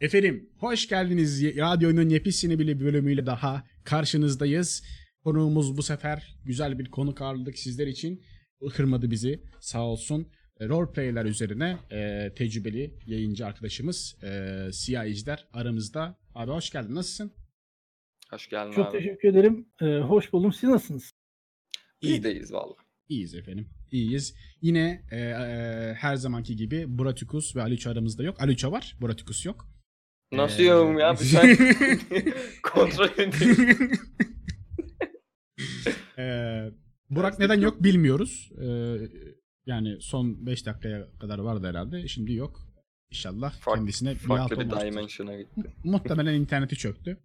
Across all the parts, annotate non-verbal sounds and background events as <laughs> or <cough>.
Efendim hoş geldiniz. Radyonun yepyeni bir bölümüyle daha karşınızdayız. Konuğumuz bu sefer güzel bir konuk ağırladık sizler için. Kırmadı bizi sağ olsun. E, Roleplay'ler üzerine e, tecrübeli yayıncı arkadaşımız e, Siyah İjder aramızda. Abi hoş geldin nasılsın? Hoş geldin Çok abi. teşekkür ederim. Ee, hoş buldum. Siz nasılsınız? İyiyiz valla. İyiyiz efendim. İyiyiz. Yine e, e, her zamanki gibi Buratikus ve Aliço aramızda yok. Aliço var, Buratikus yok. Nasıl Ee, yorum ya? Bir sen <laughs> kontrol edeyim. <laughs> Ee, Burak neden yok bilmiyoruz. Ee, yani son 5 dakikaya kadar vardı herhalde. Şimdi yok. İnşallah Fark- kendisine bir Farklı bir dimension'a gitti. Muhtemelen interneti çöktü.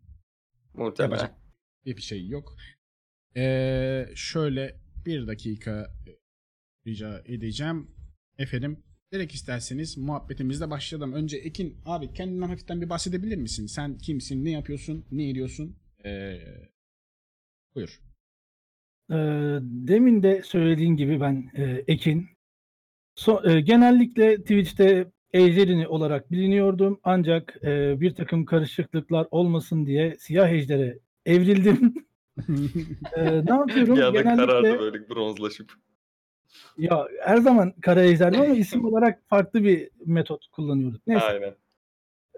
Muhtemelen. Yapacak bir şey yok. Ee, şöyle bir dakika rica edeceğim. Efendim direkt isterseniz muhabbetimizle başlayalım. Önce Ekin abi kendinden hafiften bir bahsedebilir misin? Sen kimsin, ne yapıyorsun, ne ediyorsun? Ee, buyur. Ee, demin de söylediğin gibi ben e, Ekin. So- e, genellikle Twitch'te ejderini olarak biliniyordum. Ancak e, bir takım karışıklıklar olmasın diye siyah ejdere evrildim. Ee, <laughs> ne yapıyorum? Bir anda genellikle karardı böyle bronzlaşıp. Ya her zaman kara ejderdim ama <laughs> isim olarak farklı bir metot kullanıyorduk. Neyse. Aynen.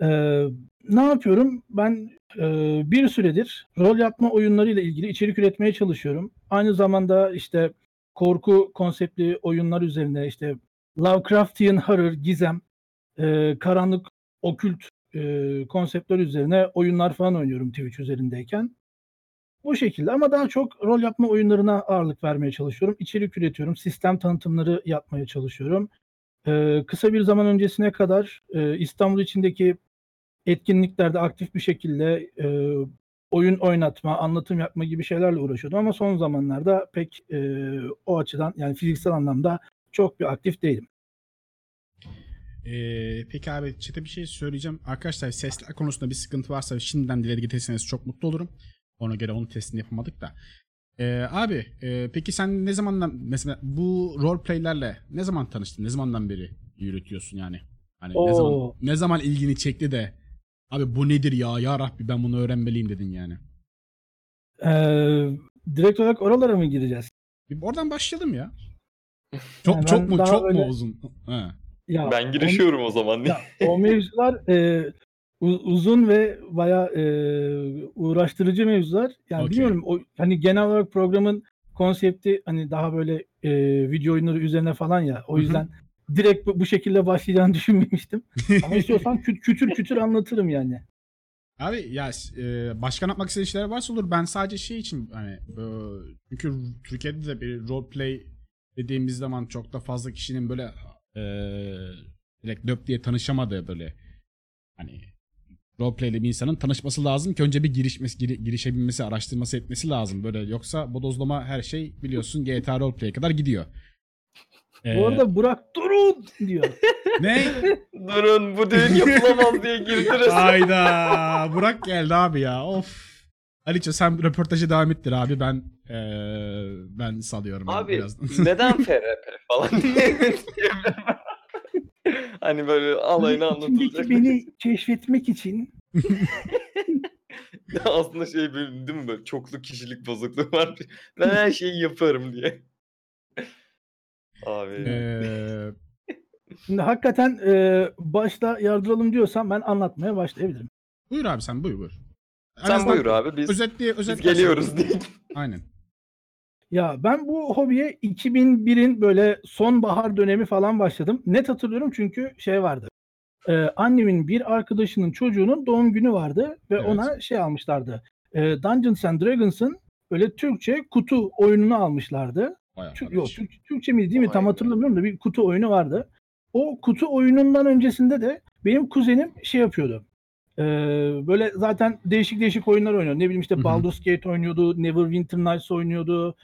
Ee, ne yapıyorum? Ben e, bir süredir rol yapma oyunlarıyla ilgili içerik üretmeye çalışıyorum. Aynı zamanda işte korku konseptli oyunlar üzerine işte Lovecraftian horror, gizem, e, karanlık, okült e, konseptler üzerine oyunlar falan oynuyorum Twitch üzerindeyken. Bu şekilde ama daha çok rol yapma oyunlarına ağırlık vermeye çalışıyorum. İçerik üretiyorum, sistem tanıtımları yapmaya çalışıyorum. Ee, kısa bir zaman öncesine kadar e, İstanbul içindeki etkinliklerde aktif bir şekilde e, oyun oynatma, anlatım yapma gibi şeylerle uğraşıyordum ama son zamanlarda pek e, o açıdan yani fiziksel anlamda çok bir aktif değilim. Ee, peki abi çete bir şey söyleyeceğim. Arkadaşlar sesler konusunda bir sıkıntı varsa şimdiden dile getirirseniz çok mutlu olurum. Ona göre onun testini yapamadık da. Ee, abi e, peki sen ne zamandan mesela bu roleplaylerle ne zaman tanıştın? Ne zamandan beri yürütüyorsun yani? Hani ne Oo. zaman ne zaman ilgini çekti de abi bu nedir ya ya Rabbi ben bunu öğrenmeliyim dedin yani. Ee, direkt olarak oralara mı gireceğiz? Bir oradan başlayalım ya. <laughs> Çok Yani çok mu çok mu öyle- uzun? Ha. Ya, Ben girişiyorum o zaman. Ya, o mevzular <laughs> e, uzun ve bayağı e, uğraştırıcı mevzular. Yani Okey. bilmiyorum o hani genel olarak programın konsepti hani daha böyle e, video oyunları üzerine falan ya. O yüzden direkt bu, bu şekilde başlayacağını <laughs> düşünmemiştim. Ama <laughs> istiyorsan kü- kütür kütür anlatırım yani. Abi ya e, başka anlatmak istediğin şeyler varsa olur. Ben sadece şey için hani e, çünkü Türkiye'de de bir roleplay dediğimiz zaman çok da fazla kişinin böyle e, direkt löp diye tanışamadığı böyle hani roleplay'li bir insanın tanışması lazım ki önce bir girişmesi, giri- girişebilmesi, araştırması etmesi lazım. Böyle yoksa bodozlama her şey biliyorsun GTA roleplay'e kadar gidiyor. E, Bu arada Burak durun diyor. <laughs> ne? Durun bu düğün yapılamaz diye girdiniz. Hayda. Burak geldi abi ya. Of. Aliço sen röportajı devam ettir abi. Ben eee, ben salıyorum abi, Abi birazdan. neden <laughs> FRP falan diye. Hani böyle alayını İçindeki anlatılacak. <laughs> beni keşfetmek için <laughs> Aslında şey böyle, değil mi böyle çoklu kişilik bozukluğu var. <laughs> Ben her şeyi yaparım diye. Abi. Eee, şimdi hakikaten e, başta yardıralım diyorsam ben anlatmaya başlayabilirim. buyur abi sen buyur buyur. En Sen azından buyur abi biz, Özetli, biz geliyoruz diye. Aynen. Ya ben bu hobiye 2001'in böyle sonbahar dönemi falan başladım. Net hatırlıyorum çünkü şey vardı. Ee, annemin bir arkadaşının çocuğunun doğum günü vardı ve Evet. ona şey almışlardı. Ee, Dungeons and Dragons'ın böyle Türkçe kutu oyununu almışlardı. Arkadaş. yok Türk, Türkçe miydi değil mi? Tam Vay hatırlamıyorum da bir kutu oyunu vardı. O kutu oyunundan öncesinde de benim kuzenim şey yapıyordu. Ee, böyle zaten değişik değişik oyunlar oynuyordu. Ne bileyim işte. Baldur's Gate oynuyordu, Neverwinter Nights oynuyordu,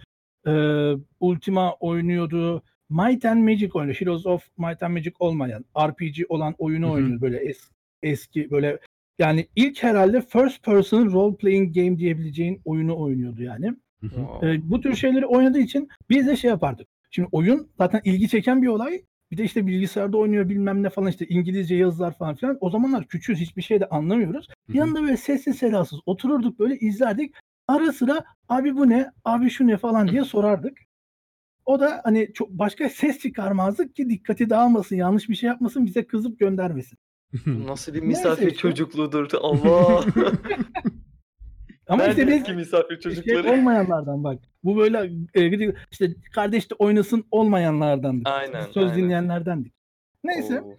ee, Ultima oynuyordu, Might and Magic oynuyor. Heroes of Might and Magic olmayan, RPG olan oyunu oynuyor böyle es, eski böyle yani ilk herhalde first person role playing game diyebileceğin oyunu oynuyordu yani. Ee, bu tür şeyleri oynadığı için biz de şey yapardık. Şimdi oyun zaten ilgi çeken bir olay. Bir de işte bilgisayarda oynuyor bilmem ne falan işte İngilizce yazılar falan filan. O zamanlar küçüğüz hiçbir şey de anlamıyoruz. Yanında böyle sessiz sedasız otururduk böyle izlerdik. Ara sıra abi bu ne? Abi şu ne falan diye sorardık. O da hani çok başka <laughs> ses çıkarmazdık ki dikkati dağılmasın, yanlış bir şey yapmasın, bize kızıp göndermesin. <laughs> Nasıl bir Neyse misafir işte. çocukluğudur. <laughs> Allah. Ama işte biz misafir şey çocukları? olmayanlardan bak. Bu böyle e, işte kardeş de oynasın olmayanlardandık. Aynen, Söz aynen. dinleyenlerdendik. Neyse. Oo.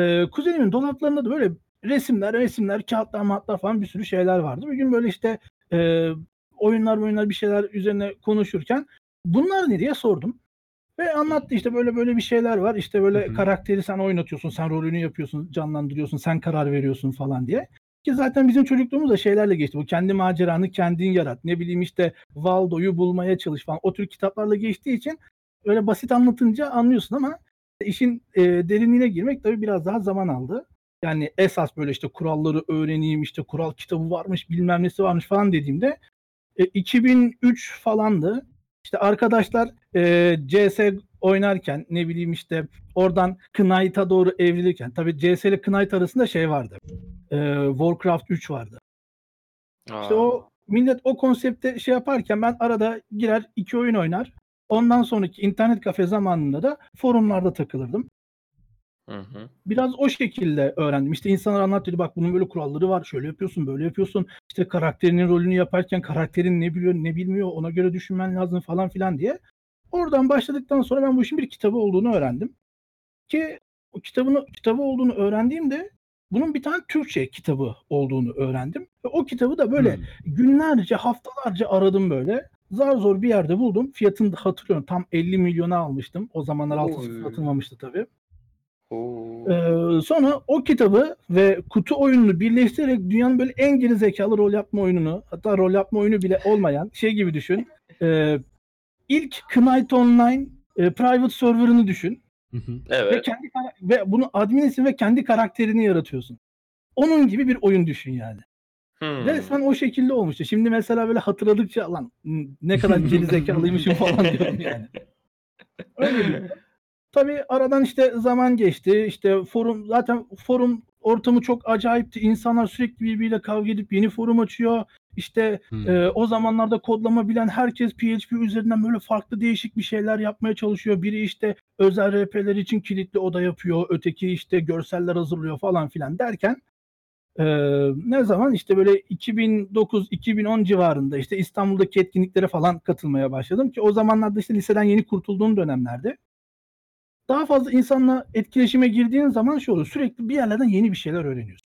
Ee, kuzenimin dolaplarında da böyle resimler, resimler, kağıtlar, matlar falan bir sürü şeyler vardı. Bir gün böyle işte e, oyunlar oyunlar bir şeyler üzerine konuşurken bunlar ne diye sordum. Ve anlattı işte böyle böyle bir şeyler var. İşte böyle Hı hı. karakteri sen oynatıyorsun, sen rolünü yapıyorsun, canlandırıyorsun, sen karar veriyorsun falan diye. Ki zaten bizim çocukluğumuz da şeylerle geçti. Bu kendi maceranı kendin yarat. Ne bileyim işte Waldo'yu bulmaya çalış falan. O tür kitaplarla geçtiği için öyle basit anlatınca anlıyorsun ama işin e, derinliğine girmek tabii biraz daha zaman aldı. Yani esas böyle işte kuralları öğreneyim işte kural kitabı varmış bilmem nesi varmış falan dediğimde e, 2003 falandı. İşte arkadaşlar e, CS oynarken ne bileyim işte oradan Knight'a doğru evrilirken tabii CS ile Knight arasında şey vardı. E, Warcraft 3 vardı. İşte Aa. o millet o konsepte şey yaparken ben arada girer iki oyun oynar. Ondan sonraki internet kafe zamanında da forumlarda takılırdım. Hı hı. Biraz o şekilde öğrendim. İşte insanlar anlatıyordu bak bunun böyle kuralları var. Şöyle yapıyorsun, böyle yapıyorsun. İşte karakterinin rolünü yaparken karakterin ne biliyor, ne bilmiyor ona göre düşünmen lazım falan filan diye. Oradan başladıktan sonra ben bu işin bir kitabı olduğunu öğrendim. Ki o kitabını kitabı olduğunu öğrendiğimde bunun bir tane Türkçe kitabı olduğunu öğrendim. Ve o kitabı da böyle Hmm. günlerce, haftalarca aradım böyle. Zar zor bir yerde buldum. Fiyatını da hatırlıyorum. Tam 50 milyona almıştım. O zamanlar altı Oy. satılmamıştı tabii. Ee, sonra o kitabı ve kutu oyununu birleştirerek dünyanın böyle en geri zekalı rol yapma oyununu hatta rol yapma oyunu bile olmayan şey gibi düşün. Ee, ilk Knight Online e, private server'ını düşün Hı hı. ve Evet. kendi ve bunu adminsin ve kendi karakterini yaratıyorsun. Onun gibi bir oyun düşün yani. Hmm. Resmen o şekilde olmuştu. Şimdi mesela böyle hatırladıkça lan ne kadar geri <laughs> zekalıymışım falan diyorum yani. Öyle bir Tabii aradan işte zaman geçti. İşte forum zaten forum ortamı çok acayipti. İnsanlar sürekli birbiriyle kavga edip yeni forum açıyor. İşte Hmm. e, o zamanlarda kodlama bilen herkes PHP üzerinden böyle farklı değişik bir şeyler yapmaya çalışıyor. Biri işte özel RP'ler için kilitli oda yapıyor. Öteki işte görseller hazırlıyor falan filan derken e, ne zaman işte böyle 2009-2010 civarında işte İstanbul'daki etkinliklere falan katılmaya başladım ki o zamanlarda işte liseden yeni kurtulduğum dönemlerde daha fazla insanla etkileşime girdiğin zaman şu oluyor. Sürekli bir yerlerden yeni bir şeyler öğreniyorsun.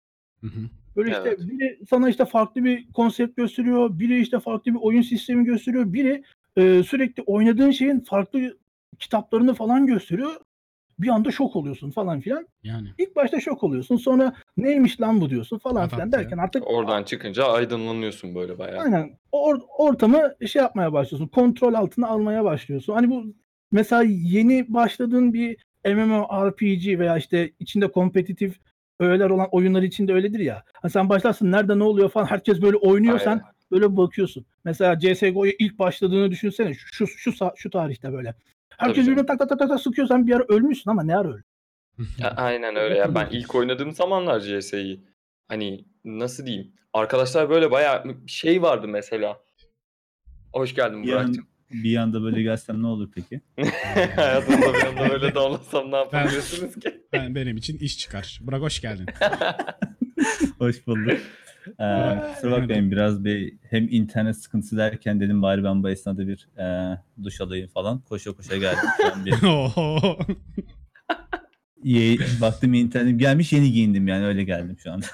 Hı hı. Böyle işte Evet. biri sana işte farklı bir konsept gösteriyor, biri işte farklı bir oyun sistemi gösteriyor, biri e, sürekli oynadığın şeyin farklı kitaplarını falan gösteriyor. Bir anda şok oluyorsun falan filan. Yani. İlk başta şok oluyorsun. Sonra neymiş lan bu diyorsun falan Adapte. filan derken artık Oradan çıkınca aydınlanıyorsun böyle bayağı. Aynen. Or- ortamı şey yapmaya başlıyorsun. Kontrol altına almaya başlıyorsun. Hani bu mesela yeni başladığın bir MMORPG veya işte içinde kompetitif öğeler olan oyunlar içinde öyledir ya. Hani sen başlarsın nerede ne oluyor falan herkes böyle oynuyor sen Aynen. böyle bakıyorsun. Mesela CS:GO'ya ilk başladığını düşünsene şu şu sa- şu tarihte böyle. Herkes birbirine tak tak tak tak tak sıkıyor sen bir ara ölmüşsün ama ne ara öldün? <laughs> A- Aynen öyle ya. Ben ilk oynadığım zamanlar CS'yi hani nasıl diyeyim? Arkadaşlar böyle bayağı şey vardı mesela. Hoş geldin Burak'cığım. Bir anda böyle gelsem ne olur peki? <laughs> Hayatımda bir anda böyle damlasam ne yapabilirsiniz ki? Ben, benim için iş çıkar. Burak hoş geldin. <laughs> Hoş bulduk. Ee, kusura bakmayın biraz bir hem internet sıkıntısı derken dedim bari ben bu esnada bir e, duş alayım falan. Koşa koşa geldim. Bir <laughs> ye- baktım internet gelmiş yeni giyindim yani öyle geldim şu anda.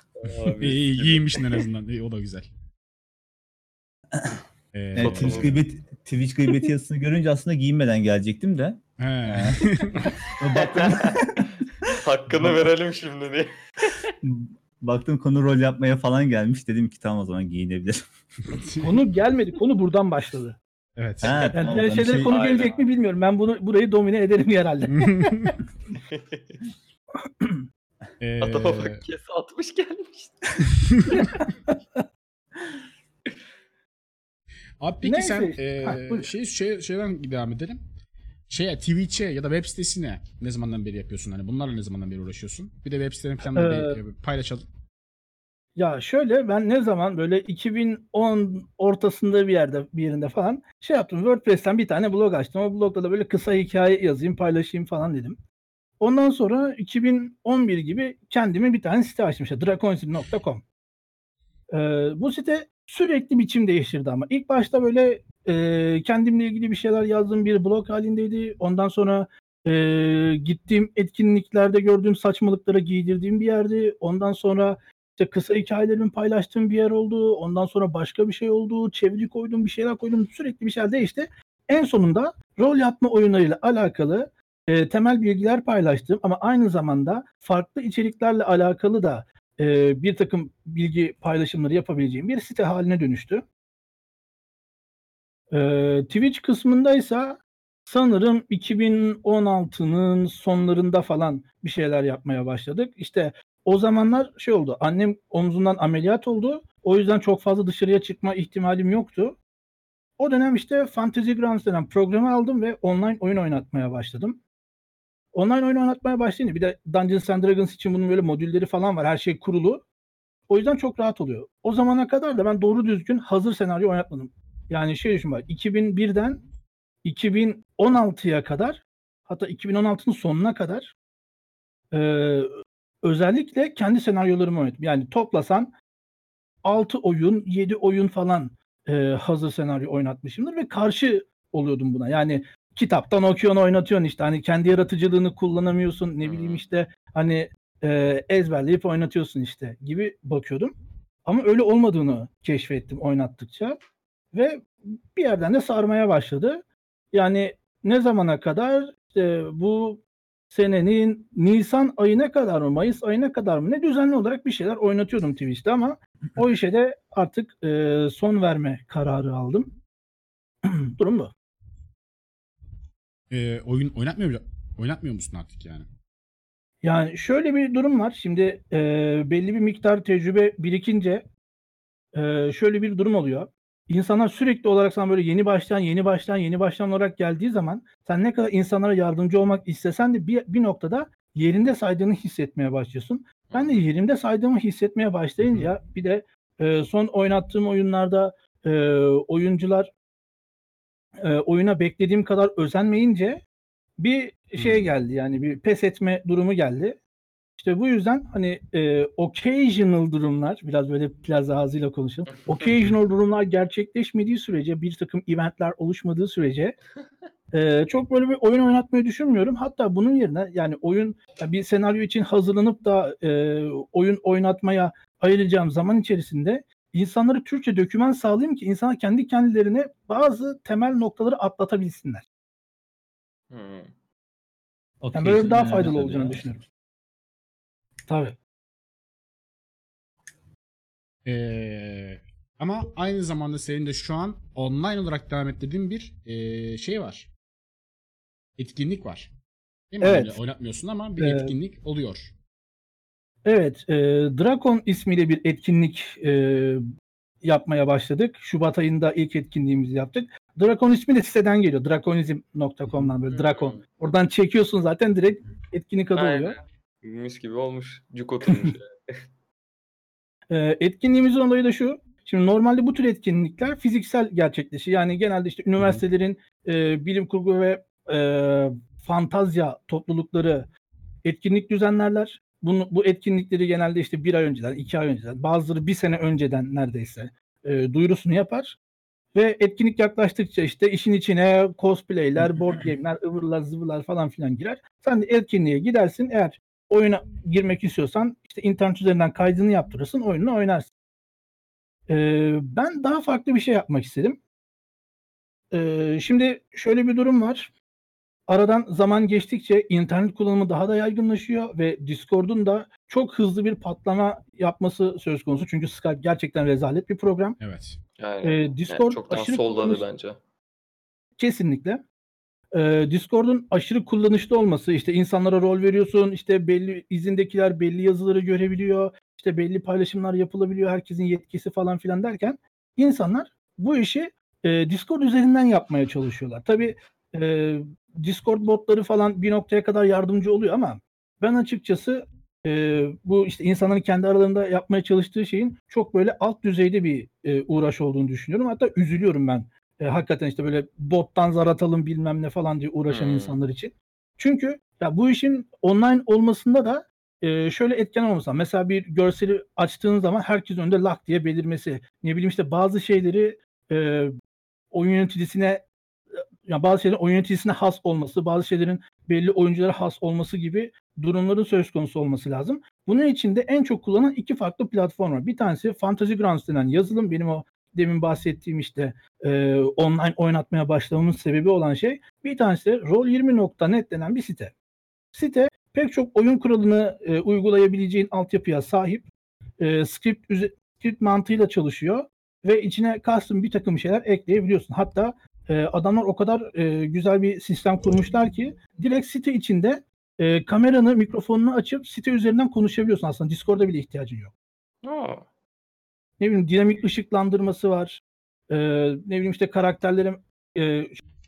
Abi, İyi, iyi gibi. giyinmişsin en azından. İyi, o da güzel. Ee, Fotoğrafı- Twitch, Twitch gıybeti <laughs> yazısını görünce aslında giyinmeden gelecektim de. he. <laughs> Baktım, Hakkını verelim şimdi diye. <laughs> baktım konu rol yapmaya falan gelmiş. Dedim ki tamam o zaman giyinebilirim. Konu gelmedi. Konu buradan başladı. evet. Ha, Yani tamam, diğer ben şeylere şey- konu Aynen. gelecek mi bilmiyorum. Ben bunu burayı domine ederim herhalde. Ee, Adama bak kes atmış gelmiş. Abi peki Neyse sen e, Ha, buyur. şey, şey şeyden devam edelim. şeye Twitch'e ya da web sitesine ne zamandan beri yapıyorsun? Hani bunlarla ne zamandan beri uğraşıyorsun? Bir de web sitelerini falan da Ee, bir, e, paylaşalım. Ya şöyle ben ne zaman böyle 2010 ortasında bir yerde bir yerinde falan şey yaptım. WordPress'ten bir tane blog açtım. O blogda da böyle kısa hikaye yazayım, paylaşayım falan dedim. Ondan sonra 2011 gibi kendime bir tane site açtım işte draconsim.com. Ee, bu site sürekli biçim değiştirdi ama ilk başta böyle e, kendimle ilgili bir şeyler yazdığım bir blog halindeydi. Ondan sonra e, gittiğim etkinliklerde gördüğüm saçmalıklara giydirdiğim bir yerdi. Ondan sonra işte kısa hikayelerimi paylaştığım bir yer oldu. Ondan sonra başka bir şey oldu. Çeviri koydum, bir şeyler koydum. Sürekli bir şeyler değişti. En sonunda rol yapma oyunlarıyla alakalı e, temel bilgiler paylaştım ama aynı zamanda farklı içeriklerle alakalı da e, bir takım bilgi paylaşımları yapabileceğim bir site haline dönüştü. E, Twitch kısmındaysa sanırım 2016'nın sonlarında falan bir şeyler yapmaya başladık. İşte o zamanlar şey oldu. Annem omzundan ameliyat oldu. O yüzden çok fazla dışarıya çıkma ihtimalim yoktu. O dönem işte Fantasy Grounds denen programı aldım ve online oyun oynatmaya başladım. Online oyun oynatmaya başlayınca bir de Dungeons and Dragons için bunun böyle modülleri falan var. Her şey kurulu. O yüzden çok rahat oluyor. O zamana kadar da ben doğru düzgün hazır senaryo oynatmadım. Yani şey düşün bak 2001'den 2016'ya kadar hatta 2016'nın sonuna kadar e, özellikle kendi senaryolarımı oynadım. Yani toplasan 6 oyun, 7 oyun falan e, hazır senaryo oynatmışımdır ve karşı oluyordum buna. Yani kitaptan okuyorsun, oynatıyorsun işte. Hani kendi yaratıcılığını kullanamıyorsun. Ne bileyim Hmm. işte hani e, ezberleyip oynatıyorsun işte gibi bakıyordum. Ama öyle olmadığını keşfettim oynattıkça ve bir yerden de sarmaya başladı. Yani ne zamana kadar işte bu senenin Nisan ayına kadar mı Mayıs ayına kadar mı ne düzenli olarak bir şeyler oynatıyordum Twitch'te ama o işe de artık e, son verme kararı aldım. <clears throat> Durum bu. E, oyun oynatmıyor oynatmıyor musun artık yani? Yani şöyle bir durum var. Şimdi e, belli bir miktar tecrübe birikince e, şöyle bir durum oluyor. İnsanlar sürekli olarak sana böyle yeni başlayan, yeni başlayan, yeni başlayan olarak geldiği zaman sen ne kadar insanlara yardımcı olmak istesen de bir, bir noktada yerinde saydığını hissetmeye başlıyorsun. Ben de yerimde saydığımı hissetmeye başlayınca bir de e, son oynattığım oyunlarda e, oyuncular e, oyuna beklediğim kadar özenmeyince bir şey geldi yani bir pes etme durumu geldi. İşte bu yüzden hani e, occasional durumlar biraz böyle plaza ağzıyla konuşalım. <laughs> Occasional durumlar gerçekleşmediği sürece bir takım eventler oluşmadığı sürece e, çok böyle bir oyun oynatmayı düşünmüyorum. Hatta bunun yerine yani oyun yani bir senaryo için hazırlanıp da e, oyun oynatmaya ayıracağım zaman içerisinde insanlara Türkçe doküman sağlayayım ki insanlar kendi kendilerine bazı temel noktaları atlatabilsinler. Hmm. Yani böyle daha faydalı olacağını ya. düşünüyorum. Tabii. Ee, ama aynı zamanda senin de şu an online olarak devam ettirdiğin bir ee, şey var. Etkinlik var. Değil mi? Evet. Öyle oynatmıyorsun ama bir Ee, etkinlik oluyor. Evet, e, Drakon ismiyle bir etkinlik e, yapmaya başladık. Şubat ayında ilk etkinliğimizi yaptık. Drakon ismi de siteden geliyor. Drakonizm.com'dan böyle Drakon. Hmm. Oradan çekiyorsun zaten direkt etkinlik adı Aynen. oluyor. Mis gibi olmuş. Cuk oturmuş. <laughs> <laughs> E, etkinliğimizin olayı da şu. Şimdi normalde bu tür etkinlikler fiziksel gerçekleşir. Yani genelde işte üniversitelerin e, bilim kurgu ve e, fantazya toplulukları etkinlik düzenlerler. Bunu, bu etkinlikleri genelde işte bir ay önceden, iki ay önceden, bazıları bir sene önceden neredeyse e, duyurusunu yapar. Ve etkinlik yaklaştıkça işte işin içine cosplayler, <laughs> board game'ler, ıvırlar, zıvırlar falan filan girer. Sen de etkinliğe gidersin. Eğer oyuna girmek istiyorsan işte internet üzerinden kaydını yaptırırsın, oyununu oynarsın. Ee, ben daha farklı bir şey yapmak istedim. Ee, şimdi şöyle bir durum var. Aradan zaman geçtikçe internet kullanımı daha da yaygınlaşıyor ve Discord'un da çok hızlı bir patlama yapması söz konusu. Çünkü Skype gerçekten rezalet bir program. Evet. Yani, Ee, yani Discord çoktan aşırı solladı kullanış- bence. Kesinlikle. Ee, Discord'un aşırı kullanışlı olması, işte insanlara rol veriyorsun, işte belli izindekiler belli yazıları görebiliyor, işte belli paylaşımlar yapılabiliyor, herkesin yetkisi falan filan derken insanlar bu işi e, Discord üzerinden yapmaya çalışıyorlar. Tabii e, Discord botları falan bir noktaya kadar yardımcı oluyor ama ben açıkçası e, bu işte insanların kendi aralarında yapmaya çalıştığı şeyin çok böyle alt düzeyde bir e, uğraş olduğunu düşünüyorum. Hatta üzülüyorum ben. E, hakikaten işte böyle bottan zar atalım bilmem ne falan diye uğraşan Hmm. insanlar için. Çünkü ya bu işin online olmasında da e, şöyle etken olmasa mesela bir görseli açtığın zaman herkes önünde lak diye belirmesi. Ne bileyim işte bazı şeyleri e, oyun yöneticisine ya bazı şeylerin oyun yöneticisine has olması, bazı şeylerin belli oyunculara has olması gibi durumların söz konusu olması lazım. Bunun için de en çok kullanılan iki farklı platform var. Bir tanesi Fantasy Grounds denen yazılım. Benim o demin bahsettiğim işte e, online oynatmaya başlamamın sebebi olan şey. Bir tanesi de Roll20.net denen bir site. Site pek çok oyun kuralını e, uygulayabileceğin altyapıya sahip. E, script, script mantığıyla çalışıyor ve içine custom bir takım şeyler ekleyebiliyorsun. Hatta e, adamlar o kadar e, güzel bir sistem kurmuşlar ki direkt site içinde e, kameranı, mikrofonunu açıp site üzerinden konuşabiliyorsun aslında. Discord'a bile ihtiyacın yok. Aa, Ne bileyim dinamik ışıklandırması var. E, ne bileyim işte karakterlere e,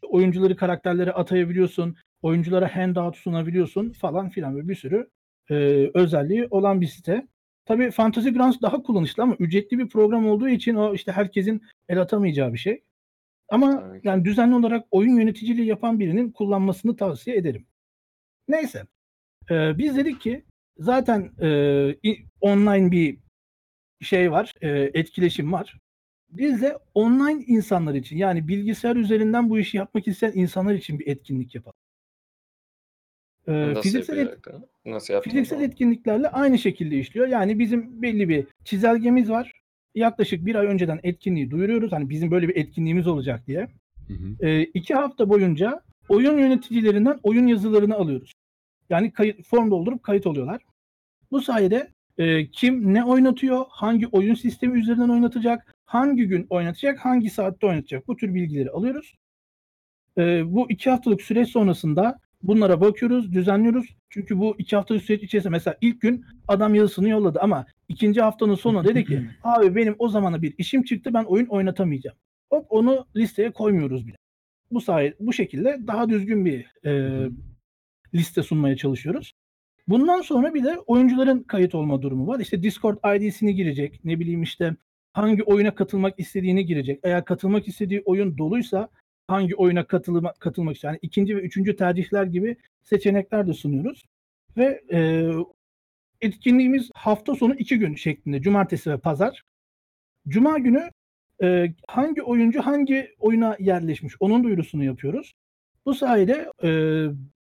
oyuncuları karakterlere atayabiliyorsun. Oyunculara handout sunabiliyorsun falan filan böyle bir sürü e, özelliği olan bir site. Tabii Fantasy Grounds daha kullanışlı ama ücretli bir program olduğu için o işte herkesin el atamayacağı bir şey. Ama Tabii ki. yani düzenli olarak oyun yöneticiliği yapan birinin kullanmasını tavsiye ederim. Neyse. Ee, biz dedik ki zaten e, online bir şey var, e, etkileşim var. Biz de online insanlar için yani bilgisayar üzerinden bu işi yapmak isteyen insanlar için bir etkinlik yapalım. Ee, nasıl fiziksel et-? Nasıl? Fiziksel etkinliklerle aynı şekilde işliyor. Yani bizim belli bir çizelgemiz var. Yaklaşık bir ay önceden etkinliği duyuruyoruz. Hani bizim böyle bir etkinliğimiz olacak diye. Hı hı. Ee, iki hafta boyunca oyun yöneticilerinden oyun yazılarını alıyoruz. Yani kayıt, form doldurup kayıt oluyorlar. Bu sayede e, kim ne oynatıyor, hangi oyun sistemi üzerinden oynatacak, hangi gün oynatacak, hangi saatte oynatacak bu tür bilgileri alıyoruz. E, bu iki haftalık süreç sonrasında bunlara bakıyoruz, düzenliyoruz. Çünkü bu iki haftalık süreç içerisinde mesela ilk gün adam yazısını yolladı ama ikinci haftanın sonunda dedi ki <laughs> abi benim o zamana bir işim çıktı ben oyun oynatamayacağım. Hop onu listeye koymuyoruz bile. Bu sayede bu şekilde daha düzgün bir e, liste sunmaya çalışıyoruz. Bundan sonra bir de oyuncuların kayıt olma durumu var. İşte Discord ID'sini girecek. Ne bileyim işte hangi oyuna katılmak istediğini girecek. Eğer katılmak istediği oyun doluysa hangi oyuna katılma, katılmak istiyor. Yani ikinci ve üçüncü tercihler gibi seçenekler de sunuyoruz. Ve e, etkinliğimiz hafta sonu iki gün şeklinde. Cumartesi ve pazar. Cuma günü e, hangi oyuncu hangi oyuna yerleşmiş onun duyurusunu yapıyoruz. Bu sayede e,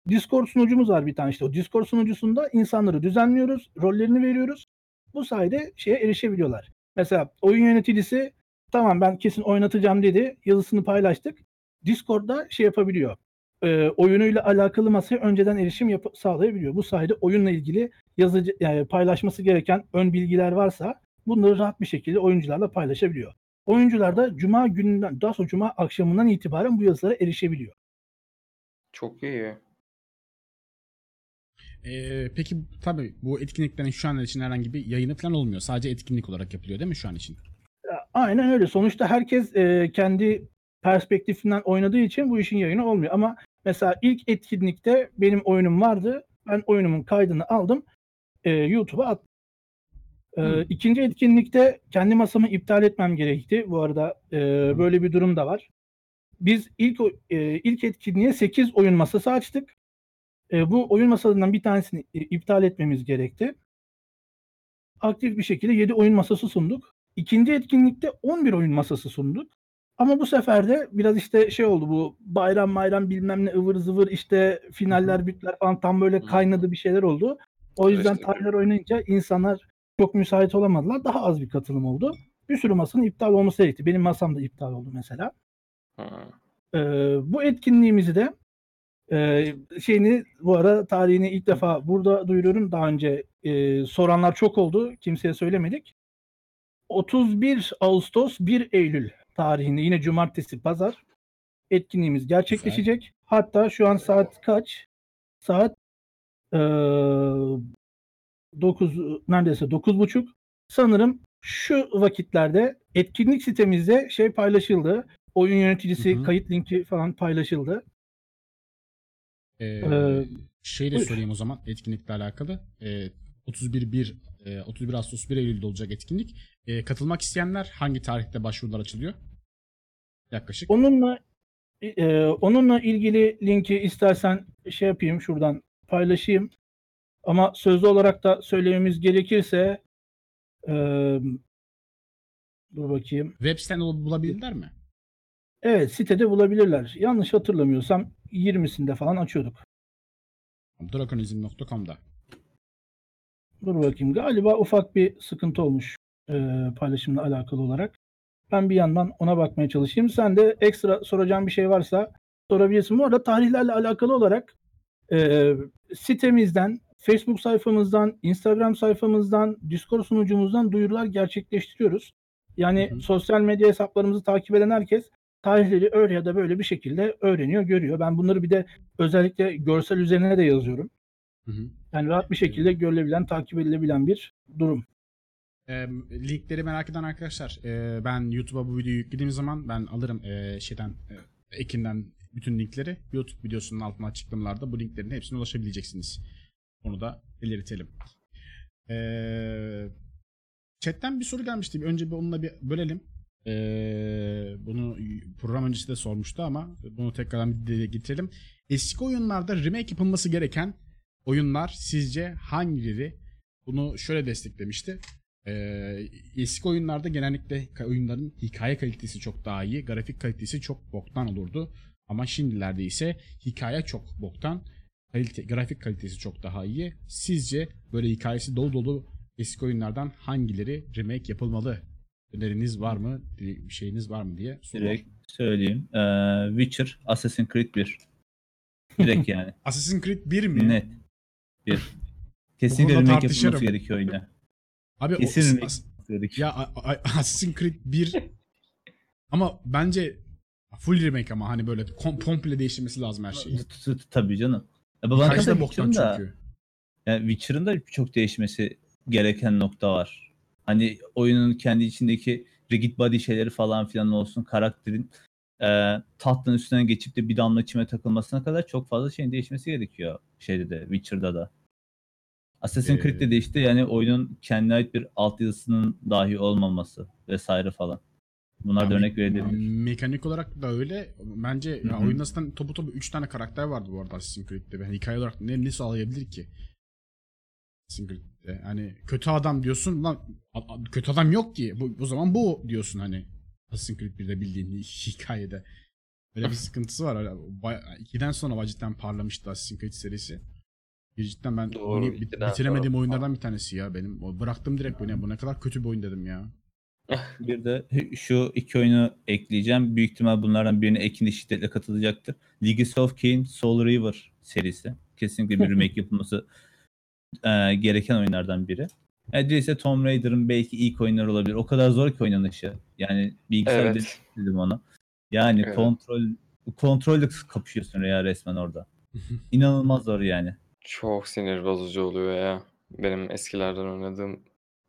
Discord sunucumuz var bir tane işte. O Discord sunucusunda insanları düzenliyoruz, rollerini veriyoruz. Bu sayede şeye erişebiliyorlar. Mesela oyun yöneticisi tamam ben kesin oynatacağım dedi. Yazısını paylaştık. Discord'da şey yapabiliyor. E, oyunuyla alakalı masaya önceden erişim yap- sağlayabiliyor. Bu sayede oyunla ilgili yazıcı yani paylaşması gereken ön bilgiler varsa bunları rahat bir şekilde oyuncularla paylaşabiliyor. Oyuncular da cuma gününden daha sonra cuma akşamından itibaren bu yazılara erişebiliyor. Çok iyi. Ee, peki tabii bu etkinliklerin şu an için herhangi bir yayını falan olmuyor. Sadece etkinlik olarak yapılıyor değil mi şu an için? Aynen öyle. Sonuçta herkes e, kendi perspektifinden oynadığı için bu işin yayını olmuyor. Ama mesela ilk etkinlikte benim oyunum vardı. Ben oyunumun kaydını aldım. E, YouTube'a attım. E, Hmm. İkinci etkinlikte kendi masamı iptal etmem gerekti. Bu arada e, böyle bir durum da var. Biz ilk e, ilk etkinliğe 8 oyun masası açtık. E, bu oyun masalarından bir tanesini e, iptal etmemiz gerekti. Aktif bir şekilde 7 oyun masası sunduk. İkinci etkinlikte 11 oyun masası sunduk. Ama bu sefer de biraz işte şey oldu bu bayram bayram bilmem ne ıvır zıvır işte finaller bütler falan tam böyle kaynadı bir şeyler oldu. O yüzden Karıştı. tarihler oynayınca insanlar çok müsait olamadılar. Daha az bir katılım oldu. Bir sürü masanın iptal olması gerekti. Benim masam da iptal oldu mesela. Ee, bu etkinliğimizi de e, şeyini bu ara tarihini ilk defa burada duyuruyorum. Daha önce e, soranlar çok oldu. Kimseye söylemedik. 31 Ağustos 1 Eylül tarihinde yine cumartesi pazar etkinliğimiz gerçekleşecek. Hatta şu an saat kaç? Saat e, 9 neredeyse 9.30. Sanırım şu vakitlerde etkinlik sitemizde şey paylaşıldı. Oyun yöneticisi Hı hı. kayıt linki falan paylaşıldı. Ee, Ee, şey de buyur. söyleyeyim o zaman etkinlikle alakalı. Ee, 31 1 e, 31 Ağustos 1 Eylül'de olacak etkinlik. Ee, katılmak isteyenler hangi tarihte başvurular açılıyor? Yaklaşık. Onunla e, onunla ilgili linki istersen şey yapayım şuradan paylaşayım. Ama sözlü olarak da söylememiz gerekirse e, dur bakayım. Web sitende bulabilirler mi? Evet sitede bulabilirler. Yanlış hatırlamıyorsam 20'sinde falan açıyorduk. Drakonizm.com'da. Dur bakayım. Galiba ufak bir sıkıntı olmuş e, paylaşımla alakalı olarak. Ben bir yandan ona bakmaya çalışayım. Sen de ekstra soracağın bir şey varsa sorabilirsin. Bu arada tarihlerle alakalı olarak e, sitemizden, Facebook sayfamızdan, Instagram sayfamızdan, Discord sunucumuzdan duyurular gerçekleştiriyoruz. Yani Hı hı. sosyal medya hesaplarımızı takip eden herkes tarihleri öyle ya da böyle bir şekilde öğreniyor, görüyor. Ben bunları bir de özellikle görsel üzerine de yazıyorum. Hı hı. Yani rahat bir şekilde görülebilen, takip edilebilen bir durum. Ee, linkleri merak eden arkadaşlar e, ben YouTube'a bu videoyu yüklediğim zaman ben alırım e, şeyden e, ekinden bütün linkleri YouTube videosunun altına açıklamalarda bu linklerin hepsine ulaşabileceksiniz. Onu da belirtelim. Ee, chatten bir soru gelmişti. Önce bir onunla bir bölelim. Ee, bunu program öncesi de sormuştu ama bunu tekrardan bir dile getirelim. Eski oyunlarda remake yapılması gereken oyunlar sizce hangileri? Bunu şöyle desteklemişti. Ee, eski oyunlarda genellikle oyunların hikaye kalitesi çok daha iyi, grafik kalitesi çok boktan olurdu. Ama şimdilerde ise hikaye çok boktan, kalite, grafik kalitesi çok daha iyi. Sizce böyle hikayesi dolu dolu eski oyunlardan hangileri remake yapılmalı? Öneriniz var mı? Bir şeyiniz var mı diye soruyor. Direkt söyleyeyim. Ee, Witcher, Assassin's Creed 1. Direkt yani. <laughs> Assassin's Creed 1 mi? Net. Bir. Kesinlikle konuda remake yapılması gerekiyor oyuna. Abi o, Kesin remake As- ya A- A- <laughs> Assassin's Creed 1 ama bence full remake ama hani böyle kom- komple değiştirmesi lazım her şeyi. Tabii canım. Ya bana de kalırsa boktan da, çünkü. yani Witcher'ın da çok değişmesi gereken nokta var. Hani oyunun kendi içindeki rigid body şeyleri falan filan olsun, karakterin e, tahtın üstüne geçip de bir damla çime takılmasına kadar çok fazla şeyin değişmesi gerekiyor şeyde de Witcher'da da. Assassin's Ee, Creed'de de işte yani oyunun kendine ait bir altyazısının dahi olmaması vesaire falan. Bunlar da Ya örnek me- verilebilir. Mekanik olarak da öyle. Bence ya Hı hı. oyunda zaten topu topu 3 tane karakter vardı bu arada Assassin's Creed'de. Yani hikaye olarak ne, ne sağlayabilir ki? Assassin's Creed'de. Hani kötü adam diyorsun lan kötü adam yok ki. Bu, o zaman bu diyorsun hani. Assassin's Creed 1'de bildiğin hikayede. Böyle bir <laughs> sıkıntısı var. Öyle, baya- ikiden sonra cidden parlamıştı Assassin's Creed serisi. Cidden ben Doğru, oynayıp bit- ikiden bitiremediğim sonra. oyunlardan bir tanesi ya benim. O bıraktım direkt oyunu. Bu ne kadar kötü bir oyun dedim ya. <laughs> Bir de şu iki oyunu ekleyeceğim. Büyük ihtimal bunlardan birine Ekin de şiddetle katılacaktır. Legacy of Kain Soul River serisi. Kesinlikle bir remake <laughs> yapılması e, gereken oyunlardan biri. Yani ise Tomb Raider'ın belki ilk oyunları olabilir. O kadar zor ki oynanışı. Yani bilgisayar Evet. dedim onu. Yani Evet. kontrol kontrolle kapışıyorsun ya resmen orada. <laughs> İnanılmaz zor yani. Çok sinir bozucu oluyor ya. Benim eskilerden oynadığım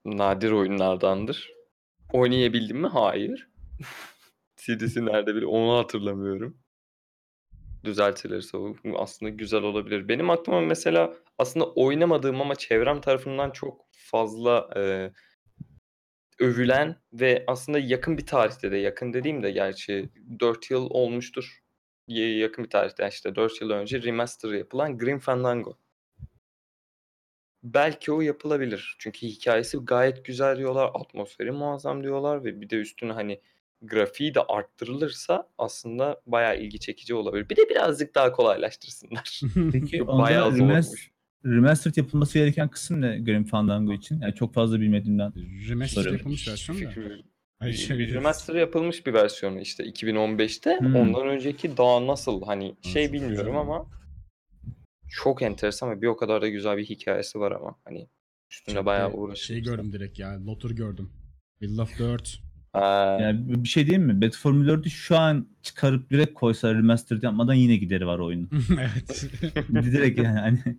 nadir oyunlardandır. Oynayabildim mi? Hayır. <laughs> CD'si nerede bile onu hatırlamıyorum. Düzeltilirse o aslında güzel olabilir. Benim aklıma mesela aslında oynamadığım ama çevrem tarafından çok fazla e, övülen ve aslında yakın bir tarihte de yakın dediğim de gerçi 4 yıl olmuştur. Yakın bir tarihte işte 4 yıl önce remaster yapılan Grim Fandango. Belki o yapılabilir. Çünkü hikayesi gayet güzel diyorlar. Atmosferi muazzam diyorlar ve bir de üstüne hani grafiği de arttırılırsa aslında bayağı ilgi çekici olabilir. Bir de birazcık daha kolaylaştırsınlar. <laughs> Peki <laughs> bayağı remas- zormuş. remastered yapılması gereken kısım ne Grim Fandango için? Yani çok fazla bilmediğimden. Remaster Soruyorum. yapılmış versiyon Ay, şey, Remaster yapılmış bir versiyonu işte 2015'te. Hmm. Ondan önceki daha nasıl hani şey Nasıl, bilmiyorum güzel. ama çok enteresan ve bir o kadar da güzel bir hikayesi var ama hani üstünde bayağı uğraşılmış. Şey gördüm direkt ya. Lotur gördüm. Will of Earth. Ha, Yani bir şey diyeyim mi? Battle Formula 4'ü şu an çıkarıp direkt koysa remastered yapmadan yine gideri var oyunun. <laughs> evet. direkt yani hani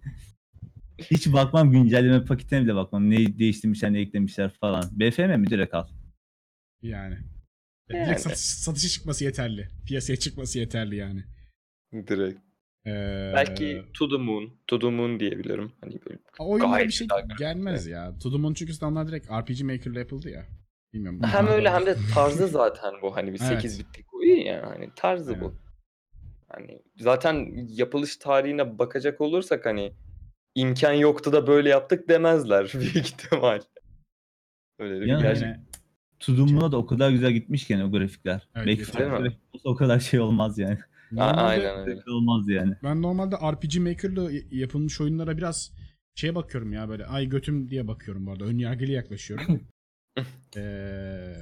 hiç bakmam güncelleme paketine bile bakmam. Ne değiştirmişler ne eklemişler falan. BFM mi direkt al. yani. Yani. Direkt satış, satışa çıkması yeterli. Piyasaya çıkması yeterli yani. direkt. Ee, Belki To The Moon. To The Moon diyebilirim. Hani böyle oyunlara bir şey gelmez ya. To The Moon çünkü standart direkt RPG Maker'la yapıldı ya. Bilmiyorum. Hem öyle hem de tarzı <laughs> zaten bu. Hani bir Evet. 8 bitlik oyun ya. Hani tarzı bu. Hani zaten yapılış tarihine bakacak olursak hani imkan yoktu da böyle yaptık demezler <laughs> büyük ihtimal. Öyle bir Yani- gerçek. Yani Tudumuna da o kadar güzel gitmiş ki yani o grafikler. Evet, Belki farklı olsa o kadar şey olmaz yani. A- normalde aynen öyle. olmaz yani. ben normalde RPG Maker'la y- yapılmış oyunlara biraz şeye bakıyorum ya böyle ay götüm diye bakıyorum bu arada. Ön yargılı yaklaşıyorum. <laughs> Eee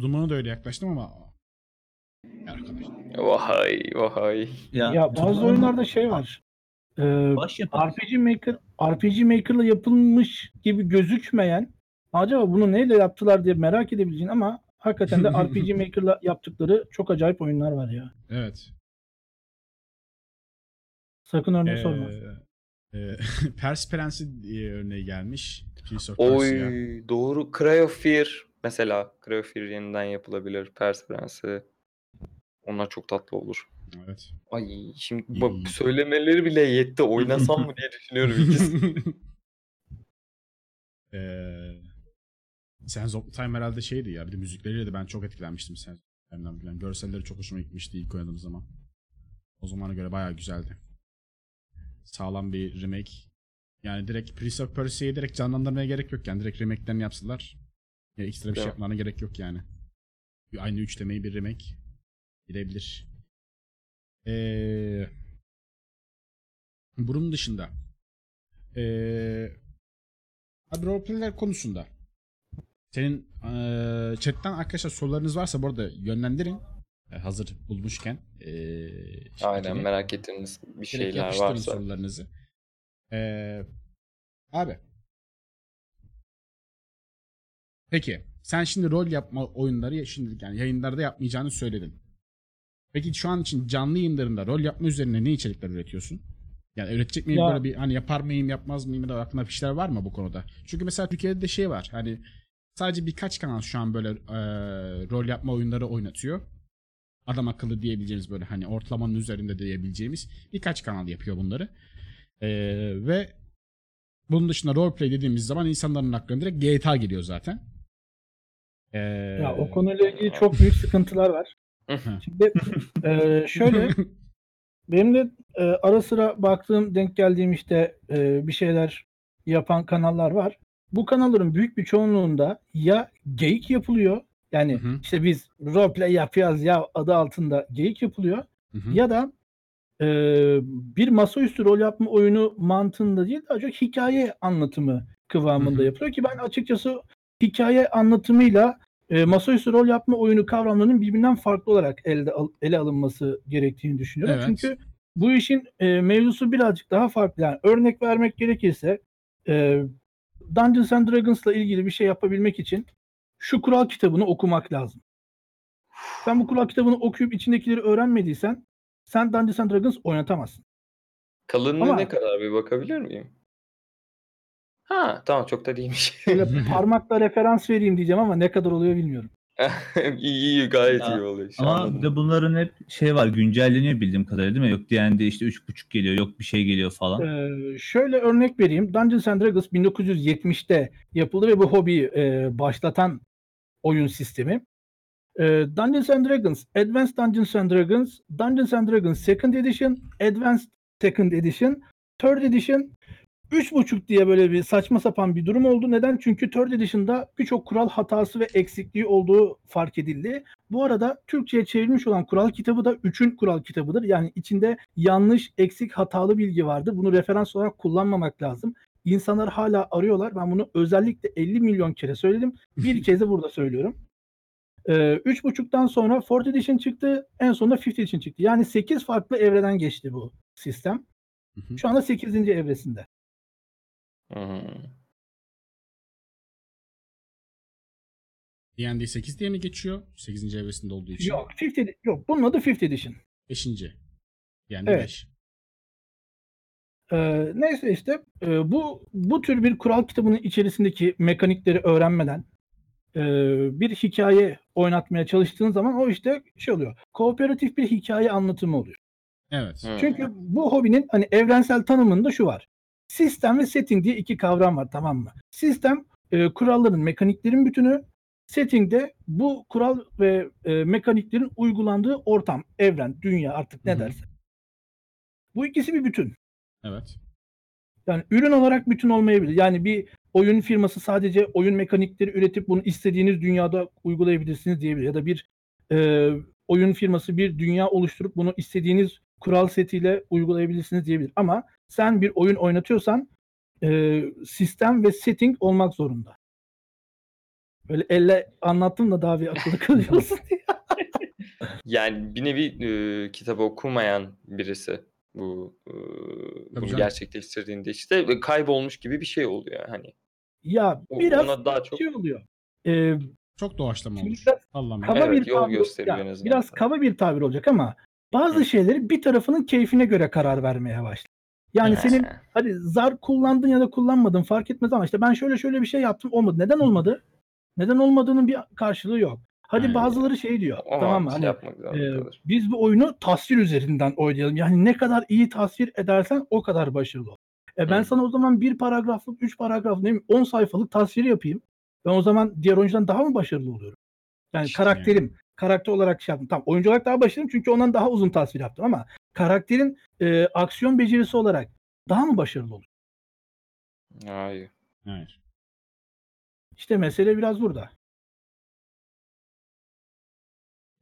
Duman'a da öyle yaklaştım ama Ya arkadaş. Vay vay. Ya bazı Tudum'un oyunlarda şey var. Ee, baş RPG Maker RPG Maker'la yapılmış gibi gözükmeyen acaba bunu neyle yaptılar diye merak edebileceğin ama hakikaten de <laughs> RPG Maker'la yaptıkları çok acayip oyunlar var ya. Evet. Sakın örnek Ee, sorma. e, <laughs> Pers Prensi diye örneği gelmiş. Prince of Persia. Oy doğru. Cry of Fear mesela. Cry of Fear yeniden yapılabilir. Pers Prensi. Onlar çok tatlı olur. Evet. Ay şimdi bak söylemeleri bile yetti. Oynasam mı <laughs> diye düşünüyorum ikisi. Eee Sands of Time herhalde şeydi ya. Bir de müzikleriyle de ben çok etkilenmiştim Sands of Time'dan bilen. Görselleri çok hoşuma gitmişti ilk oynadığım zaman. O zamana göre bayağı güzeldi. Sağlam bir remake. Yani direkt Prince of Persia'yı direkt canlandırmaya gerek yok yani. Direkt remake'lerini yapsalar. Ya ekstra bir şey yapmalarına gerek yok yani. Bir- Aynı üçlemeyi bir remake gidebilir. Eee bunun dışında eee abi roleplay'ler konusunda senin eee chatten arkadaşlar sorularınız varsa bu arada yönlendirin. E, hazır bulmuşken. Eee Aynen şimdiki- merak ettiğiniz bir şeyler varsa. sorularınızı. Ee, abi. Peki. Sen şimdi rol yapma oyunları şimdi yani yayınlarda yapmayacağını söyledin. Peki şu an için canlı yayınlarında rol yapma üzerine ne içerikler üretiyorsun? Yani üretecek miyim Ya- böyle bir hani yapar mıyım yapmaz mıyım da aklında bir şeyler var mı bu konuda? Çünkü mesela Türkiye'de de şey var hani sadece birkaç kanal şu an böyle e, rol yapma oyunları oynatıyor. Adam akıllı diyebileceğimiz böyle hani ortalamanın üzerinde diyebileceğimiz birkaç kanal yapıyor bunları. Ee, ve bunun dışında roleplay dediğimiz zaman insanların aklına direkt GTA geliyor zaten. Ee, Ya o konuyla ilgili çok büyük sıkıntılar var. Şimdi e, şöyle benim de e, ara sıra baktığım denk geldiğim işte e, bir şeyler yapan kanallar var. Bu kanalların büyük bir çoğunluğunda ya geyik yapılıyor. Yani Hı hı. işte biz roleplay yapıyoruz ya adı altında geyik yapılıyor. Hı hı. Ya da e, bir masaüstü rol yapma oyunu mantığında değil daha çok hikaye anlatımı kıvamında Hı hı. yapılıyor ki ben açıkçası hikaye anlatımıyla e, masaüstü rol yapma oyunu kavramlarının birbirinden farklı olarak elde al- ele alınması gerektiğini düşünüyorum. Evet. Çünkü bu işin e, mevzusu birazcık daha farklı. Yani örnek vermek gerekirse e, Dungeons and Dragons'la ilgili bir şey yapabilmek için şu kural kitabını okumak lazım. Sen bu kural kitabını okuyup içindekileri öğrenmediysen sen Dungeons and Dragons oynatamazsın. Kalınlığı Ama- ne kadar bir bakabilir miyim? Ha tamam çok da değilmiş. Böyle <laughs> parmakla referans vereyim diyeceğim ama ne kadar oluyor bilmiyorum. <laughs> iyi iyi gayet Ya, iyi oluyor. Şu Ama anladım. bir de bunların hep şey var güncelleniyor bildiğim kadarıyla değil mi? Yok D&D işte 3.5 geliyor yok bir şey geliyor falan. Ee, şöyle örnek vereyim. Dungeons and Dragons 1970'te yapıldı ve bu hobiyi e, başlatan oyun sistemi. Ee, Dungeons and Dragons, Advanced Dungeons and Dragons, Dungeons and Dragons Second Edition, Advanced Second Edition, Third Edition 3.5 diye böyle bir saçma sapan bir durum oldu. Neden? Çünkü Third Edition'da birçok kural hatası ve eksikliği olduğu fark edildi. Bu arada Türkçe'ye çevrilmiş olan kural kitabı da 3'ün kural kitabıdır. Yani içinde yanlış, eksik, hatalı bilgi vardır. Bunu referans olarak kullanmamak lazım. İnsanlar hala arıyorlar. Ben bunu özellikle 50 milyon kere söyledim. Bir <laughs> kez de burada söylüyorum. Ee, 3.5'tan sonra 4th Edition çıktı. En sonunda 5th Edition çıktı. Yani 8 farklı evreden geçti bu sistem. Şu anda 8. evresinde. Hmm. D&D 8 diye mi geçiyor? 8. evresinde olduğu için. Yok, 5th edi- yok. Bunun adı 5th Edition. 5. Yani Evet. 5. Ee, neyse işte e, bu bu tür bir kural kitabının içerisindeki mekanikleri öğrenmeden e, bir hikaye oynatmaya çalıştığın zaman o işte şey oluyor. Kooperatif bir hikaye anlatımı oluyor. Evet. Çünkü bu hobinin hani evrensel tanımında şu var. Sistem ve setting diye iki kavram var tamam mı? Sistem e, kuralların, mekaniklerin bütünü. Setting de bu kural ve e, mekaniklerin uygulandığı ortam, evren, dünya artık ne Hı hı. dersen. Bu ikisi bir bütün. Evet. Yani ürün olarak bütün olmayabilir. Yani bir oyun firması sadece oyun mekanikleri üretip bunu istediğiniz dünyada uygulayabilirsiniz diyebilir. Ya da bir e, oyun firması bir dünya oluşturup bunu istediğiniz kural setiyle uygulayabilirsiniz diyebilir. Ama sen bir oyun oynatıyorsan e, sistem ve setting olmak zorunda. Böyle elle anlattım da daha bir akıllı kalıyorsun diye. <laughs> Yani bir nevi e, kitabı okumayan birisi bu e, bunu canım. gerçekleştirdiğinde işte kaybolmuş gibi bir şey oluyor hani. Ya biraz ona daha çok şey oluyor. E, Çok doğaçlama olmuş. Allah'ım. kaba Evet, bir yol tabir, gösteriyor ya en azından. biraz kaba bir tabir olacak ama bazı Hı. şeyleri bir tarafının keyfine göre karar vermeye başladı. Yani Ha. senin hadi zar kullandın ya da kullanmadın fark etmez ama işte ben şöyle şöyle bir şey yaptım olmadı. Neden olmadı? Neden olmadığının bir karşılığı yok. Hadi Aynen. bazıları şey diyor. o tamam mı? şey Hani, e, biz bu oyunu tasvir üzerinden oynayalım. Yani ne kadar iyi tasvir edersen o kadar başarılı ol. E ben Hı. sana o zaman bir paragraflık, üç paragraflık, ne bileyim 10 sayfalık tasviri yapayım. Ben o zaman diğer oyuncudan daha mı başarılı oluyorum? Yani İşte karakterim, karakter olarak şey yaptım. Tamam oyuncu olarak daha başarılıyım çünkü ondan daha uzun tasvir yaptım ama karakterin e, aksiyon becerisi olarak daha mı başarılı olur? Hayır. Hayır. İşte mesele biraz burada.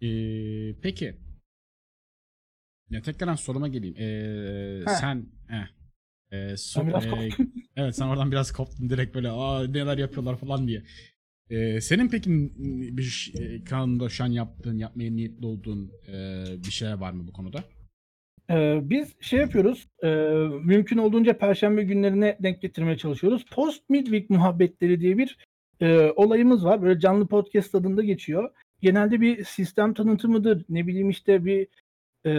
Ee, peki. Ya tekrardan soruma geleyim. Ee, sen eh, ee, so- korktum. <laughs> evet sen oradan biraz koptun direkt böyle aa neler yapıyorlar falan diye. Ee, senin peki bir e, kanalında şu an yaptığın, yapmaya niyetli olduğun ee, bir şey var mı bu konuda? Ee, biz şey yapıyoruz. e, mümkün olduğunca perşembe günlerine denk getirmeye çalışıyoruz. Post Midweek muhabbetleri diye bir e, olayımız var. Böyle canlı podcast adında geçiyor. Genelde bir sistem tanıtımıdır. Ne bileyim işte bir e,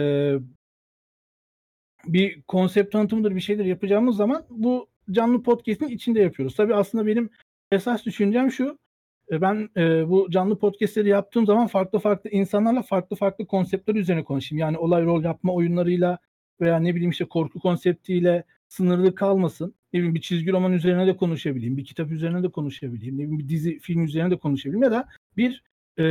bir konsept tanıtımıdır bir şeyler yapacağımız zaman bu canlı podcast'in içinde yapıyoruz. Tabii aslında benim esas düşüncem şu. E, Ben e, bu canlı podcast'leri yaptığım zaman farklı farklı insanlarla farklı farklı konseptler üzerine konuşayım. Yani olay rol yapma oyunlarıyla veya ne bileyim işte korku konseptiyle sınırlı kalmasın. Ne bileyim bir çizgi roman üzerine de konuşabileyim, bir kitap üzerine de konuşabileyim, ne bileyim bir dizi film üzerine de konuşabileyim ya da bir e,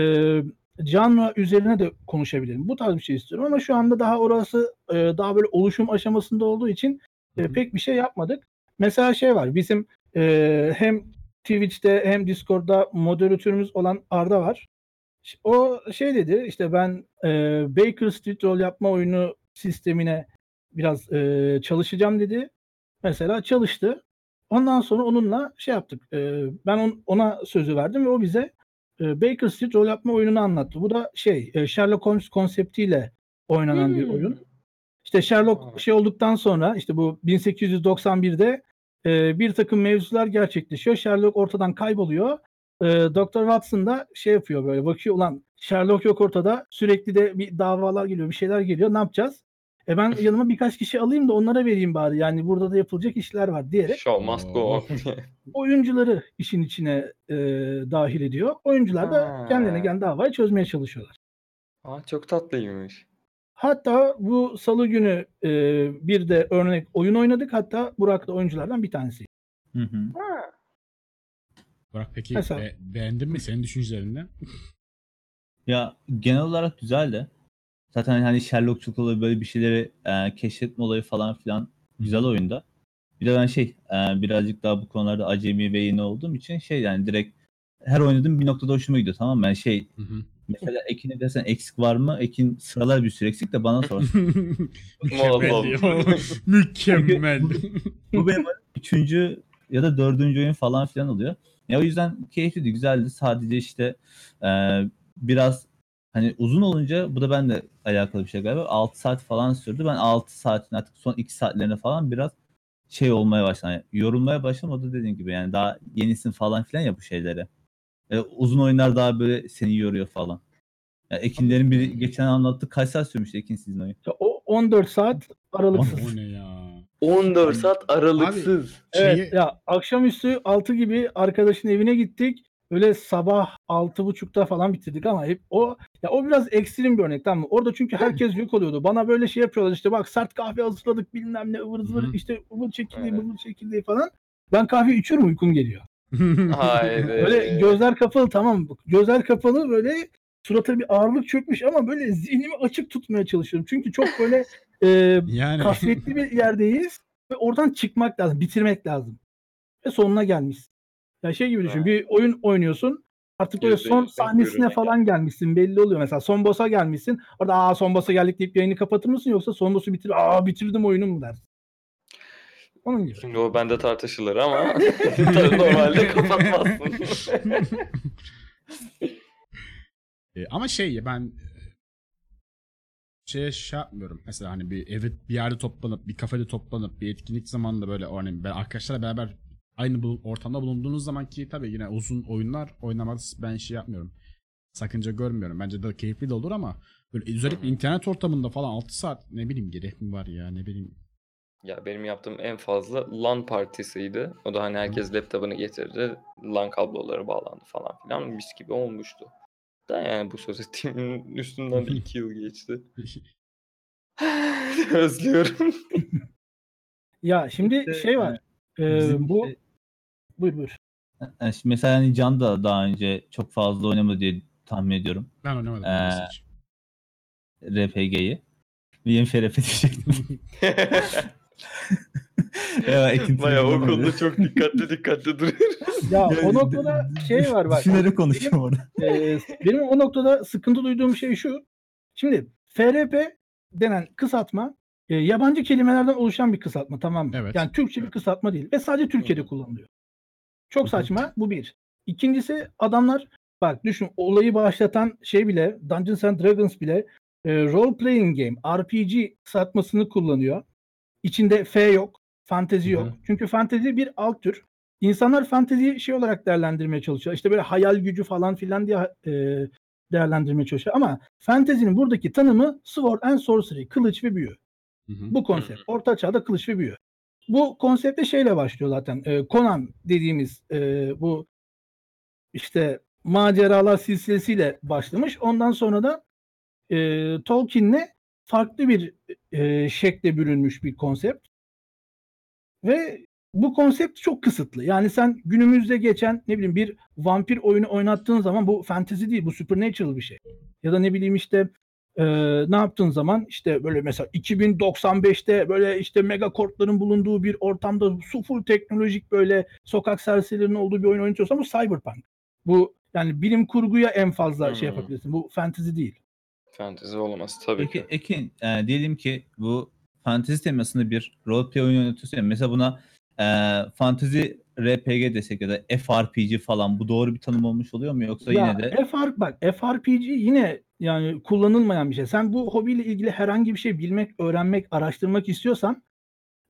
canlı üzerine de konuşabilirim. Bu tarz bir şey istiyorum ama şu anda daha orası e, daha böyle oluşum aşamasında olduğu için e, pek bir şey yapmadık. Mesela şey var bizim e, hem Twitch'te hem Discord'da moderatörümüz olan Arda var. O şey dedi işte ben e, Baker Street rol yapma oyunu sistemine biraz e, çalışacağım dedi. Mesela çalıştı. Ondan sonra onunla şey yaptık. e, ben on- ona sözü verdim ve o bize e, Baker Street rol yapma oyununu anlattı. Bu da şey e, Sherlock Holmes konseptiyle oynanan bir Hmm. oyun. İşte Sherlock şey olduktan sonra işte bu 1891'de e, bir takım mevzular gerçekleşiyor. Sherlock ortadan kayboluyor. E, Dr. Watson da şey yapıyor böyle bakıyor ulan Sherlock yok ortada. Sürekli de bir davalar geliyor, bir şeyler geliyor. Ne yapacağız? E ben <laughs> yanıma birkaç kişi alayım da onlara vereyim bari. Yani burada da yapılacak işler var diyerek Show must go on. <laughs> oyuncuları işin içine e, dahil ediyor. Oyuncular da Ha. kendilerine gelen davayı çözmeye çalışıyorlar. Aa, çok tatlıymış. Hatta bu salı günü e, bir de örnek oyun oynadık. Hatta Burak da oyunculardan bir tanesi. Hı hı. Burak peki Mesela- be- beğendin mi senin düşüncelerinden? Ya genel olarak güzeldi. Zaten hani Sherlockçuluk olayı böyle bir şeyleri e, keşfetme olayı falan filan güzel oyunda. Bir de ben şey e, birazcık daha bu konularda acemi ve yeni olduğum için şey yani direkt her oynadığım bir noktada hoşuma gidiyor tamam mı? Yani şey Hı hı. Mesela Ekin'e desen eksik var mı? Ekin sıralar bir sürü eksik de bana <laughs> sor. Mükemmel. Ya. Mükemmel. <laughs> bu benim üçüncü ya da dördüncü oyun falan filan oluyor. Ya o yüzden keyifliydi, güzeldi. Sadece işte e, biraz hani uzun olunca bu da ben de alakalı bir şey galiba. 6 saat falan sürdü. Ben 6 saatin artık son 2 saatlerine falan biraz şey olmaya başladı. Yani yorulmaya başladım. O da dediğim gibi yani daha yenisin falan filan ya bu şeyleri. E, uzun oyunlar daha böyle seni yoruyor falan. Yani Ekinlerin biri geçen anlattı. Kaç saat sürmüştü Ekin sizin oyun? O 14 saat aralıksız. o ne ya? 14 saat aralıksız. Evet Şeyi- ya akşamüstü 6 gibi arkadaşın evine gittik. Öyle sabah 6.30'da falan bitirdik ama hep o ya o biraz ekstrem bir örnek tamam mı? Orada çünkü herkes yok oluyordu. Bana böyle şey yapıyorlar işte bak sert kahve hazırladık bilmem ne ıvır zıvır işte ıvır çekildi Evet. ıvır çekildi falan. Ben kahve içiyorum uykum geliyor. Haydi. Böyle gözler kapalı tamam mı? Gözler kapalı böyle surata bir ağırlık çökmüş ama böyle zihnimi açık tutmaya çalışıyorum. Çünkü çok böyle e, <laughs> yani kasvetli bir yerdeyiz ve oradan çıkmak lazım, bitirmek lazım. Ve sonuna gelmiş. Ya şey gibi düşün, Evet. bir oyun oynuyorsun. Artık böyle son sahnesine falan gelmişsin belli oluyor mesela. Son boss'a gelmişsin. Orada aa son boss'a geldik deyip yayını kapatır mısın yoksa son boss'u bitir aa bitirdim oyunu mu dersin? Onun gibi. Şimdi o bende tartışılır ama tabii <laughs> normalde kapatmazsın. <laughs> E, ama şey ben e, şey şey yapmıyorum. Mesela hani bir evet bir yerde toplanıp bir kafede toplanıp bir etkinlik zamanında böyle hani ben arkadaşlarla beraber aynı bu ortamda bulunduğunuz zaman ki tabii yine uzun oyunlar oynamak ben şey yapmıyorum. Sakınca görmüyorum. Bence de keyifli de olur ama böyle özellikle hı. internet ortamında falan 6 saat ne bileyim gerek mi var ya ne bileyim. Ya benim yaptığım en fazla LAN partisiydi. O da hani herkes laptopunu getirdi. LAN kabloları bağlandı falan filan. Mis gibi olmuştu. Da yani bu söz ettiğimin <laughs> üstünden <laughs> de 2 yıl geçti. <laughs> Özlüyorum. Ya şimdi İşte, şey var. e, Bizim bu işte- buyur buyur. Yani şimdi mesela hani Can da daha önce çok fazla oynamadı diye tahmin ediyorum Ben oynamadım. Ee. RPG'yi. Benim şerefe diyecektim. <laughs> ya, Baya o konuda çok dikkatli dikkatli duruyor. Ya o noktada şey var bak. Düşünerek konuşuyorum orada. Ee, benim o noktada sıkıntı duyduğum şey şu. Şimdi FRP denen kısaltma e, yabancı kelimelerden oluşan bir kısaltma tamam mı? Evet. Yani Türkçe bir kısaltma değil ve sadece Türkiye'de kullanılıyor. Çok saçma bu bir. İkincisi adamlar bak düşün olayı başlatan şey bile Dungeons and Dragons bile e, role playing game RPG kısaltmasını kullanıyor. İçinde F yok, fantezi Hı hı. yok. Çünkü fantezi bir alt tür. İnsanlar fanteziyi şey olarak değerlendirmeye çalışıyor. İşte böyle hayal gücü falan filan diye e, değerlendirmeye çalışıyor. Ama fantezinin buradaki tanımı sword and sorcery, kılıç ve büyü. Hı hı. Bu konsept. Orta çağda kılıç ve büyü. Bu konsepte şeyle başlıyor zaten. E, Conan dediğimiz e, bu işte maceralar silsilesiyle başlamış. Ondan sonra da e, Tolkien'le farklı bir e, şekle bürünmüş bir konsept. Ve bu konsept çok kısıtlı. Yani sen günümüzde geçen ne bileyim bir vampir oyunu oynattığın zaman bu fantasy değil, bu supernatural bir şey. Ya da ne bileyim işte e, ne yaptığın zaman işte böyle mesela 2095'te böyle işte megakortların bulunduğu bir ortamda su full teknolojik böyle sokak serserilerinin olduğu bir oyun oynatıyorsan bu cyberpunk. Bu yani bilim kurguya en fazla şey Hmm. yapabilirsin. Bu fantasy değil. Fantezi olamaz tabii Peki ki. Ekin e, diyelim ki bu fantezi temasında bir roleplay oyunu oynatıyorsun ya. Mesela buna e, fantezi RPG desek ya da FRPG falan bu doğru bir tanım olmuş oluyor mu yoksa Ya yine de FR, bak FRPG yine yani kullanılmayan bir şey. Sen bu hobiyle ilgili herhangi bir şey bilmek, öğrenmek, araştırmak istiyorsan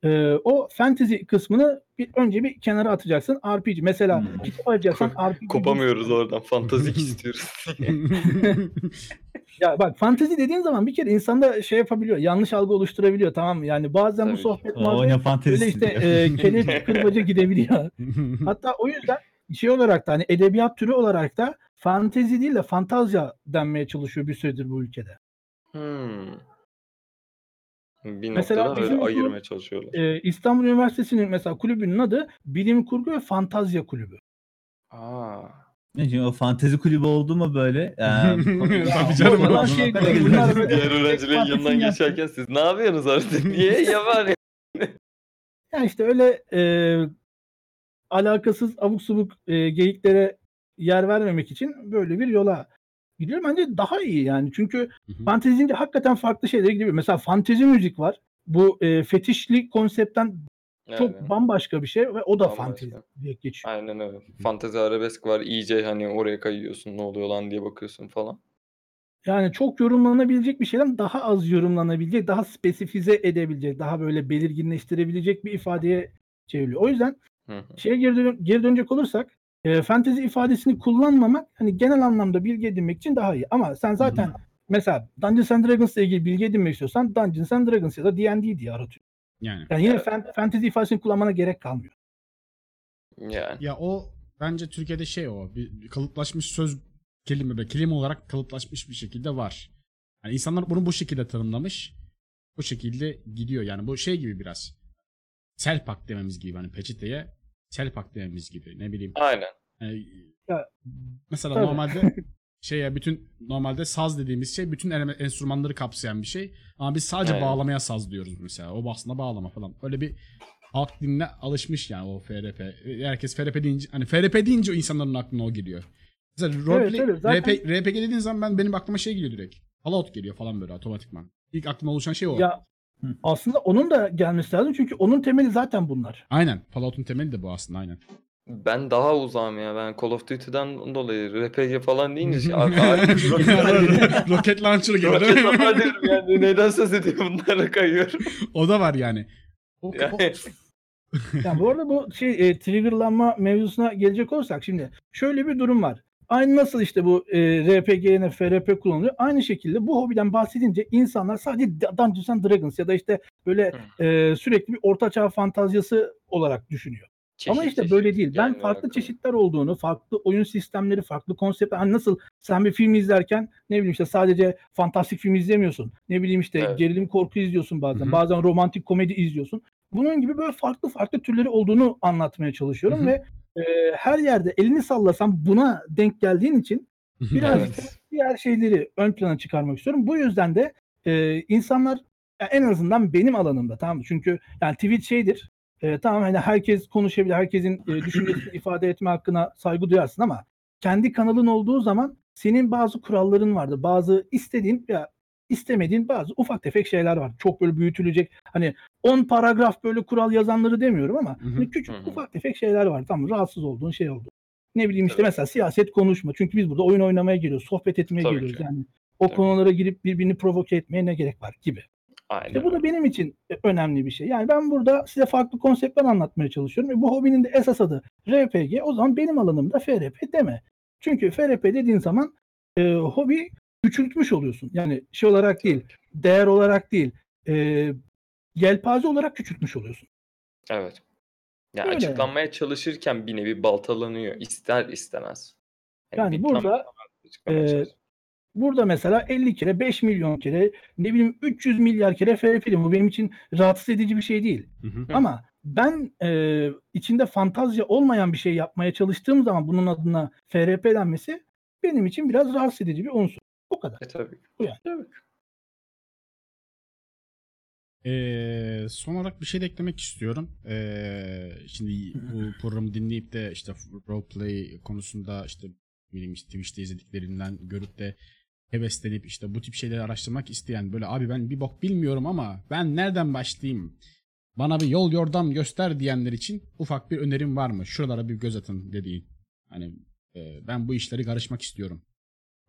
e, o fantasy kısmını bir, önce bir kenara atacaksın. RPG mesela Hmm. kitap arayacaksan RPG. Kopamıyoruz oradan. Fantazik istiyoruz. <laughs> Ya bak fantezi dediğin zaman bir kere insanda şey yapabiliyor. Yanlış algı oluşturabiliyor tamam mı? Yani bazen Tabii bu sohbet böyle işte e, kenet kırbaca gidebiliyor. <laughs> Hatta o yüzden şey olarak da hani edebiyat türü olarak da fantezi değil de fantazya denmeye çalışıyor bir süredir bu ülkede. Hmm. Bir Mesela noktada bizim öyle ayırmaya çalışıyorlar. Ee, İstanbul Üniversitesi'nin mesela kulübünün adı Bilim Kurgu ve Fantazya Kulübü. Aa. Ne şimdi o fantezi kulübü oldu mu böyle? <laughs> E, Tabii canım. bunlar Bunlar şey, <laughs> Diğer öğrencilerin yanından geçerken siz ne yapıyorsunuz artık? Niye <laughs> yapar ya? Yani işte öyle e, alakasız abuk subuk e, geyiklere yer vermemek için böyle bir yola gidiyor. Bence daha iyi yani. Çünkü fantezi deyince hakikaten farklı şeylere gidiyor. Mesela fantezi müzik var. Bu e, fetişli konseptten çok Aynen. bambaşka bir şey ve o da Bambaşka. fantezi diye geçiyor. Aynen öyle. Fantezi arabesk var. iyice hani oraya kayıyorsun. Ne oluyor lan diye bakıyorsun falan. Yani çok yorumlanabilecek bir şeyden daha az yorumlanabilecek, daha spesifize edebilecek, daha böyle belirginleştirebilecek bir ifadeye çevriliyor. O yüzden Hı hı. şeye geri, dön- geri dönecek olursak e, fantezi ifadesini kullanmamak hani genel anlamda bilgi edinmek için daha iyi. Ama sen zaten mesela Dungeons and Dragons ile ilgili bilgi edinmek istiyorsan Dungeons and Dragons ya da D&D diye aratıyor. Yani. Yani yine Evet. fan- fantezi ifadesini kullanmana gerek kalmıyor. Yani. Ya o bence Türkiye'de şey o bir, bir kalıplaşmış söz kelime ve kelime olarak kalıplaşmış bir şekilde var. Yani insanlar bunu bu şekilde tanımlamış. Bu şekilde gidiyor. Yani bu şey gibi biraz. Selpak dememiz gibi hani peçeteye selpak dememiz gibi ne bileyim. Aynen. Yani, Ya, mesela tabii. normalde <laughs> şey ya bütün normalde saz dediğimiz şey bütün enstrümanları kapsayan bir şey. Ama biz sadece Aynen. bağlamaya saz diyoruz mesela. O aslında bağlama falan. Öyle bir halk diline alışmış yani o FRP. Herkes FRP deyince hani FRP deyince insanların aklına o geliyor. Mesela roleplay, evet, zaten- RP, RPG dediğin zaman ben benim aklıma şey geliyor direkt. Fallout geliyor falan böyle otomatikman. İlk aklıma oluşan şey o. Ya aslında onun da gelmesi lazım çünkü onun temeli zaten bunlar. Aynen. Fallout'un temeli de bu aslında aynen. Ben daha uzağım ya. Ben Call of Duty'den dolayı RPG falan deyince <laughs> şey, <laughs> Roket launcher gibi değil mi? <laughs> diyorum yani. Neden söz ediyor bunlara kayıyor. o da var yani. O, o- Yani, Yani bu arada bu şey e, triggerlanma mevzusuna gelecek olursak şimdi şöyle bir durum var. Aynı nasıl işte bu e, RPG'ne FRP kullanılıyor. Aynı şekilde bu hobiden bahsedince insanlar sadece Dungeons and Dragons ya da işte böyle e, sürekli bir ortaçağ fantazyası olarak düşünüyor. Ama çeşit işte çeşit böyle değil. Ben farklı başladı. çeşitler olduğunu, farklı oyun sistemleri, farklı konseptler. Hani nasıl sen bir film izlerken ne bileyim işte sadece fantastik film izlemiyorsun. Ne bileyim işte Evet. gerilim korku izliyorsun bazen. Hı hı. Bazen romantik komedi izliyorsun. Bunun gibi böyle farklı farklı türleri olduğunu anlatmaya çalışıyorum Hı hı. ve e, her yerde elini sallasan buna denk geldiğin için biraz Evet. diğer şeyleri ön plana çıkarmak istiyorum. Bu yüzden de e, insanlar ya en azından benim alanımda tamam mı? Çünkü yani Twitch şeydir. E, tamam hani herkes konuşabilir, herkesin e, düşüncesini <clears throat> ifade etme hakkına saygı duyarsın ama kendi kanalın olduğu zaman senin bazı kuralların vardır. Bazı istediğin ya istemediğin bazı ufak tefek şeyler var. Çok böyle büyütülecek hani 10 paragraf böyle kural yazanları demiyorum ama Hı hı. hani küçük Hı hı. ufak tefek şeyler var. Tamam mı? rahatsız olduğun şey oldu. Ne bileyim işte Evet. mesela siyaset konuşma. Çünkü biz burada oyun oynamaya geliyoruz, sohbet etmeye Tabii geliyoruz. ki. Yani o Tabii. konulara girip birbirini provoke etmeye ne gerek var gibi. Aynen. İşte bu da benim için e, önemli bir şey. Yani ben burada size farklı konseptler anlatmaya çalışıyorum. Ve bu hobinin de esas adı RPG. O zaman benim alanımda FRP deme. Çünkü FRP dediğin zaman e, hobi küçültmüş oluyorsun. Yani şey olarak değil, değer olarak değil, e, yelpaze olarak küçültmüş oluyorsun. Evet. Ya Öyle açıklanmaya çalışırken bir nevi baltalanıyor. ister istemez. Yani bir burada, e, Burada mesela 50 kere, 5 milyon kere, ne bileyim 300 milyar kere FRP dedim. Bu benim için rahatsız edici bir şey değil. Hı hı. Ama ben e, içinde fantazya olmayan bir şey yapmaya çalıştığım zaman bunun adına FRP denmesi benim için biraz rahatsız edici bir unsur. O kadar. E tabii. Bu yani. Tabii. Ee, son olarak bir şey de eklemek istiyorum. Ee, şimdi bu programı dinleyip de işte roleplay konusunda işte bileyim işte Twitch'te izlediklerinden görüp de heveslenip işte bu tip şeyleri araştırmak isteyen böyle abi ben bir bok bilmiyorum ama ben nereden başlayayım? Bana bir yol yordam göster diyenler için ufak bir önerim var mı? Şuralara bir göz atın dediğin. Hani e, ben bu işleri karışmak istiyorum.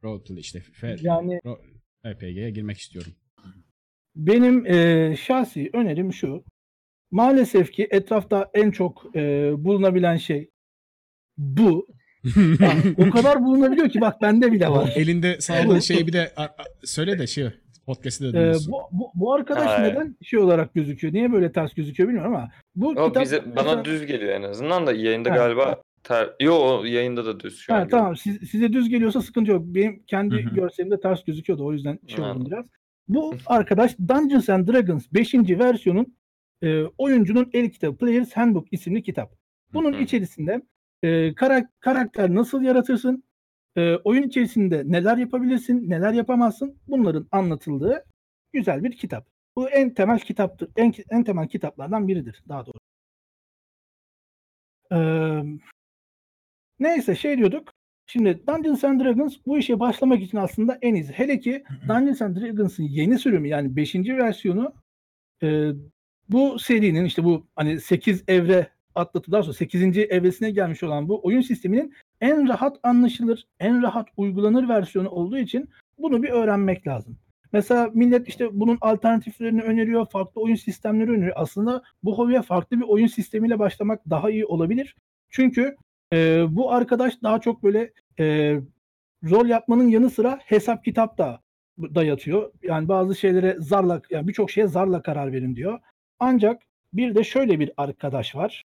Roleplay işte fair, Yani RPG'ye girmek istiyorum. benim e, şahsi önerim şu. Maalesef ki etrafta en çok e, bulunabilen şey bu. <laughs> O kadar bulunabiliyor ki bak bende bile O var. elinde sağladığın şeyi bir de a- a- söyle de şey podcast'ı da Ee, bu, bu, bu arkadaş Hayır. neden şey olarak gözüküyor? Niye böyle ters gözüküyor bilmiyorum ama bu O kitap bize, bana mesela- düz geliyor en azından da yayında Ha. galiba ter... Yo o yayında da düz şu Ha, an. tamam siz- size düz geliyorsa sıkıntı yok. Benim kendi Hı hı. görselimde ters gözüküyordu o yüzden şey oldum biraz. Bu arkadaş Dungeons and Dragons 5. versiyonun e, oyuncunun el kitabı Player's Handbook isimli kitap. Bunun Hı hı. içerisinde e, karak- karakter nasıl yaratırsın, e, oyun içerisinde neler yapabilirsin, neler yapamazsın bunların anlatıldığı güzel bir kitap. Bu en temel kitaptır. En, en temel kitaplardan biridir daha doğrusu. Eee neyse şey diyorduk. Şimdi Dungeons and Dragons bu işe başlamak için aslında en iyisi. Hele ki Dungeons and Dragons'ın yeni sürümü yani 5. versiyonu e, bu serinin işte bu hani 8 evre atlatı daha sonra 8. evresine gelmiş olan bu oyun sisteminin en rahat anlaşılır, en rahat uygulanır versiyonu olduğu için bunu bir öğrenmek lazım. Mesela millet işte bunun alternatiflerini öneriyor, farklı oyun sistemleri öneriyor. Aslında bu hobiye farklı bir oyun sistemiyle başlamak daha iyi olabilir. Çünkü e, bu arkadaş daha çok böyle e, rol yapmanın yanı sıra hesap kitap da dayatıyor. Yani bazı şeylere zarla, yani birçok şeye zarla karar verin diyor. Ancak bir de şöyle bir arkadaş var.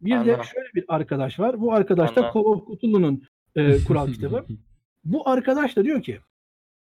Bir de Ana. şöyle bir arkadaş var. Bu arkadaş da. Call of Cthulhu'nun e, <laughs> kural kitabı. Bu arkadaş da diyor ki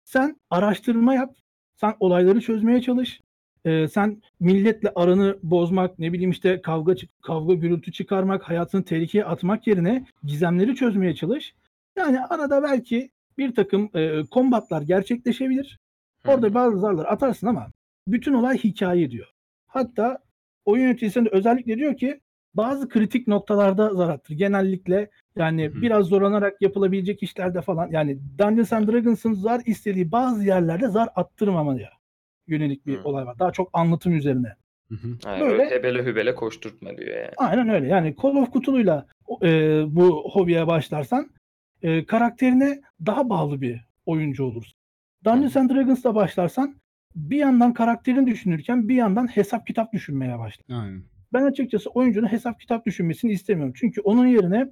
sen araştırma yap, sen olayları çözmeye çalış, e, sen milletle aranı bozmak, ne bileyim işte kavga kavga gürültü çıkarmak, hayatını tehlikeye atmak yerine gizemleri çözmeye çalış. Yani arada belki bir takım e, kombatlar gerçekleşebilir. Orada bazı zarlar atarsın ama bütün olay hikaye diyor. Hatta oyun yöneticisinde özellikle diyor ki bazı kritik noktalarda zar attır. Genellikle yani Hı hı. biraz zorlanarak yapılabilecek işlerde falan yani Dungeons and Dragons'ın zar istediği bazı yerlerde zar attırmamaya yönelik bir Hı. olay var. Daha çok anlatım üzerine. Hı hı. Yani böyle- öyle hebele hübele koşturtma diyor yani. Aynen öyle. Yani Call of Cthulhu'yla e, bu hobiye başlarsan e, karakterine daha bağlı bir oyuncu olursun. Dungeons and Dragons'la başlarsan bir yandan karakterini düşünürken bir yandan hesap kitap düşünmeye başlar. Aynen. Ben açıkçası oyuncunun hesap kitap düşünmesini istemiyorum. Çünkü onun yerine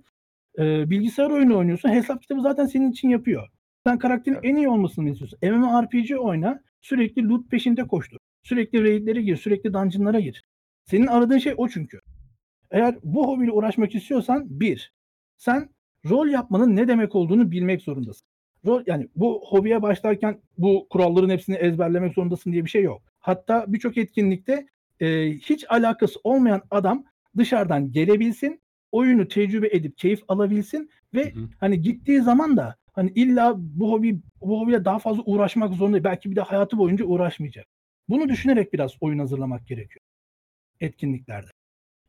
e, bilgisayar oyunu oynuyorsun. Hesap kitabı zaten senin için yapıyor. Sen karakterin Evet. en iyi olmasını istiyorsun. MMORPG oyna. Sürekli loot peşinde koştur. Sürekli raidlere gir. Sürekli dungeonlara gir. Senin aradığın şey o çünkü. Eğer bu hobiyle uğraşmak istiyorsan bir, sen rol yapmanın ne demek olduğunu bilmek zorundasın. Rol yani bu hobiye başlarken bu kuralların hepsini ezberlemek zorundasın diye bir şey yok. Hatta birçok etkinlikte e, hiç alakası olmayan adam dışarıdan gelebilsin, oyunu tecrübe edip keyif alabilsin ve Hı hı. hani gittiği zaman da hani illa bu hobi bu hobiyle daha fazla uğraşmak zorunda belki bir de hayatı boyunca uğraşmayacak. Bunu düşünerek biraz oyun hazırlamak gerekiyor etkinliklerde.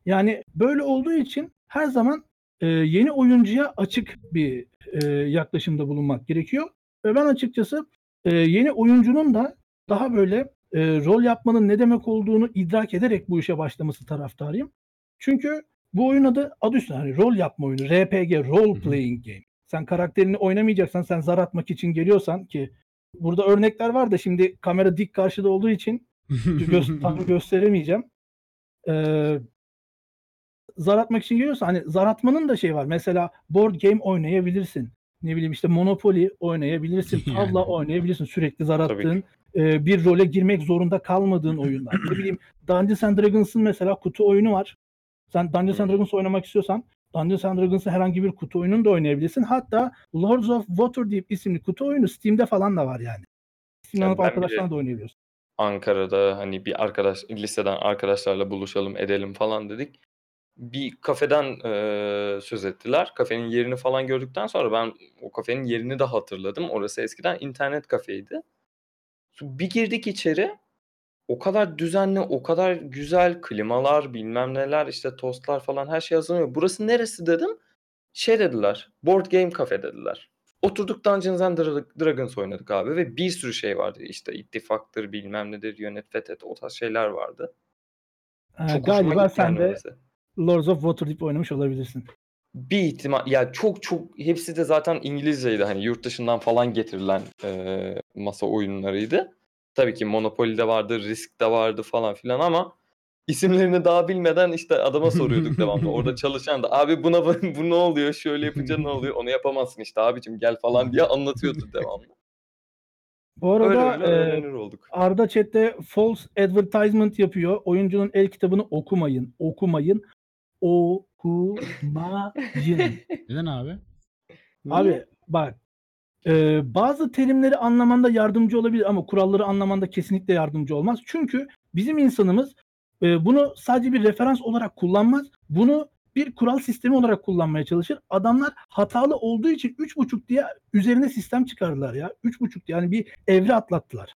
Yani böyle olduğu için her zaman e, yeni oyuncuya açık bir e, yaklaşımda bulunmak gerekiyor. Ve ben açıkçası e, yeni oyuncunun da daha böyle e, rol yapmanın ne demek olduğunu idrak ederek bu işe başlaması taraftarıyım. Çünkü bu oyun adı adı üstünde hani rol yapma oyunu, RPG, role playing game. Sen karakterini oynamayacaksan, sen zar atmak için geliyorsan ki burada örnekler var da şimdi kamera dik karşıda olduğu için gö- <laughs> tam gösteremeyeceğim. Ee, zar atmak için geliyorsa hani zar atmanın da şey var. Mesela board game oynayabilirsin. Ne bileyim işte Monopoly oynayabilirsin. Yani. <laughs> Tavla oynayabilirsin. Sürekli zar attığın e, bir role girmek zorunda kalmadığın oyunlar. ne bileyim Dungeons and Dragons'ın mesela kutu oyunu var. Sen Dungeons and. Dragons oynamak istiyorsan Dungeons and Dragons'ın herhangi bir kutu oyununu da oynayabilirsin. Hatta Lords of Waterdeep isimli kutu oyunu Steam'de falan da var yani. Steam'den Ya alıp ben bir de- arkadaşlarla da oynayabiliyorsun. Ankara'da hani bir arkadaş liseden arkadaşlarla buluşalım edelim falan dedik. Bir kafeden eee, söz ettiler. Kafenin yerini falan gördükten sonra ben o kafenin yerini de hatırladım. Orası eskiden internet kafeydi. Bir girdik içeri. O kadar düzenli, o kadar güzel klimalar, bilmem neler, işte tostlar falan her şey hazırlanıyor. Burası neresi dedim. Şey dediler. Board Game Cafe dediler. Oturduk Dungeons and Dra- Dragons oynadık abi ve bir sürü şey vardı. İşte ittifaktır, bilmem nedir, yönet fethet o tarz şeyler vardı. Ee, Çok galiba sen de orası. Lords of Waterdeep oynamış olabilirsin. Bir ihtimal ya çok çok hepsi de zaten İngilizceydi hani yurt dışından falan getirilen eee, masa oyunlarıydı. Tabii ki Monopoly'de vardı, Risk'te vardı falan filan ama isimlerini daha bilmeden işte adama soruyorduk devamlı. Orada <laughs> çalışan da abi buna bu ne oluyor? Şöyle yapınca ne oluyor? Onu yapamazsın işte abicim gel falan diye anlatıyordu <laughs> devamlı. Bu Öyle arada öyle e, öğrenir olduk. Arda chatte false advertisement yapıyor. Oyuncunun el kitabını okumayın. Okumayın. Okumayın. <laughs> Neden abi? Abi bak e, bazı terimleri anlamanda yardımcı olabilir ama kuralları anlamanda kesinlikle yardımcı olmaz. Çünkü bizim insanımız e, bunu sadece bir referans olarak kullanmaz. Bunu bir kural sistemi olarak kullanmaya çalışır. Adamlar hatalı olduğu için 3.5 diye üzerine sistem çıkardılar ya. 3.5 yani bir evre atlattılar.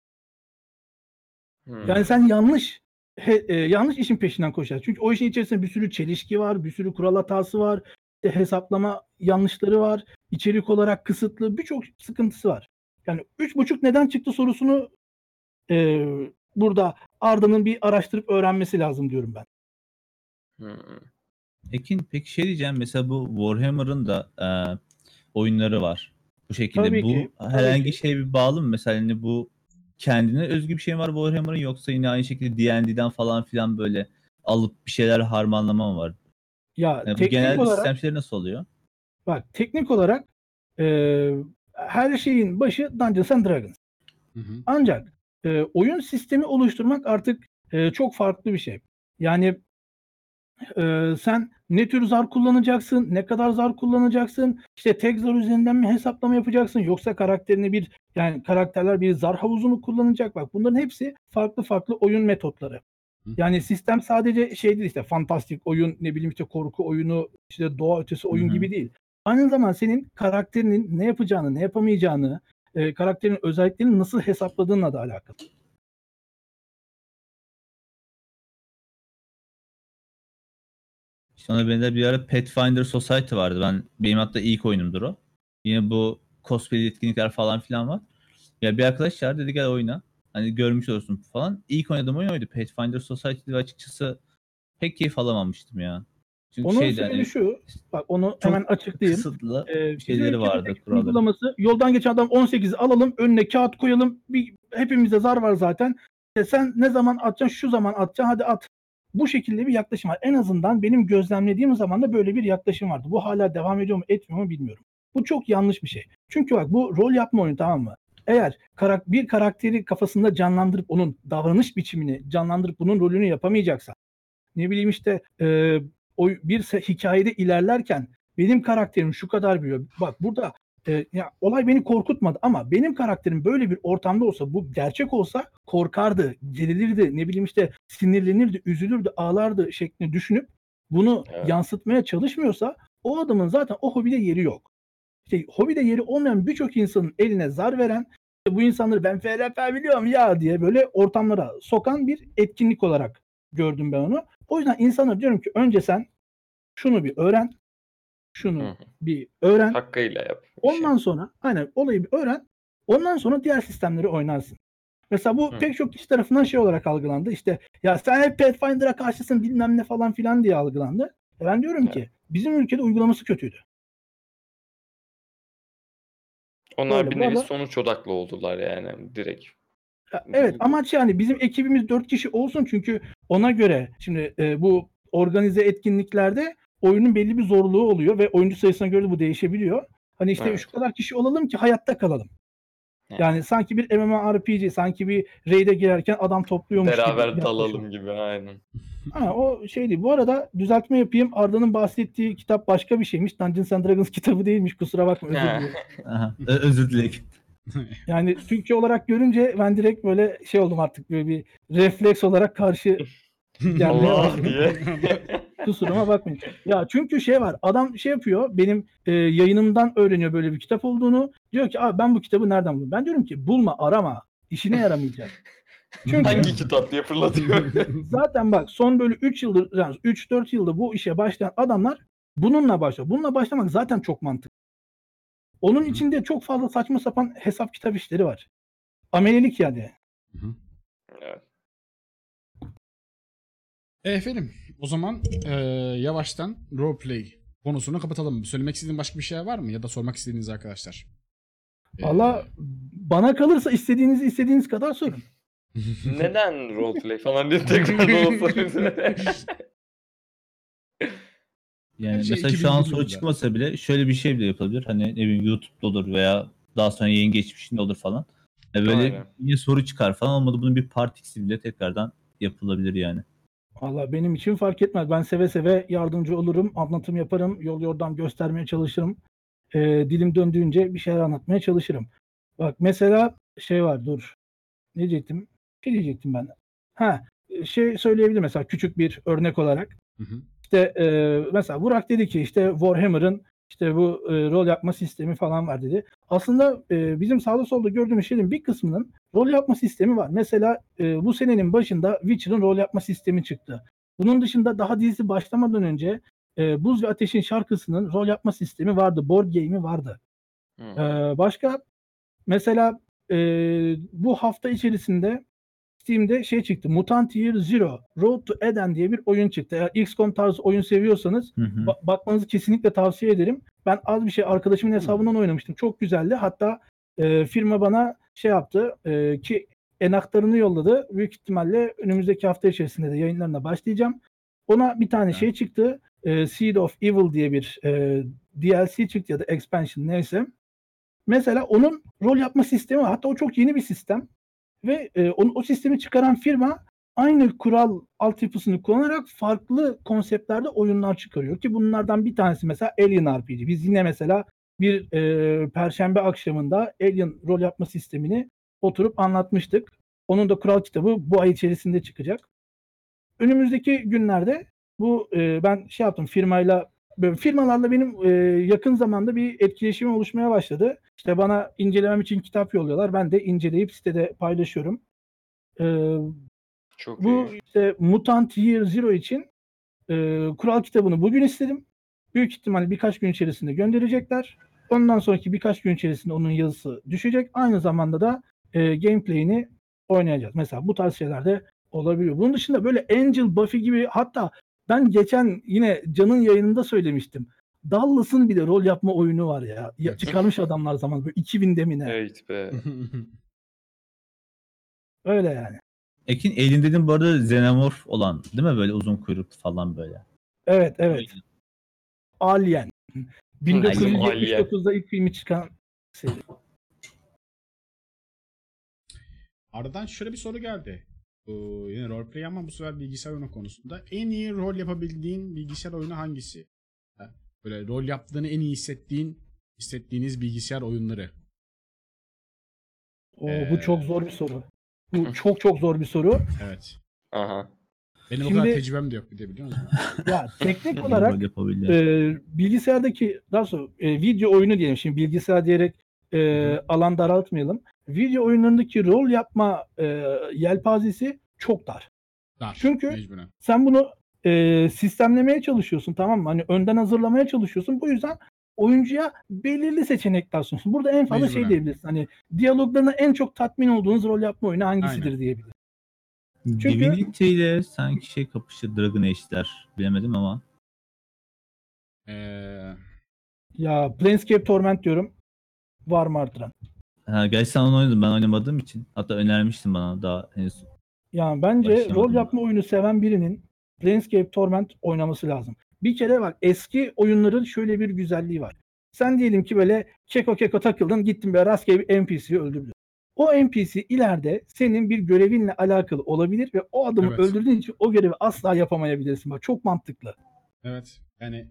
Hmm. Yani sen yanlış he- e, yanlış işin peşinden koşarsın. Çünkü o işin içerisinde bir sürü çelişki var, bir sürü kural hatası var, işte hesaplama yanlışları var, içerik olarak kısıtlı birçok sıkıntısı var. Yani üç buçuk neden çıktı sorusunu e, burada Arda'nın bir araştırıp öğrenmesi lazım diyorum ben. Hmm. Ekin peki şey diyeceğim mesela bu Warhammer'ın da e, oyunları var. Bu şekilde Tabii bu ki, tabii herhangi ki. şeye bir bağlı mı? Mesela hani bu kendine özgü bir şey mi var Warhammer'ın yoksa yine aynı şekilde D&D'den falan filan böyle alıp bir şeyler harmanlama mı var? Ya Yani bu genelde olarak sistem şeyleri nasıl oluyor? Bak teknik olarak e, her şeyin başı Dungeons and Dragons. Hı hı. Ancak e, oyun sistemi oluşturmak artık e, çok farklı bir şey. Yani e, sen ne tür zar kullanacaksın, ne kadar zar kullanacaksın, işte tek zar üzerinden mi hesaplama yapacaksın yoksa karakterini bir yani karakterler bir zar havuzunu kullanacak bak bunların hepsi farklı farklı oyun metotları. Hı. Yani sistem sadece şey değil işte fantastik oyun ne bileyim işte korku oyunu işte doğa ötesi oyun Hı hı. gibi değil. Aynı zamanda senin karakterinin ne yapacağını ne yapamayacağını e, karakterin özelliklerini nasıl hesapladığınla da alakalı. Ona benzer bir ara Pathfinder Society vardı. Ben benim hatta ilk oyunumdur o. Yine bu cosplay etkinlikler falan filan var. Ya bir arkadaş çağırdı dedi gel oyna. Hani görmüş olursun falan. İlk oynadığım oyun oydu. Pathfinder Society'de açıkçası pek keyif alamamıştım ya. Çünkü Onun şeydi sebebi hani şu, bak onu hemen açıklayayım. kısıtlı Ee, şeyleri vardı, kuralları. uygulaması yoldan geçen adam 18'i alalım önüne kağıt koyalım bir, hepimizde zar var zaten. E sen ne zaman atacaksın şu zaman atacaksın hadi at. Bu şekilde bir yaklaşım var. En azından benim gözlemlediğim zaman da böyle bir yaklaşım vardı. Bu hala devam ediyor mu etmiyor mu bilmiyorum. Bu çok yanlış bir şey. Çünkü bak bu rol yapma oyunu tamam mı? Eğer karak bir karakteri kafasında canlandırıp onun davranış biçimini canlandırıp bunun rolünü yapamayacaksan ne bileyim işte e, o bir hikayede ilerlerken benim karakterim şu kadar büyüyor. Bak burada e, ya olay beni korkutmadı ama benim karakterim böyle bir ortamda olsa bu gerçek olsa korkardı, gerilirdi, ne bileyim işte sinirlenirdi, üzülürdü, ağlardı şeklinde düşünüp bunu Evet. yansıtmaya çalışmıyorsa o adamın zaten o hobide yeri yok. İşte hobide yeri olmayan birçok insanın eline zar veren işte bu insanları ben FRP biliyorum ya diye böyle ortamlara sokan bir etkinlik olarak gördüm ben onu. O yüzden insanlara diyorum ki önce sen şunu bir öğren. Şunu Hı hı. bir öğren. Hakkıyla yap. şey. Ondan sonra hani olayı bir öğren. Ondan sonra diğer sistemleri oynarsın. Mesela bu Hı. pek çok kişi tarafından şey olarak algılandı. İşte ya sen hep Pathfinder'a karşısın bilmem ne falan filan diye algılandı. E ben diyorum ki bizim ülkede uygulaması kötüydü. Onlar Böyle, bir nevi arada- sonuç odaklı oldular yani direkt. Ya, evet amaç yani bizim ekibimiz 4 kişi olsun çünkü ona göre şimdi e, bu organize etkinliklerde oyunun belli bir zorluğu oluyor ve oyuncu sayısına göre de bu değişebiliyor. Hani işte Evet. şu kadar kişi olalım ki hayatta kalalım. Evet. Yani sanki bir MMORPG, sanki bir raid'e girerken adam topluyormuş gibi. Beraber dalalım gibi aynen. Ha, o şeydi. Bu arada düzeltme yapayım. Arda'nın bahsettiği kitap başka bir şeymiş. Dungeons and Dragons kitabı değilmiş. Kusura bakma. Özür. Aha, ö- özür dilerim. <laughs> Yani Türkçe olarak görünce ben direkt böyle şey oldum artık böyle bir refleks olarak karşı <laughs> Allah diye. <laughs> Kusuruma bakmayın. Ya çünkü şey var. Adam şey yapıyor. Benim e, yayınımdan öğreniyor böyle bir kitap olduğunu. Diyor ki abi ben bu kitabı nereden buldum? Ben diyorum ki bulma arama. İşine yaramayacak. Çünkü Hangi kitap diye fırlatıyor. zaten bak son böyle 3 yıldır yani 3-4 yılda bu işe başlayan adamlar bununla başlıyor. Bununla başlamak zaten çok mantıklı. Onun içinde çok fazla saçma sapan hesap kitap işleri var. Amelelik yani. evet. E efendim o zaman e, yavaştan roleplay konusunu kapatalım. Söylemek istediğin başka bir şey var mı? Ya da sormak istediğiniz arkadaşlar. E, Valla bana kalırsa istediğinizi istediğiniz kadar sorun. <laughs> Neden roleplay falan diye tekrar olsa. <laughs> Yani Her şey mesela şu an 2020 soru çıkmasa bile şöyle bir şey bile yapılabilir. Hani ne bileyim YouTube'da olur veya daha sonra yayın geçmişinde olur falan. Ya böyle Aynen. yine soru çıkar falan olmadı bunun bir partisi bile tekrardan yapılabilir yani. Valla benim için fark etmez. Ben seve seve yardımcı olurum, anlatım yaparım, yol yordam göstermeye çalışırım. Ee, dilim döndüğünce bir şeyler anlatmaya çalışırım. Bak mesela şey var dur. Ne diyecektim? Ne diyecektim ben? Ha şey söyleyebilirim mesela küçük bir örnek olarak. Hı hı. İşte e, mesela Burak dedi ki işte Warhammer'ın işte bu e, rol yapma sistemi falan var dedi. Aslında e, bizim sağda solda gördüğümüz şeyin bir kısmının rol yapma sistemi var. Mesela e, bu senenin başında Witcher'ın rol yapma sistemi çıktı. Bunun dışında daha dizisi başlamadan önce e, Buz ve Ateş'in şarkısının rol yapma sistemi vardı. Board game'i vardı. Hı. Ee, başka mesela e, bu hafta içerisinde Steam'de şey çıktı. Mutant Year Zero Road to Eden diye bir oyun çıktı. Eğer XCOM tarzı oyun seviyorsanız Hı hı. ba- bakmanızı kesinlikle tavsiye ederim. Ben az bir şey arkadaşımın hesabından oynamıştım. Çok güzeldi. Hatta e, firma bana şey yaptı e, ki enaktarını yolladı. Büyük ihtimalle önümüzdeki hafta içerisinde de yayınlarına başlayacağım. Ona bir tane şey çıktı. E, Seed of Evil diye bir e, DLC çıktı ya da expansion neyse. Mesela onun rol yapma sistemi var. Hatta o çok yeni bir sistem. Ve e, onu, o sistemi çıkaran firma aynı kural altyapısını kullanarak farklı konseptlerde oyunlar çıkarıyor ki bunlardan bir tanesi mesela Alien RPG. Biz yine mesela bir e, perşembe akşamında Alien rol yapma sistemini oturup anlatmıştık. Onun da kural kitabı bu ay içerisinde çıkacak. Önümüzdeki günlerde bu e, ben şey yaptım firmayla firmalarla benim e, yakın zamanda bir etkileşimim oluşmaya başladı. İşte bana incelemem için kitap yolluyorlar. Ben de inceleyip sitede paylaşıyorum. E, Çok bu iyi. işte Mutant Year Zero için e, kural kitabını bugün istedim. Büyük ihtimalle birkaç gün içerisinde gönderecekler. Ondan sonraki birkaç gün içerisinde onun yazısı düşecek. Aynı zamanda da e, gameplay'ini oynayacağız. Mesela bu tarz şeyler de olabiliyor. Bunun dışında böyle Angel, Buffy gibi hatta ben geçen yine Can'ın yayınında söylemiştim. Dallas'ın bile rol yapma oyunu var ya. ya çıkarmış adamlar zaman böyle 2000'de mi ne? Evet be. <laughs> Öyle yani. Ekin elin dedim bu arada xenomorph olan değil mi? Böyle uzun kuyruklu falan böyle. Evet evet. Alien. Alien. 1979'da ilk filmi çıkan seri. Aradan şöyle bir soru geldi. Bu yine roleplay ama bu sefer bilgisayar oyunu konusunda. En iyi rol yapabildiğin bilgisayar oyunu hangisi? Ha, Böyle rol yaptığını en iyi hissettiğin, hissettiğiniz bilgisayar oyunları. Oo, Ee, bu çok zor bir soru. Bu çok çok zor bir soru. Evet. Aha. Benim o Şimdi- kadar tecrübem de yok bir de biliyor musun? <laughs> Ya teknik olarak e, bilgisayardaki daha sonra e, video oyunu diyelim. Şimdi bilgisayar diyerek e, alan daraltmayalım. Video oyunlarındaki rol yapma e, yelpazesi çok dar. Dar. Çünkü- Mecburen. Sen bunu e, sistemlemeye çalışıyorsun tamam mı? Hani önden hazırlamaya çalışıyorsun. Bu yüzden oyuncuya belirli seçenekler sunuyorsun. Burada en fazla şey Mecburen. diyebilirsin. Hani diyaloglarına en çok tatmin olduğunuz rol yapma oyunu hangisidir Aynen. diyebilirsin. çünkü- Divinity ile sanki şey kapıştı Dragon Age'ler. Bilemedim ama. Ee, Ya Planescape Torment diyorum. Var mı artıran? Ha, gerçi sen onu oynadın ben oynamadığım için. Hatta önermiştin bana daha henüz. Yani bence Başlamadım rol yapma oyunu seven birinin Planescape Torment oynaması lazım. Bir kere bak eski oyunların şöyle bir güzelliği var. Sen diyelim ki böyle keko keko takıldın gittin böyle rastgele bir NPC'yi öldürdün. O NPC ileride senin bir görevinle alakalı olabilir ve o adamı Evet. öldürdüğün için o görevi asla yapamayabilirsin. Bak çok mantıklı. evet. Yani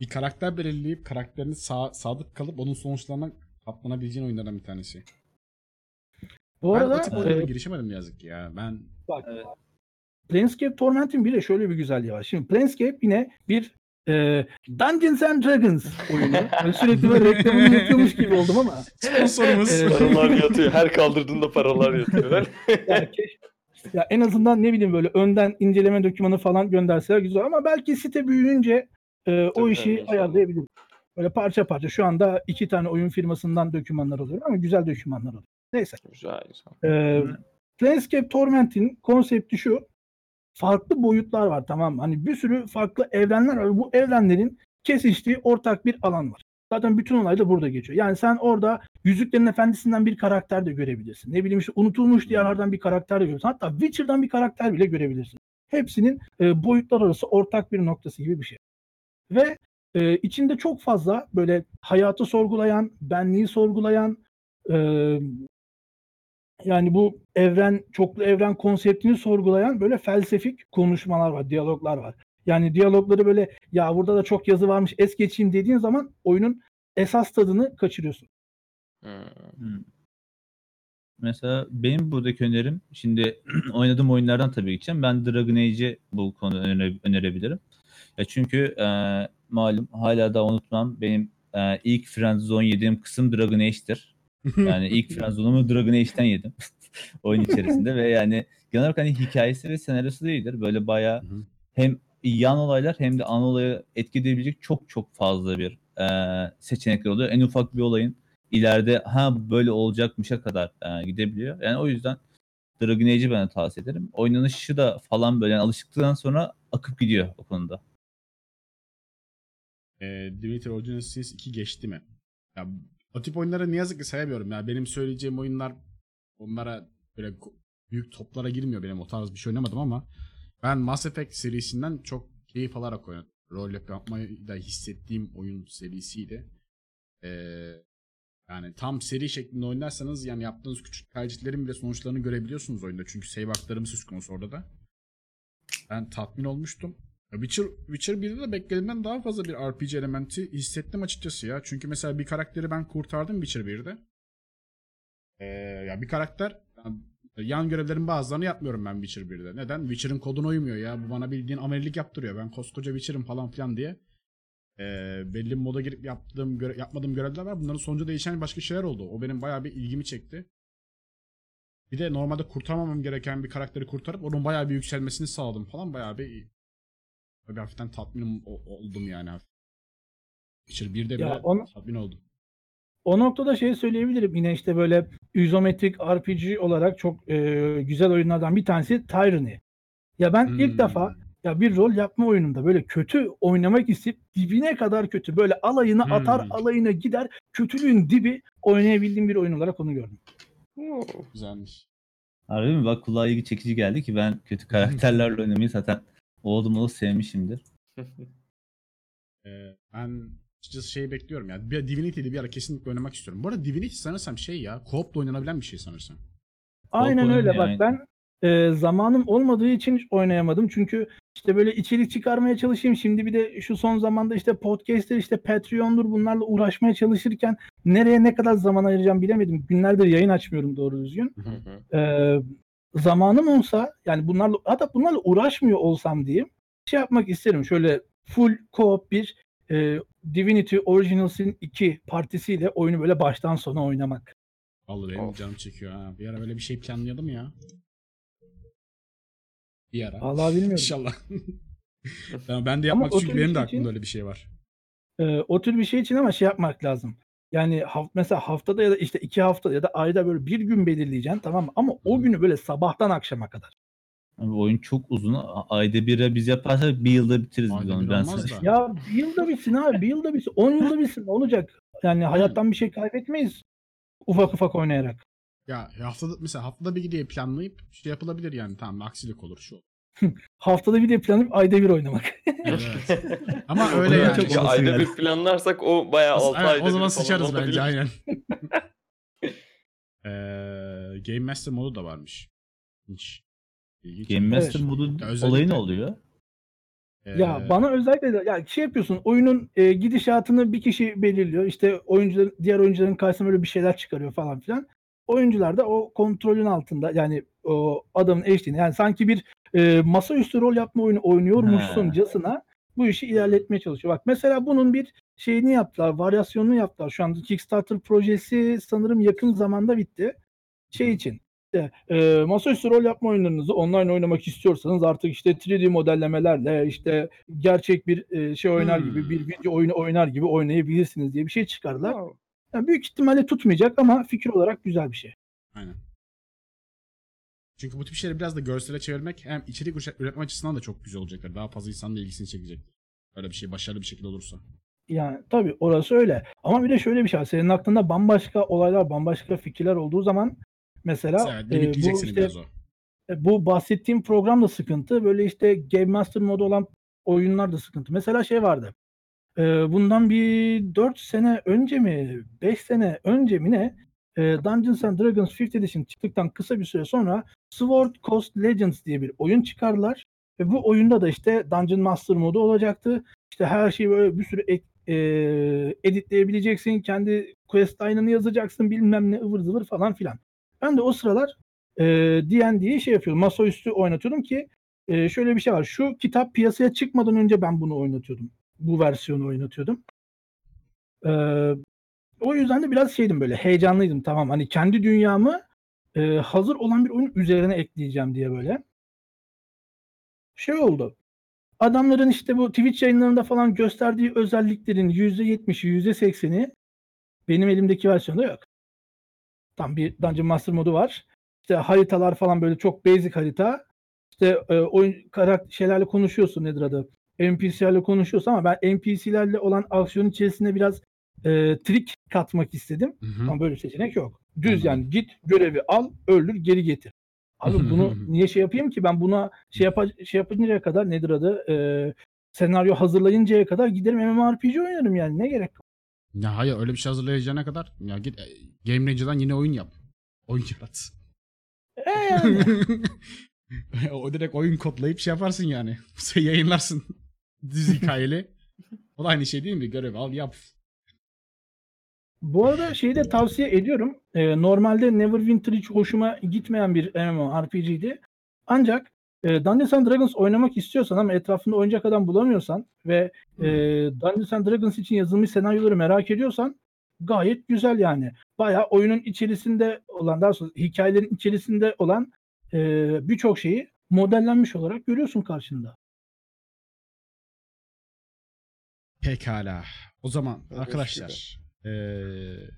bir karakter belirleyip karakterini sa- sadık kalıp onun sonuçlarına katlanabileceğin oyunlardan bir tanesi. Bu ben arada tip oyunlara e, girişemedim yazık ki ya. Ben Bak. Planescape Torment'in bir de şöyle bir güzelliği var. Şimdi Planescape yine bir e, Dungeons and Dragons oyunu. Ben <laughs> sürekli böyle reklamını yapıyormuş gibi oldum ama. sponsorumuz. Evet. Paralar yatıyor. Her kaldırdığında paralar yatıyor. <laughs> Yani ya en azından ne bileyim böyle önden inceleme dokümanı falan gönderseler güzel ama belki site büyüyünce e, o Tabii, işi ayarlayabilir. Böyle parça parça. Şu anda iki tane oyun firmasından dokümanlar oluyor ama güzel dokümanlar oluyor. Neyse. güzel güzel. E, Planescape Torment'in konsepti şu. Farklı boyutlar var tamam mı? Hani bir sürü farklı evrenler var. Bu evrenlerin kesiştiği ortak bir alan var. Zaten bütün olay da burada geçiyor. Yani sen orada Yüzüklerin Efendisi'nden bir karakter de görebilirsin. Ne bileyim işte unutulmuş diyarlardan bir karakter de görebilirsin. Hatta Witcher'dan bir karakter bile görebilirsin. Hepsinin e, boyutlar arası ortak bir noktası gibi bir şey. Ve e, içinde çok fazla böyle hayatı sorgulayan, benliği sorgulayan, e, yani bu evren, çoklu evren konseptini sorgulayan böyle felsefik konuşmalar var, diyaloglar var. Yani diyalogları böyle ya burada da çok yazı varmış es geçeyim dediğin zaman oyunun esas tadını kaçırıyorsun. Hmm. Hmm. Mesela benim buradaki önerim şimdi <clears throat> oynadığım oyunlardan tabii gideceğim. Ben Dragon Age'i bu konuda önere- önerebilirim. Ya çünkü e, malum hala da unutmam benim e, ilk Friendzone yediğim kısım Dragon Age'tir. Yani ilk <laughs> Friendzone'umu Dragon Age'den yedim. <laughs> Oyun içerisinde ve yani genel olarak hani hikayesi ve senaryosu değildir. Böyle bayağı hem yan olaylar hem de ana olayı etki edebilecek çok çok fazla bir e, seçenekler oluyor. En ufak bir olayın ileride ha böyle olacakmışa kadar e, gidebiliyor. Yani o yüzden Dragon Age'i ben de tavsiye ederim. Oynanışı da falan böyle yani alıştıktan sonra akıp gidiyor o konuda. E, Divinity Original Sin 2 geçti mi? Ya, o tip oyunları ne yazık ki sayamıyorum. Ya benim söyleyeceğim oyunlar onlara böyle büyük toplara girmiyor benim o tarz bir şey oynamadım ama ben Mass Effect serisinden çok keyif alarak oynadım. Rol yapmayı da hissettiğim oyun serisiydi. Ee, Yani tam seri şeklinde oynarsanız yani yaptığınız küçük tercihlerin bile sonuçlarını görebiliyorsunuz oyunda. Çünkü save haklarım söz konusu orada da. Ben tatmin olmuştum. Witcher, Witcher 1'de de beklediğimden daha fazla bir RPG elementi hissettim açıkçası ya. Çünkü mesela bir karakteri ben kurtardım Witcher 1'de. Ee, ya bir karakter yan görevlerin bazılarını yapmıyorum ben Witcher 1'de. Neden? Witcher'ın koduna uymuyor ya. Bu bana bildiğin amelilik yaptırıyor. Ben koskoca Witcher'ım falan filan diye. Ee, belli moda girip yaptığım göre- yapmadığım görevler var. Bunların sonucu değişen başka şeyler oldu. O benim bayağı bir ilgimi çekti. Bir de normalde kurtarmamam gereken bir karakteri kurtarıp onun bayağı bir yükselmesini sağladım falan. Bayağı bir, bir hafiften tatmin oldum yani. Witcher 1'de bile onu- tatmin oldum. O noktada şey söyleyebilirim. Yine işte böyle izometrik RPG olarak çok e, güzel oyunlardan bir tanesi Tyranny. Ya ben ilk Hmm. defa ya bir rol yapma oyununda böyle kötü oynamak isteyip dibine kadar kötü böyle alayını atar Hmm. alayına gider kötülüğün dibi oynayabildiğim bir oyun olarak onu gördüm. Güzelmiş. Harbi mi? Bak kulağa ilgi çekici geldi ki ben kötü karakterlerle oynamayı zaten oldum oldu sevmişimdir. <laughs> Ee, ben açıkçası şeyi bekliyorum ya. Bir Divinity'de bir ara kesinlikle oynamak istiyorum. Bu arada Divinity sanırsam şey ya. Co-op'la oynanabilen bir şey sanırsam. Aynen öyle bak aynen. ben e, zamanım olmadığı için hiç oynayamadım. Çünkü işte böyle içerik çıkarmaya çalışayım. Şimdi bir de şu son zamanda işte podcast'ler işte Patreon'dur bunlarla uğraşmaya çalışırken nereye ne kadar zaman ayıracağım bilemedim. Günlerdir yayın açmıyorum doğru düzgün. Hı hı. Ee, zamanım olsa yani bunlarla hatta bunlarla uğraşmıyor olsam diyeyim şey yapmak isterim. Şöyle full co-op bir e, Divinity Original Sin 2 partisiyle oyunu böyle baştan sona oynamak. Vallahi benim Of. canım çekiyor ha. Bir ara böyle bir şey planlayalım ya. Bir ara. Vallahi bilmiyorum. İnşallah. tamam, ben de yapmak çünkü benim de şey aklımda için- öyle bir şey var. Ee, o tür bir şey için ama şey yapmak lazım. Yani haft mesela haftada ya da işte iki hafta ya da ayda böyle bir gün belirleyeceksin tamam mı? Ama o günü böyle sabahtan akşama kadar. Abi oyun çok uzun. Ayda bir biz yaparsak bir yılda bitiririz biz onu. Ben sana- da. Ya bir yılda bitsin abi bir yılda bitsin. On yılda bitsin ne olacak? Yani hayattan bir şey kaybetmeyiz. Ufak ufak oynayarak. Ya haftada mesela haftada bir diye planlayıp şey yapılabilir yani tamam aksilik olur şu. olur. <laughs> Haftada bir de planlayıp ayda bir oynamak. Evet. <laughs> Ama öyle yani. çok Ya ayda yani. bir planlarsak o bayağı 6 Evet, ayda o zaman bir sıçarız olabilir. bence aynen. <laughs> Ee, Game Master modu da varmış. Hiç. İlginç. Game Master Evet. modu özellikle- olayı ne oluyor? Ee, Ya bana özellikle de ya şey yapıyorsun oyunun e, gidişatını bir kişi belirliyor. İşte oyuncuların diğer oyuncuların karşısına böyle bir şeyler çıkarıyor falan filan. Oyuncular da o kontrolün altında yani o adamın eşliğinde yani sanki bir e, masaüstü rol yapma oyunu oynuyormuşsuncasına bu işi ilerletmeye çalışıyor. Bak mesela bunun bir şeyini yaptılar, varyasyonunu yaptılar. Şu anda Kickstarter projesi sanırım yakın zamanda bitti. Şey için işte, e, masaüstü rol yapma oyunlarınızı online oynamak istiyorsanız artık işte 3D modellemelerle işte gerçek bir e, şey oynar Hmm. gibi bir video oyunu oynar gibi oynayabilirsiniz diye bir şey çıkardılar. Wow. Yani büyük ihtimalle tutmayacak ama fikir olarak güzel bir şey. Aynen. Çünkü bu tip şeyleri biraz da görsele çevirmek hem içerik üret- üretme açısından da çok güzel olacaktır. Daha fazla insanın da ilgisini çekecektir. Öyle bir şey başarılı bir şekilde olursa. Yani tabii orası öyle. Ama bir de şöyle bir şey var. Senin aklında bambaşka olaylar, bambaşka fikirler olduğu zaman mesela Evet, e, bu işte biraz o. E, bu bahsettiğim program da sıkıntı. Böyle işte Game Master modu olan oyunlar da sıkıntı. Mesela şey vardı. E, bundan bir 4 sene önce mi 5 sene önce mi ne e, Dungeons and Dragons 5th Edition çıktıktan kısa bir süre sonra Sword Coast Legends diye bir oyun çıkardılar. Ve bu oyunda da işte Dungeon Master modu olacaktı. İşte her şeyi böyle bir sürü ek- e, editleyebileceksin. Kendi quest line'ını yazacaksın bilmem ne ıvır zıvır falan filan. Ben de o sıralar e, D&D'yi şey yapıyordum. Masaüstü oynatıyordum ki e, şöyle bir şey var. Şu kitap piyasaya çıkmadan önce ben bunu oynatıyordum. Bu versiyonu oynatıyordum. E, o yüzden de biraz şeydim böyle heyecanlıydım tamam. Hani kendi dünyamı e, hazır olan bir oyun üzerine ekleyeceğim diye böyle. Şey oldu. Adamların işte bu Twitch yayınlarında falan gösterdiği özelliklerin %70'i %80'i benim elimdeki versiyonda yok. Tam bir Dungeon Master modu var. İşte haritalar falan böyle çok basic harita. İşte e, oyun karakter şeylerle konuşuyorsun nedir adı? NPC'lerle konuşuyorsun ama ben NPC'lerle olan aksiyon içerisinde biraz e, trik katmak istedim. Hı hı. Ama böyle seçenek yok. Düz Anladım. yani git görevi al, öldür, geri getir. Abi <laughs> bunu niye şey yapayım ki ben buna şey yapa şey yapıncaya kadar nedir adı? E, senaryo hazırlayıncaya kadar giderim MMORPG oynarım yani ne gerek var? Ya hayır öyle bir şey hazırlayacağına kadar ya git e, Game Ranger'dan yine oyun yap. Oyun yarat. E yani. <laughs> o direkt oyun kodlayıp şey yaparsın yani. <laughs> Yayınlarsın. Düz hikayeli. O da aynı şey değil mi? Görev al yap. Bu arada şeyi de tavsiye ediyorum. Ee, normalde Neverwinter hiç hoşuma gitmeyen bir MMORPG'di. Ancak e, Dungeons and Dragons oynamak istiyorsan ama etrafında oynayacak adam bulamıyorsan ve e, Dungeons and Dragons için yazılmış senaryoları merak ediyorsan gayet güzel yani. Bayağı oyunun içerisinde olan daha sonra hikayelerin içerisinde olan e, birçok şeyi modellenmiş olarak görüyorsun karşında. Pekala. O zaman Evet, arkadaşlar eee,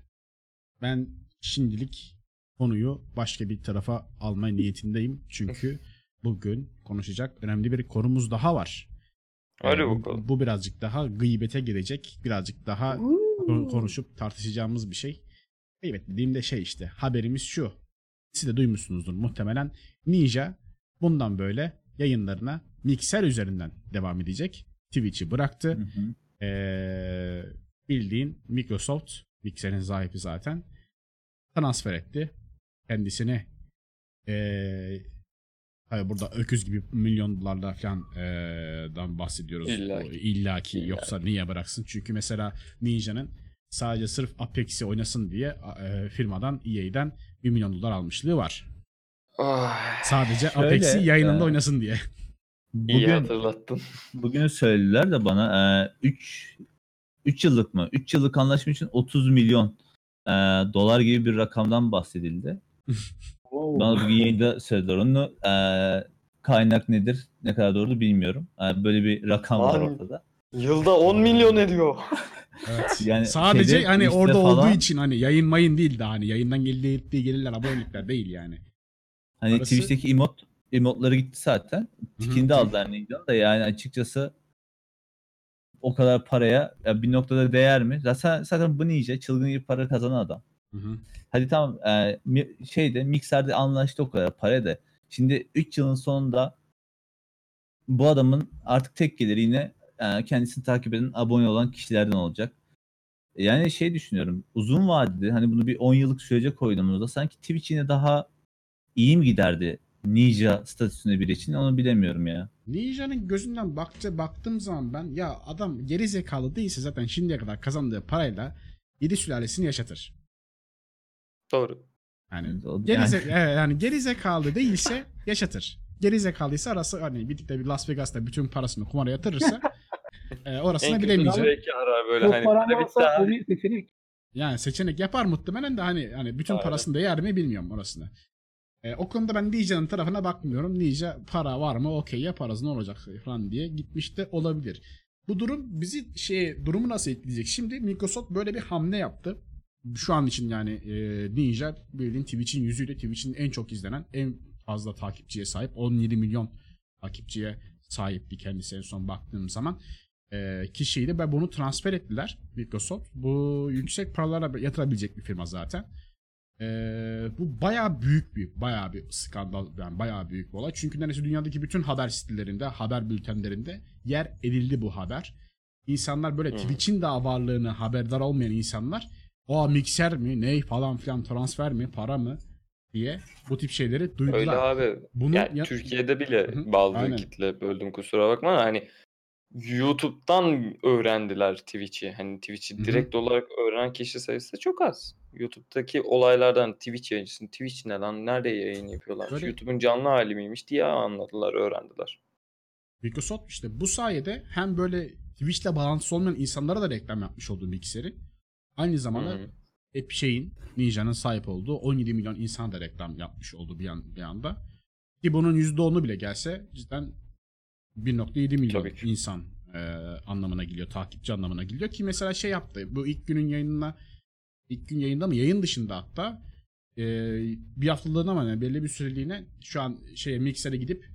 ben şimdilik konuyu başka bir tarafa alma niyetindeyim. Çünkü <laughs> bugün konuşacak önemli bir konumuz daha var. Hadi Ee, bu- bakalım. Bu birazcık daha gıybete girecek. Birazcık daha ko- konuşup tartışacağımız bir şey. Gıybet dediğimde şey işte haberimiz şu. Siz de duymuşsunuzdur muhtemelen. Ninja bundan böyle yayınlarına mikser üzerinden devam edecek. Twitch'i bıraktı. Hı hı. Ee, bildiğin Microsoft, Mixer'in sahibi zaten transfer etti. Kendisini ee, hayır burada öküz gibi milyon dolarlar falan ee, dan bahsediyoruz. İllaki. İllaki. İllaki. Yoksa niye bıraksın? Çünkü mesela Ninja'nın sadece sırf Apex'i oynasın diye ee, firmadan EA'den 1 milyon dolar almışlığı var. Ah, Sadece Şöyle, Apex'i yayınında ee, oynasın diye. iyi Bugün, hatırlattın. bugünü söylediler de bana 3 3 yıllık mı? 3 yıllık anlaşma için 30 milyon e, dolar gibi bir rakamdan bahsedildi. <laughs> Bana bugün yayında söylediler onu. E, kaynak nedir? Ne kadar doğru bilmiyorum. E, böyle bir rakam var ortada. Yılda 10 milyon ediyor. Evet. <laughs> Yani Sadece şeyde, hani orada falan- olduğu için hani yayın mayın değil de hani yayından geldiği ettiği gelirler abonelikler değil yani. Hani Parası- Twitch'teki emot emotları gitti zaten. Tikinde aldılar neydi da yani açıkçası o kadar paraya ya bir noktada değer mi? Zaten zaten bu nice çılgın gibi para kazanan adam. Hı hı. Hadi tamam e, mi- şeyde mikserde anlaştı o kadar para da. Şimdi 3 yılın sonunda bu adamın artık tek geliri yine e, kendisini takip eden abone olan kişilerden olacak. Yani şey düşünüyorum uzun vadede hani bunu bir 10 yıllık sürece koyduğumuzda sanki Twitch yine daha iyi mi giderdi Ninja statüsünde biri için onu bilemiyorum ya. Ninja'nın gözünden baktı, baktığım zaman ben ya adam geri zekalı değilse zaten şimdiye kadar kazandığı parayla 7 sülalesini yaşatır. Doğru. Yani O- geri, yani- ze- evet, yani geri zekalı değilse yaşatır. Geri zekalıysa arası hani bir de bir Las Vegas'ta bütün parasını kumara yatırırsa <laughs> e, orasını En kötü bilemeyeceğim. zevki arar böyle Çok hani. paran varsa o bir seçenek. Yani seçenek yapar muhtemelen de hani hani bütün Aynen. parasını değer mi bilmiyorum orasını. E, o konuda ben Ninja'nın tarafına bakmıyorum. Ninja para var mı okey yaparız ne olacak falan diye gitmiş de olabilir. Bu durum bizi şey durumu nasıl etkileyecek? Şimdi Microsoft böyle bir hamle yaptı. Şu an için yani e, Ninja bildiğin Twitch'in yüzüyle Twitch'in en çok izlenen en fazla takipçiye sahip 17 milyon takipçiye sahipti kendisi en son baktığım zaman e, kişiyi de ve bunu transfer ettiler Microsoft. Bu yüksek paralara yatırabilecek bir firma zaten. E, bu bayağı büyük bir bayağı bir skandal yani bayağı büyük bir olay. Çünkü neredeyse dünyadaki bütün haber sitelerinde, haber bültenlerinde yer edildi bu haber. İnsanlar böyle Hmm. Twitch'in daha varlığını haberdar olmayan insanlar o mikser mi, ney falan filan transfer mi, para mı diye bu tip şeyleri duydular. Öyle abi. Bunu yani ya- Türkiye'de bile Hı hı, bazı aynen. kitle böldüm kusura bakma da hani YouTube'dan öğrendiler Twitch'i. Hani Twitch'i direkt olarak öğrenen kişi sayısı çok az. YouTube'daki olaylardan Twitch yayıncısı, Twitch ne lan, nerede yayın yapıyorlar, Böyle- YouTube'un canlı hali miymiş diye anladılar, öğrendiler. Microsoft işte bu sayede hem böyle Twitch'le bağlantısı olmayan insanlara da reklam yapmış olduğu bilgisayarı. Aynı zamanda hı. hep şeyin Ninja'nın sahip olduğu 17 milyon insan da reklam yapmış oldu bir, yan, bir anda. Ki bunun %10'u bile gelse cidden 1.7 milyon insan e, anlamına geliyor. Takipçi anlamına geliyor. Ki mesela şey yaptı. Bu ilk günün yayınına ilk gün yayında mı? Yayın dışında hatta e, bir haftalığına mı ne, belli bir süreliğine şu an şeye Mixer'e gidip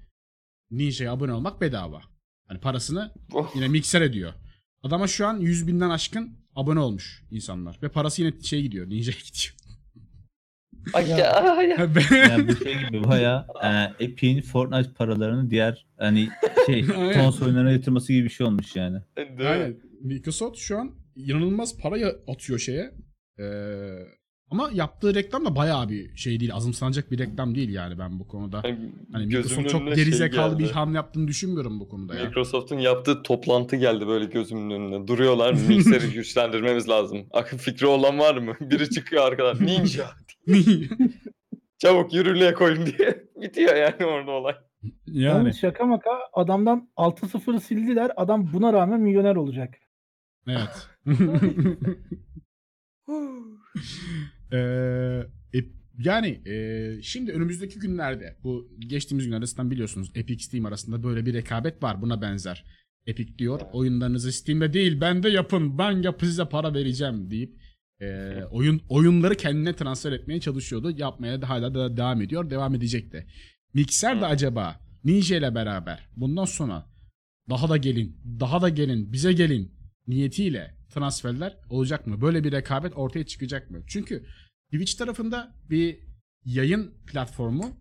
Ninja'ya abone olmak bedava. Hani parasını Oh, yine Mixer ediyor. Adama şu an 100 binden aşkın abone olmuş insanlar. Ve parası yine şey gidiyor. Ninja'ya gidiyor. <laughs> ay ya, ay ya. Yani bu şey gibi baya e, Epic'in Fortnite paralarını diğer hani şey <laughs> konsol oyunlarına yatırması gibi bir şey olmuş yani. Mi? Aynen. Microsoft şu an inanılmaz para ya- atıyor şeye. Ee, ama yaptığı reklam da bayağı bir şey değil. Azımsanacak bir reklam değil yani ben bu konuda. Hani Hani gözümün Microsoft çok önüne şey gerizekalı bir hamle yaptığını düşünmüyorum bu konuda ya. Microsoft'un yaptığı toplantı geldi böyle gözümün önüne. Duruyorlar. Mikseri <laughs> güçlendirmemiz lazım. Akıl fikri olan var mı? <laughs> Biri çıkıyor arkadan. Ninja. <laughs> Çabuk yürürlüğe koyun diye. Bitiyor yani orada olay. yani Yalnız şaka maka adamdan 6-0 sildiler. Adam buna rağmen milyoner olacak. evet. Ee, e, yani e, şimdi önümüzdeki günlerde bu geçtiğimiz günlerde zaten biliyorsunuz Epic Steam arasında böyle bir rekabet var buna benzer. Epic diyor oyunlarınızı Steam'de değil bende yapın ben yapı size para vereceğim deyip e, oyun oyunları kendine transfer etmeye çalışıyordu. Yapmaya da hala da devam ediyor. Devam edecek de. Mixer de acaba Ninja ile beraber bundan sonra daha da gelin, daha da gelin, bize gelin niyetiyle transferler olacak mı? Böyle bir rekabet ortaya çıkacak mı? Çünkü Twitch tarafında bir yayın platformu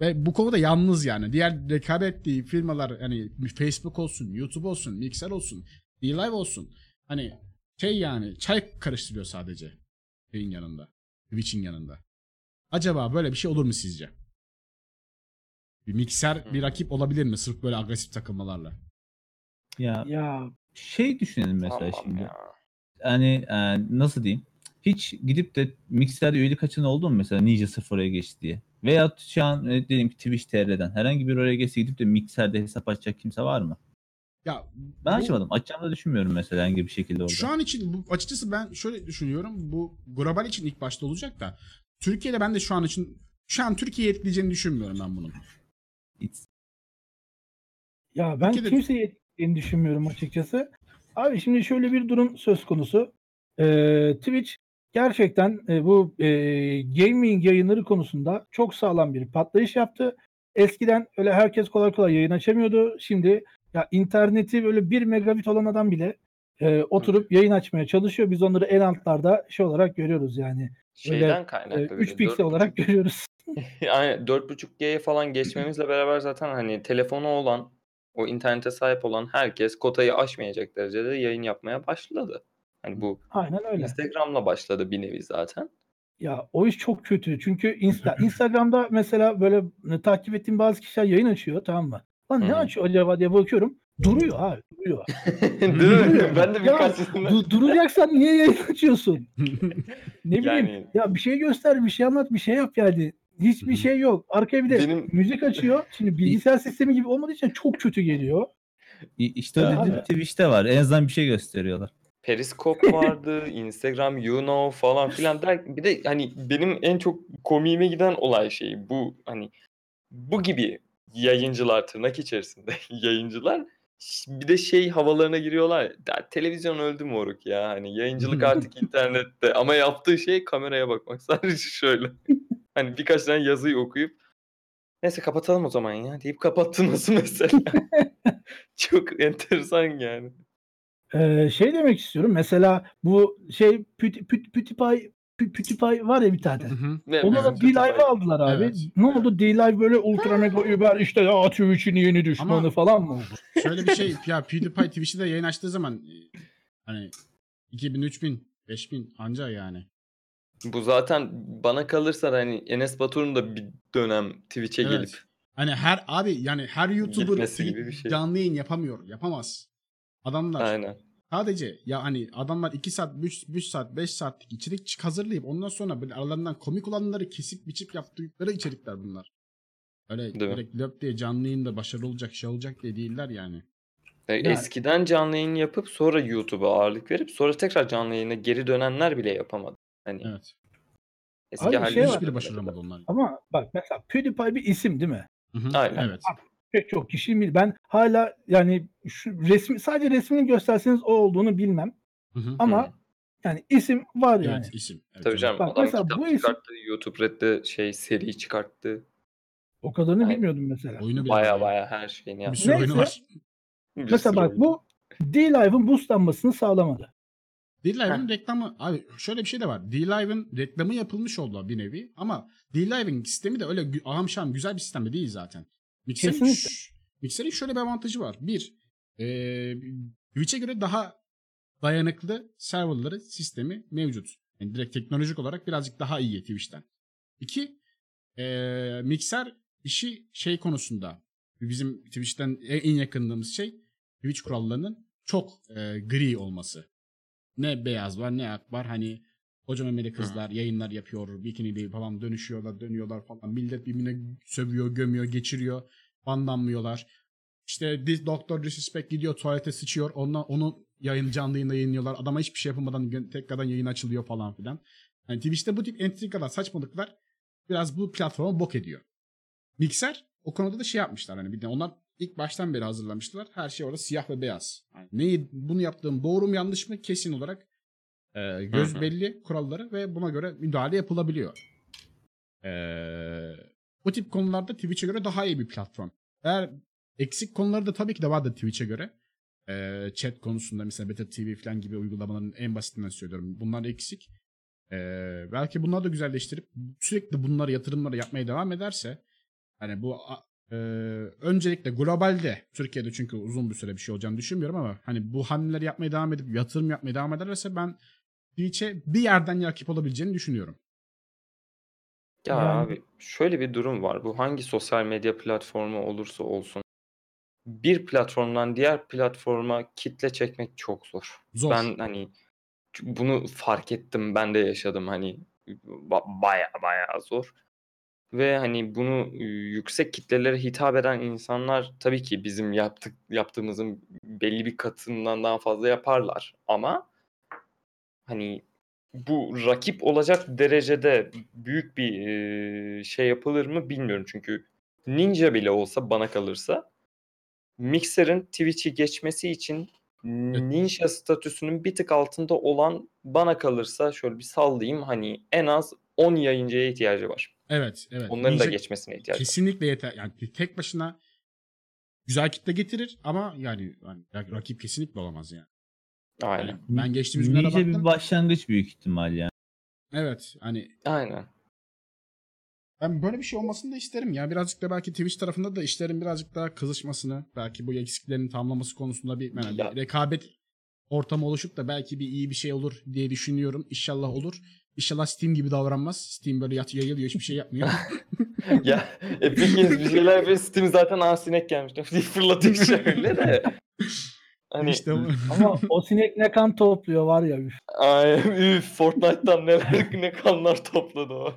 ve bu konuda yalnız yani. Diğer rekabet ettiği firmalar hani Facebook olsun, YouTube olsun, Mixer olsun, D-Live olsun. Hani şey yani çay karıştırıyor sadece şeyin yanında. Twitch'in yanında. Acaba böyle bir şey olur mu sizce? Bir mikser bir rakip olabilir mi sırf böyle agresif takılmalarla? Ya Ya şey düşünelim mesela Tamam şimdi. ya. Hani e, nasıl diyeyim? Hiç gidip de Mixer üyelik açan oldu mu mesela Ninja 0'a geçti diye? Veya şu an e, diyelim ki Twitch TR'den herhangi bir oraya geçse gidip de Mixer'de hesap açacak kimse var mı? Ya Ben bu- açmadım. Açacağımı da düşünmüyorum mesela herhangi bir şekilde orada. Şu an için bu, açıkçası ben şöyle düşünüyorum. Bu global için ilk başta olacak da Türkiye'de ben de şu an için şu an Türkiye'yi etkileyeceğini düşünmüyorum ben bunun. It's- Ya ben Türkiye'de- kimseyi etkilediğini düşünmüyorum açıkçası. Abi şimdi şöyle bir durum söz konusu. Ee, Twitch gerçekten e, bu e, gaming yayınları konusunda çok sağlam bir patlayış yaptı. Eskiden öyle herkes kolay kolay yayın açamıyordu. Şimdi ya interneti böyle 1 megabit olan adam bile e, oturup yayın açmaya çalışıyor. Biz onları en altlarda şey olarak görüyoruz yani. Şeyden E, kaynaklı. 3 piksel olarak görüyoruz. <laughs> Aynen 4.5G'ye falan geçmemizle beraber zaten hani telefonu olan, o internete sahip olan herkes kotayı aşmayacak derecede yayın yapmaya başladı. Hani bu Aynen öyle. Instagram'la başladı bir nevi zaten. Ya o iş çok kötü. Çünkü Insta, <laughs> Instagram'da mesela böyle e, takip ettiğim bazı kişiler yayın açıyor tamam mı? Lan ne açıyor acaba diye bakıyorum. Duruyor abi duruyor. <laughs> Değil mi? Ben de Ya, birkaç Du- duracaksan niye yayın açıyorsun? <laughs> Ne bileyim Yani- ya bir şey göster bir şey anlat bir şey yap yani. Hiçbir şey yok. Arkaya bir de Benim- müzik açıyor. Şimdi bilgisayar sistemi gibi olmadığı için çok kötü geliyor. İşte o dediğim. Twitch'te var. En azından bir şey gösteriyorlar. Periskop vardı, <laughs> Instagram, you know falan filan der. Bir de hani benim en çok komiğime giden olay şey bu hani bu gibi yayıncılar tırnak içerisinde <laughs> yayıncılar bir de şey havalarına giriyorlar. Ya, televizyon öldü moruk ya hani yayıncılık <laughs> artık internette ama yaptığı şey kameraya bakmak sadece şöyle. Hani birkaç tane yazıyı okuyup neyse kapatalım o zaman ya deyip kapattırması <laughs> mesela. <laughs> Çok enteresan yani. Ee, şey demek istiyorum. Mesela bu şey PewDiePie Pü- PewDiePie var ya bir tane. Hı Onu da D-Live'a aldılar abi. Evet. Ne oldu? D-Live böyle ultra mega über işte ya Twitch'in yeni düşmanı Ama- falan mı oldu? <laughs> Şöyle bir şey ya PewDiePie Twitch'te de yayın açtığı zaman hani 2000, 3000, 5000 anca yani. Bu zaten bana kalırsa hani Enes Batur'un da bir dönem Twitch'e Evet. gelip Hani her abi yani her YouTuber şey. canlı yayın yapamıyor. Yapamaz. Adamlar aynen. sadece ya hani adamlar 2 saat, 3, 3 saat, 5 saatlik içerik hazırlayıp ondan sonra böyle aralarından komik olanları kesip biçip yaptıkları içerikler bunlar. Öyle Değil mi? direkt löp diye canlı yayında başarılı olacak şey olacak diye değiller yani. E, Yani- Eskiden canlı yayın yapıp sonra YouTube'a ağırlık verip sonra tekrar canlı yayına geri dönenler bile yapamadı. Hani Evet. eski Abi hali şey var. Hiçbiri başaramadı onlar. Ama bak mesela PewDiePie bir isim değil mi? Hı hı, Aynen. Evet. Pek çok kişi bil. Ben hala yani şu resmi sadece resmini gösterseniz o olduğunu bilmem. Hı hı. Ama yani isim var yani. Evet isim. Evet, Tabii canım Bak adam mesela kitap bu isim- çıkarttı, YouTube Red'de şey seri çıkarttı. O kadarını Aynen. bilmiyordum mesela. Oyunu bile Baya baya her şeyini Bir yaptı. sürü oyunu Neyse. var. Bir Mesela sürü bak oyun. bu D-Live'ın boostlanmasını sağlamadı. D-Live'ın reklamı abi şöyle bir şey de var. D-Live'ın reklamı yapılmış oldu bir nevi ama D-Live'ın sistemi de öyle gü- aham şaham güzel bir sistem de değil zaten. Ş- Mixer'in şöyle bir avantajı var. Bir, eee Twitch'e göre daha dayanıklı serverları sistemi mevcut. Yani direkt teknolojik olarak birazcık daha iyi Twitch'ten. İki, eee mikser işi şey konusunda bizim Twitch'ten en yakındığımız şey Twitch kurallarının çok eee, gri olması. Ne beyaz var ne ak var hani koca memeli kızlar yayınlar yapıyor bikinili falan dönüşüyorlar dönüyorlar falan millet birbirine sövüyor gömüyor geçiriyor banlanmıyorlar. İşte Doktor Disrespect gidiyor tuvalete sıçıyor ondan onu yayın canlı yayında yayınlıyorlar adama hiçbir şey yapılmadan gö- tekrardan yayın açılıyor falan filan. Yani Twitch'te bu tip entrikalar saçmalıklar biraz bu platforma bok ediyor. Mixer o konuda da şey yapmışlar hani bir de onlar ilk baştan beri hazırlamışlar. Her şey orada siyah ve beyaz. Yani neyi bunu yaptığım doğru mu yanlış mı kesin olarak e, göz Hı hı. belli kuralları ve buna göre müdahale yapılabiliyor. E, bu tip konularda Twitch'e göre daha iyi bir platform. Eğer eksik konuları da tabii ki de vardır Twitch'e göre. E, chat konusunda mesela Beta TV falan gibi uygulamaların en basitinden söylüyorum. Bunlar eksik. E, belki bunları da güzelleştirip sürekli bunları yatırımları yapmaya devam ederse hani bu a- e, öncelikle globalde Türkiye'de çünkü uzun bir süre bir şey olacağını düşünmüyorum ama hani bu hamleleri yapmaya devam edip yatırım yapmaya devam ederse ben Twitch'e bir yerden rakip olabileceğini düşünüyorum. Ya Yani- abi şöyle bir durum var. Bu hangi sosyal medya platformu olursa olsun bir platformdan diğer platforma kitle çekmek çok zor. Zor. Ben hani bunu fark ettim. Ben de yaşadım hani ba- baya baya zor. Ve hani bunu yüksek kitlelere hitap eden insanlar tabii ki bizim yaptık yaptığımızın belli bir katından daha fazla yaparlar. Ama hani bu rakip olacak derecede büyük bir e, şey yapılır mı bilmiyorum. Çünkü Ninja bile olsa bana kalırsa Mixer'ın Twitch'i geçmesi için Ninja statüsünün bir tık altında olan bana kalırsa şöyle bir sallayayım hani en az 10 yayıncıya ihtiyacı var. Evet, evet. Onların da Ninja geçmesine ihtiyacı var. kesinlikle yeter. Yani tek başına güzel kitle getirir ama yani, yani rakip kesinlikle olamaz yani. Aynen. Yani ben geçtiğimiz günlere Nice bir baktım. başlangıç büyük ihtimal yani. Evet, hani Aynen. Ben böyle bir şey olmasını da isterim ya. Birazcık da belki Twitch tarafında da işlerin birazcık daha kızışmasını, belki bu eksiklerin tamamlaması konusunda bir, yani Ya. bir rekabet ortamı oluşup da belki bir iyi bir şey olur diye düşünüyorum. İnşallah olur. İnşallah Steam gibi davranmaz. Steam böyle yat yayılıyor hiçbir şey yapmıyor. <laughs> <laughs> ya Epic Games bir şeyler yapıyor. Steam zaten aa sinek gelmiş. diye fırlatıyor şöyle de. <laughs> Hani işte. Ama o sinek ne kan topluyor var ya. üf. ay, üf, Fortnite'tan neler ne kanlar topladı o.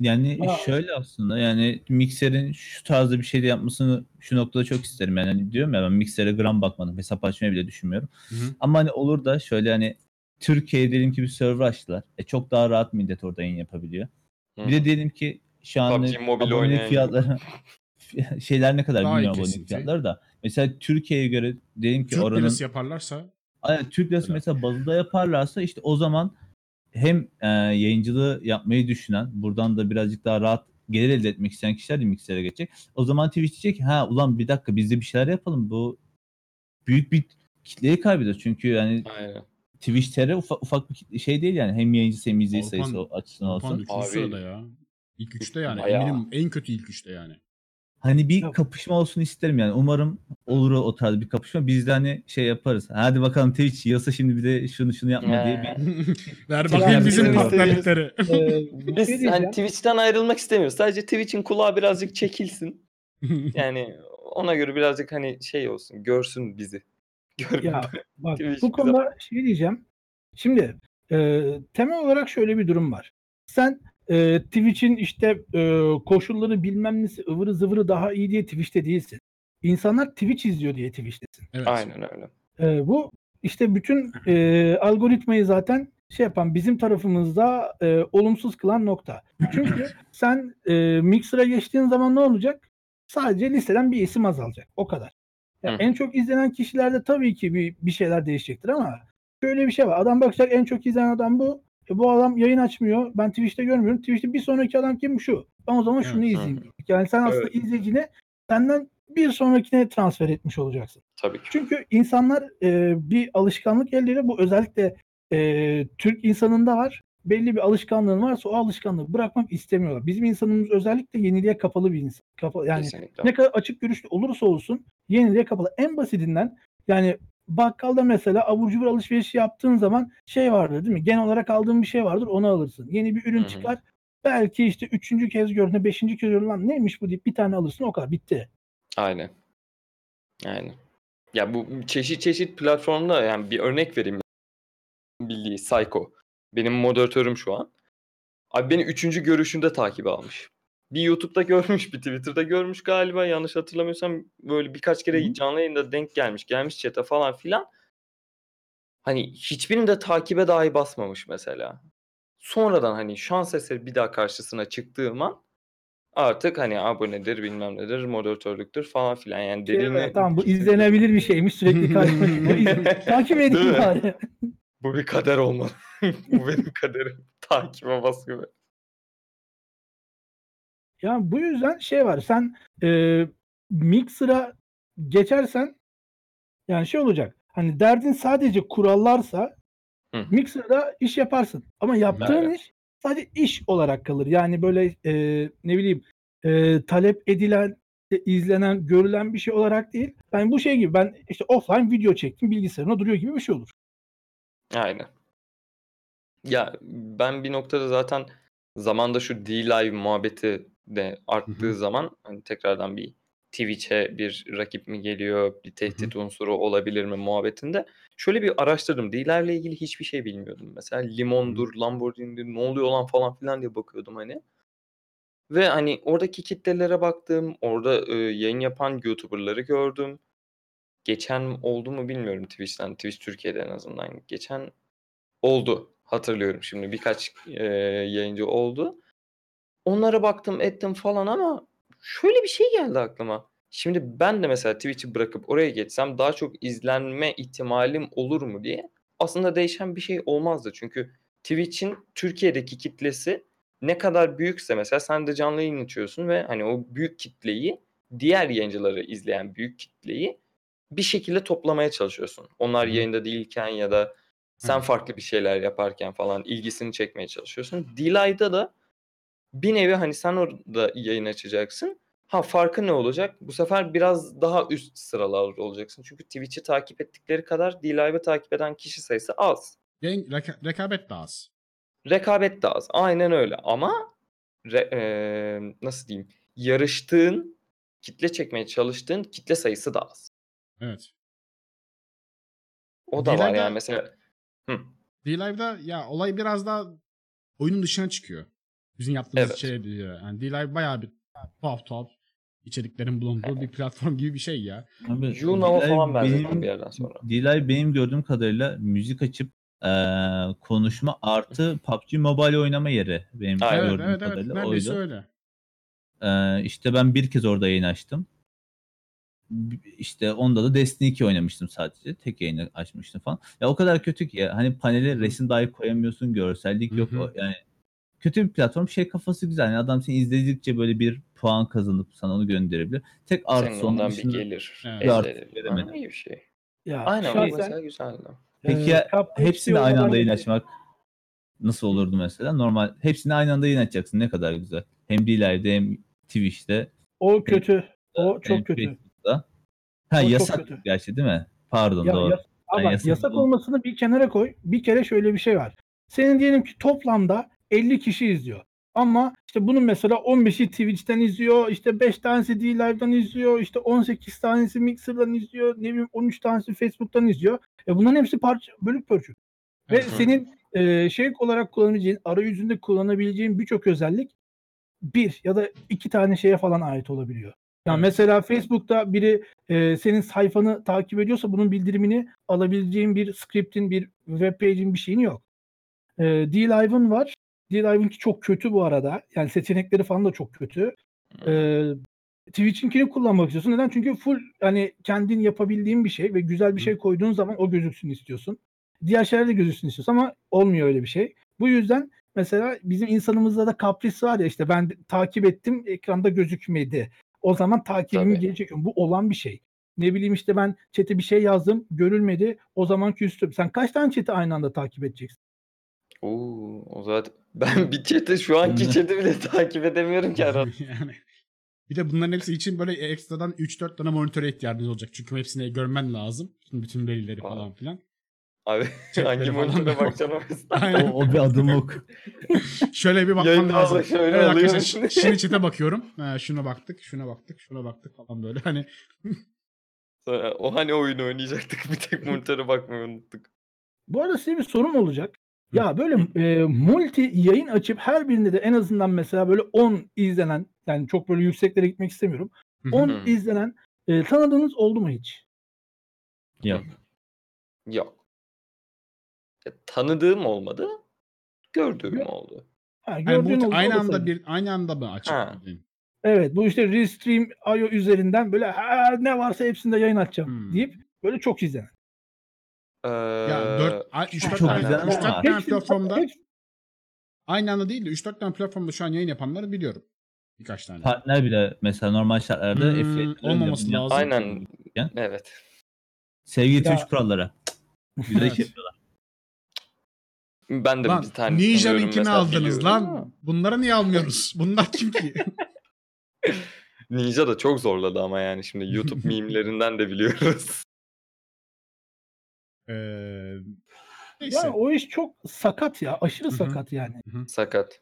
Yani Ama- şöyle aslında yani Mixer'in şu tarzda bir şey de yapmasını şu noktada çok isterim. Yani hani diyorum ya ben Mixer'e gram bakmadım. Hesap açmayı bile düşünmüyorum. Hı hı. Ama hani olur da şöyle hani Türkiye'ye diyelim ki bir server açtılar. E çok daha rahat millet orada yayın yapabiliyor. Bir de diyelim ki şu an PUBG Mobile oynayan- fiyatları <laughs> şeyler ne kadar Daha iyi bilmiyorum abonelik kesinti. fiyatları da. Mesela Türkiye'ye göre diyelim ki Türk oranın lirası yaparlarsa Aynen, Türk lirası Öyle. mesela bazında yaparlarsa işte o zaman hem e, yayıncılığı yapmayı düşünen, buradan da birazcık daha rahat gelir elde etmek isteyen kişiler de Mixer'e geçecek. O zaman Twitch diyecek ki ha ulan bir dakika biz de bir şeyler yapalım. Bu büyük bir kitleyi kaybeder. Çünkü yani Aynen. Twitch TR ufak, ufak bir şey değil yani. Hem yayıncısı hem izleyici Avrupan- sayısı açısından Avrupan olsun. üçüncü Abi- sırada ya. İlk üçte yani. Bayağı. Eminim en kötü ilk üçte yani. Hani bir Yok. kapışma olsun isterim yani. Umarım olur o, tarz bir kapışma. Biz de hani şey yaparız. Hadi bakalım Twitch yasa şimdi bir de şunu şunu yapma diye bir <laughs> Ver bakayım bizim partnerlikleri. Ee, bir Biz şey hani. Twitch'ten ayrılmak istemiyoruz. Sadece Twitch'in kulağı birazcık çekilsin. <laughs> Yani ona göre birazcık hani şey olsun. Görsün bizi. <laughs> Ya bak bu konuda şey diyeceğim. Şimdi e, temel olarak şöyle bir durum var. Sen e, Twitch'in işte e, koşulları bilmem nesi ıvırı zıvırı daha iyi diye Twitch'te değilsin. İnsanlar Twitch izliyor diye Twitch'tesin. evet. Aynen öyle. E, bu işte bütün e, algoritmayı zaten şey yapan bizim tarafımızda e, olumsuz kılan nokta. <clears throat> Çünkü sen e, Mixer'a geçtiğin zaman ne olacak? Sadece listeden bir isim azalacak. O kadar. Ya Hı. en çok izlenen kişilerde tabii ki bir, bir şeyler değişecektir ama şöyle bir şey var. Adam bakacak en çok izlenen adam bu. E, bu adam yayın açmıyor. Ben Twitch'te görmüyorum. Twitch'te bir sonraki adam kim şu? Ben o zaman şunu izleyeyim. hı. diyecek. Yani sen aslında Evet. izleyicini senden bir sonrakine transfer etmiş olacaksın. Tabii ki. Çünkü insanlar e, bir alışkanlık elde ediyor. Bu özellikle e, Türk insanında var. Belli bir alışkanlığın varsa o alışkanlığı bırakmak istemiyorlar. Bizim insanımız özellikle yeniliğe kapalı bir insan. Kapalı, yani Kesinlikle. ne kadar açık görüşlü olursa olsun yeniliğe kapalı. En basitinden yani bakkalda mesela abur cubur alışverişi yaptığın zaman şey vardır değil mi? Genel olarak aldığın bir şey vardır onu alırsın. Yeni bir ürün Hı hı. çıkar. Belki işte üçüncü kez gördüğünde beşinci kez gördüğünde lan neymiş bu deyip bir tane alırsın o kadar bitti. Aynen. Aynen. Ya bu çeşit çeşit platformda yani bir örnek vereyim. Bildiği Psycho. Benim moderatörüm şu an. Abi beni üçüncü görüşünde takip almış. Bir YouTube'da görmüş, bir Twitter'da görmüş galiba. Yanlış hatırlamıyorsam böyle birkaç kere canlı yayında denk gelmiş. Gelmiş chat'e falan filan. Hani hiçbirinde takibe dahi basmamış mesela. Sonradan hani şans eseri bir daha karşısına çıktığım an artık hani abonedir bilmem nedir moderatörlüktür falan filan yani Şey, dediğini tamam bu izlenebilir bir şeymiş sürekli <laughs> takip edeyim mi? bari. Bu bir kader olmalı. <laughs> bu benim kaderim. <laughs> Takibe basıyor. Yani bu yüzden şey var. Sen e, Mixer'a geçersen yani şey olacak. Hani derdin sadece kurallarsa Hı. Mixer'da iş yaparsın. Ama yaptığın Evet. iş sadece iş olarak kalır. Yani böyle e, ne bileyim e, talep edilen, e, izlenen, görülen bir şey olarak değil. Yani bu şey gibi ben işte offline video çektim bilgisayarına duruyor gibi bir şey olur. Aynen. Ya ben bir noktada zaten zamanda şu D-Live muhabbeti de arttığı zaman hani tekrardan bir Twitch'e bir rakip mi geliyor, bir tehdit unsuru olabilir mi muhabbetinde şöyle bir araştırdım. D-Live ile ilgili hiçbir şey bilmiyordum. Mesela Limon'dur, Lamborghini'dir, ne oluyor lan falan filan diye bakıyordum hani. Ve hani oradaki kitlelere baktım, orada e, yayın yapan YouTuber'ları gördüm. Geçen oldu mu bilmiyorum Twitch'ten, Twitch Türkiye'de en azından. Geçen oldu. Hatırlıyorum şimdi birkaç e, yayıncı oldu. Onlara baktım ettim falan ama şöyle bir şey geldi aklıma. Şimdi ben de mesela Twitch'i bırakıp oraya geçsem daha çok izlenme ihtimalim olur mu diye aslında değişen bir şey olmazdı. Çünkü Twitch'in Türkiye'deki kitlesi ne kadar büyükse mesela sen de canlı yayın açıyorsun ve hani o büyük kitleyi diğer yayıncıları izleyen büyük kitleyi bir şekilde toplamaya çalışıyorsun. Onlar yayında değilken ya da sen farklı bir şeyler yaparken falan ilgisini çekmeye çalışıyorsun. D-Live'da da bir nevi hani sen orada yayın açacaksın. Ha farkı ne olacak? Bu sefer biraz daha üst sıralarda olacaksın. Çünkü Twitch'i takip ettikleri kadar D-Live'ı takip eden kişi sayısı az. Renk- reka- rekabet de az. Rekabet de az. Aynen öyle. Ama re- eee, nasıl diyeyim? Yarıştığın, kitle çekmeye çalıştığın kitle sayısı da az. Evet. O da var D-Live'da- yani mesela. Hı. D-Live'da ya olay biraz daha oyunun dışına çıkıyor. Bizim yaptığımız Evet. şey diyor. Yani D-Live bayağı bir tuhaf tuhaf içeriklerin bulunduğu bir platform gibi bir şey ya. Abi, D-Live falan benim- bir yerden sonra. D-Live benim gördüğüm kadarıyla müzik açıp eee, konuşma artı PUBG Mobile oynama yeri benim Aynen. Evet gördüğüm evet evet kadarıyla neredeyse oydu. öyle. Eee işte ben bir kez orada yayın açtım. İşte onda da Destiny 2 oynamıştım sadece. Tek yayını açmıştım falan. Ya o kadar kötü ki ya. Hani panele resim dahi koyamıyorsun. Görsellik yok. Hı hı. O- Yani kötü bir platform. Şey kafası güzel. Yani adam seni izledikçe böyle bir puan kazanıp sana onu gönderebilir. Tek Senin artısı onun ondan bir gelir. Evet. edilir. veremedim. İyi bir şey. Ya Aynen o şahsen, mesela güzeldi. Peki e, ya Cup hepsini aynı anda yayın açmak nasıl olurdu mesela? Normal hepsini aynı anda yayın açacaksın. Ne kadar güzel. Hem D-Live'de hem Twitch'te. O kötü. O hem çok kötü. Ha O çok yasak kötü. gerçi değil mi? Pardon Ya, doğru. yas- ama Ben yasak, yasak ol- olmasını bir kenara koy. Bir kere şöyle bir şey var. Senin diyelim ki toplamda 50 kişi izliyor. Ama işte bunun mesela 15'i Twitch'ten izliyor, işte 5 tanesi D-Live'dan izliyor, işte 18 tanesi Mixer'dan izliyor, ne bileyim 13 tanesi Facebook'tan izliyor. E bunların hepsi parça, bölük pörçük. Ve Evet. senin e, şey olarak kullanabileceğin, arayüzünde kullanabileceğin birçok özellik bir ya da iki tane şeye falan ait olabiliyor. Yani mesela Facebook'ta biri e, senin sayfanı takip ediyorsa bunun bildirimini alabileceğin bir script'in, bir web page'in bir şeyin yok. E, D-Live'ın var. D-Live'ınki çok kötü bu arada. Yani seçenekleri falan da çok kötü. E, Twitch'inkini kullanmak istiyorsun. Neden? Çünkü full hani kendin yapabildiğin bir şey ve güzel bir şey koyduğun zaman o gözüksün istiyorsun. Diğer şeyler de gözüksün istiyorsun ama olmuyor öyle bir şey. Bu yüzden mesela bizim insanımızda da kapris var ya işte ben takip ettim ekranda gözükmedi. O zaman takibimi Tabii. geri çekiyorum. Bu olan bir şey. Ne bileyim işte ben chat'e bir şey yazdım görülmedi. O zaman küstüm. Sen kaç tane chat'i aynı anda takip edeceksin? Oo, o zaten <laughs> ben bir chat'i şu anki chat'i bile takip edemiyorum ki Aran. <laughs> yani Bir de bunların hepsi için böyle ekstradan 3-4 tane monitöre ihtiyacınız olacak. Çünkü hepsini görmen lazım. Bütün, bütün verileri falan filan. Abi <laughs> hangi monitöre da- bakacaksın o. Aynen. O, bir adım ok. <laughs> Şöyle bir bakman Yayında lazım. da şöyle evet oluyor. arkadaşlar şi- şimdi chat'e bakıyorum. Ha, şuna baktık, şuna baktık, şuna baktık falan böyle. Hani <laughs> Sonra o hani oyunu oynayacaktık bir tek monitöre bakmayı unuttuk. Bu arada size bir sorum olacak. Ya böyle e, multi yayın açıp her birinde de en azından mesela böyle 10 izlenen yani çok böyle yükseklere gitmek istemiyorum. Hı hı. 10 Hı. izlenen e, tanıdığınız oldu mu hiç? Yok. Yok. Ya, tanıdığım olmadı. Gördüğüm Yok. oldu. Ha, Yani gördüğün multi- olsa aynı o da anda sayılır. bir aynı anda mı açık? Ha. Evet bu işte Restream IO üzerinden böyle ha, ne varsa hepsinde yayın açacağım Hmm. deyip böyle çok izlenen. Ee, Ya 4 3 4 çok tane, güzel ama tane Hepsi- platformda hepsi- aynı anda değil de 3 4 tane platformda şu an yayın yapanları biliyorum. Birkaç tane. Partner bile mesela normal şartlarda Hmm, affiliate'lerin olmaması lazım. Aynen. Evet. Sevgili Ya- Twitch kuralları. Güzel Evet. iş yapıyorlar. Ben de Lan bir tane Ninja'nın kimi aldınız lan? ama Bunları niye almıyoruz? <laughs> Bunlar kim ki? <laughs> Ninja da çok zorladı ama yani şimdi YouTube <laughs> mimlerinden de biliyoruz. Eee neyse. Yani o iş çok sakat ya. Aşırı Hı hı. sakat yani. Sakat.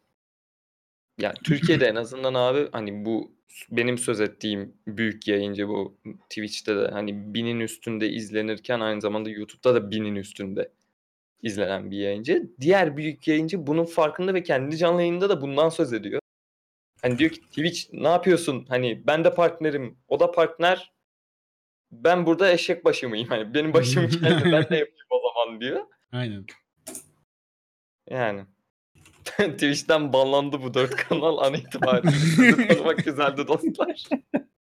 Yani Türkiye'de en azından abi hani bu benim söz ettiğim büyük yayıncı bu Twitch'te de hani binin üstünde izlenirken aynı zamanda YouTube'da da binin üstünde izlenen bir yayıncı. Diğer büyük yayıncı bunun farkında ve kendi canlı yayında da bundan söz ediyor. Hani diyor ki Twitch ne yapıyorsun? Hani ben de partnerim, o da partner. Ben burada eşek başı mıyım? Hani benim başım <laughs> geldi ben de yapayım o zaman diyor. Aynen. Yani. <laughs> Twitch'ten banlandı bu dört kanal an itibariyle. Tanımak güzeldi dostlar. <laughs>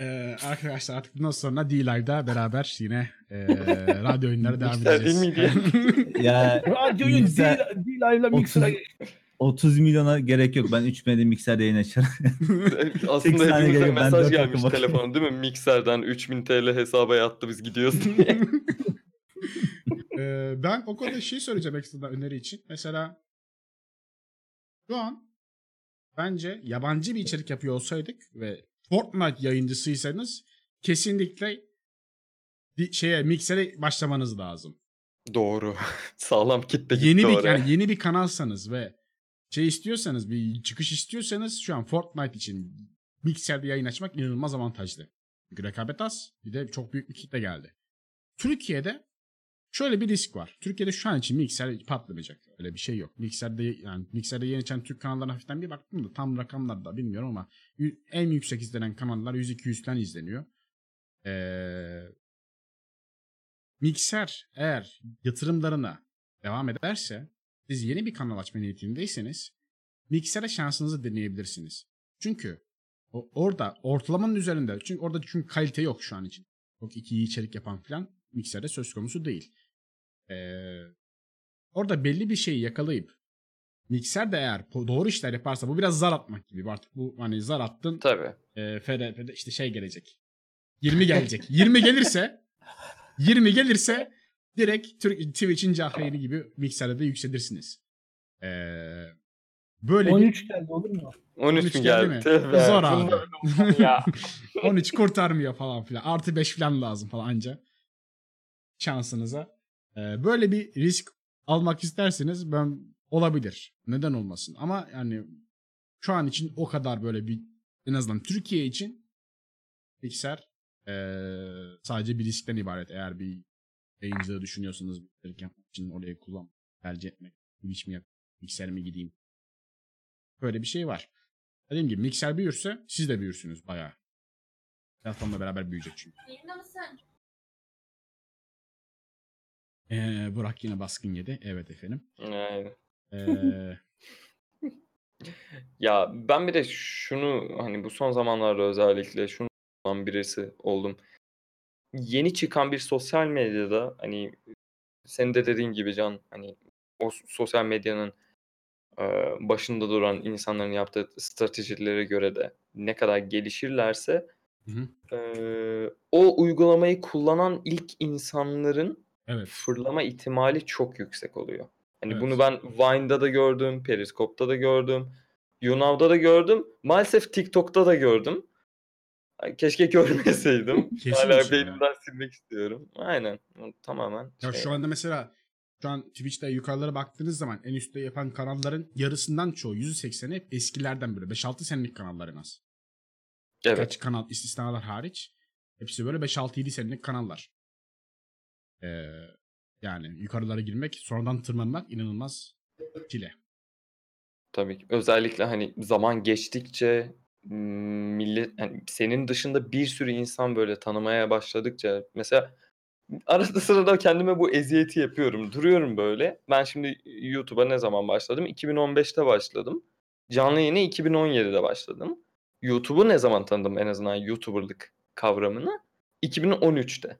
Eee, arkadaşlar artık bundan sonra D-Live'da beraber yine eee radyo oyunları <laughs> devam Mikser değil edeceğiz. <laughs> Ya Radyoyu Mikser- D- D-Live'la mixer'a 30 30 milyona gerek yok. Ben 3 mede mikser yayın açarım. <laughs> Aslında hepimize mesaj gelmiş telefona değil mi? Mikser'den 3000 TL hesaba yattı biz gidiyoruz diye. Eee, ben o konuda şey söyleyeceğim ekstra öneri için. Mesela şu an bence yabancı bir içerik yapıyor olsaydık ve Fortnite yayıncısıysanız kesinlikle bir şeye miksere başlamanız lazım. Doğru. <laughs> Sağlam kitle gitti yeni bir oraya. yani yeni bir kanalsanız ve şey istiyorsanız bir çıkış istiyorsanız şu an Fortnite için mikserde yayın açmak inanılmaz avantajlı. Çünkü rekabet az bir de çok büyük bir kitle geldi. Türkiye'de şöyle bir risk var. Türkiye'de şu an için mikser patlamayacak. Öyle bir şey yok. Mikserde yani mikserde yeni açan Türk kanallarına hafiften bir baktım da tam rakamlar da bilmiyorum ama en yüksek izlenen kanallar 100-200 falan izleniyor. Ee, mikser eğer yatırımlarına devam ederse siz yeni bir kanal açma niyetindeyseniz miksere şansınızı deneyebilirsiniz. Çünkü o, orada ortalamanın üzerinde çünkü orada çünkü kalite yok şu an için. Çok iki iyi içerik yapan falan mikserde söz konusu değil. Ee, orada belli bir şeyi yakalayıp mikser de eğer doğru işler yaparsa bu biraz zar atmak gibi artık bu hani zar attın Tabii. e, FRP'de işte şey gelecek. 20 gelecek. 20 gelirse 20 gelirse direkt Türk, Twitch'in cahreynı gibi mikserde de yükselirsiniz. Ee, böyle 13 geldi olur mu? 13, 13 mi geldi geldi? mi? Zor abi. da unuttum ya. <laughs> <laughs> bir 13 kurtarmıyor falan filan. Artı 5 falan lazım falan anca. Şansınıza. Ee, böyle bir risk almak isterseniz ben olabilir. Neden olmasın? Ama yani şu an için o kadar böyle bir en azından Türkiye için mikser ee, sadece bir riskten ibaret. Eğer bir yayıncılığı düşünüyorsanız yapmak için oraya kullan tercih etmek. Twitch mi yap, mikser mi gideyim? Böyle bir şey var. Dediğim gibi mikser büyürse siz de büyürsünüz bayağı. Platformla beraber büyüyecek çünkü. Yayında mısın? Ee, Burak yine baskın yedi. Evet efendim. Yani. Ee, <laughs> Ya ben bir de şunu hani bu son zamanlarda özellikle şunu olan birisi oldum. Yeni çıkan bir sosyal medyada hani senin de dediğin gibi Can hani o sosyal medyanın e, başında duran insanların yaptığı stratejilere göre de ne kadar gelişirlerse Hı hı. e, o uygulamayı kullanan ilk insanların evet. fırlama ihtimali çok yüksek oluyor. Hani Evet. bunu ben Vine'da da gördüm, Periscope'da da gördüm. YouNow'da da gördüm. Maalesef TikTok'ta da gördüm. Keşke <laughs> görmeseydim. <laughs> Kesin Hala beynimden silmek istiyorum. Aynen. Tamamen. Ya şey. şu anda mesela şu an Twitch'te yukarılara baktığınız zaman en üstte yapan kanalların yarısından çoğu %80'i hep eskilerden böyle 5-6 senelik kanallar en az. Evet. Kaç kanal istisnalar hariç hepsi böyle 5-6-7 senelik kanallar. Ee, yani yukarılara girmek sonradan tırmanmak inanılmaz çile. Tabii ki. Özellikle hani zaman geçtikçe millet yani senin dışında bir sürü insan böyle tanımaya başladıkça mesela arada sırada kendime bu eziyeti yapıyorum. Duruyorum böyle. Ben şimdi YouTube'a ne zaman başladım? 2015'te başladım. Canlı yayına 2017'de başladım. YouTube'u ne zaman tanıdım en azından YouTuber'lık kavramını? 2013'te.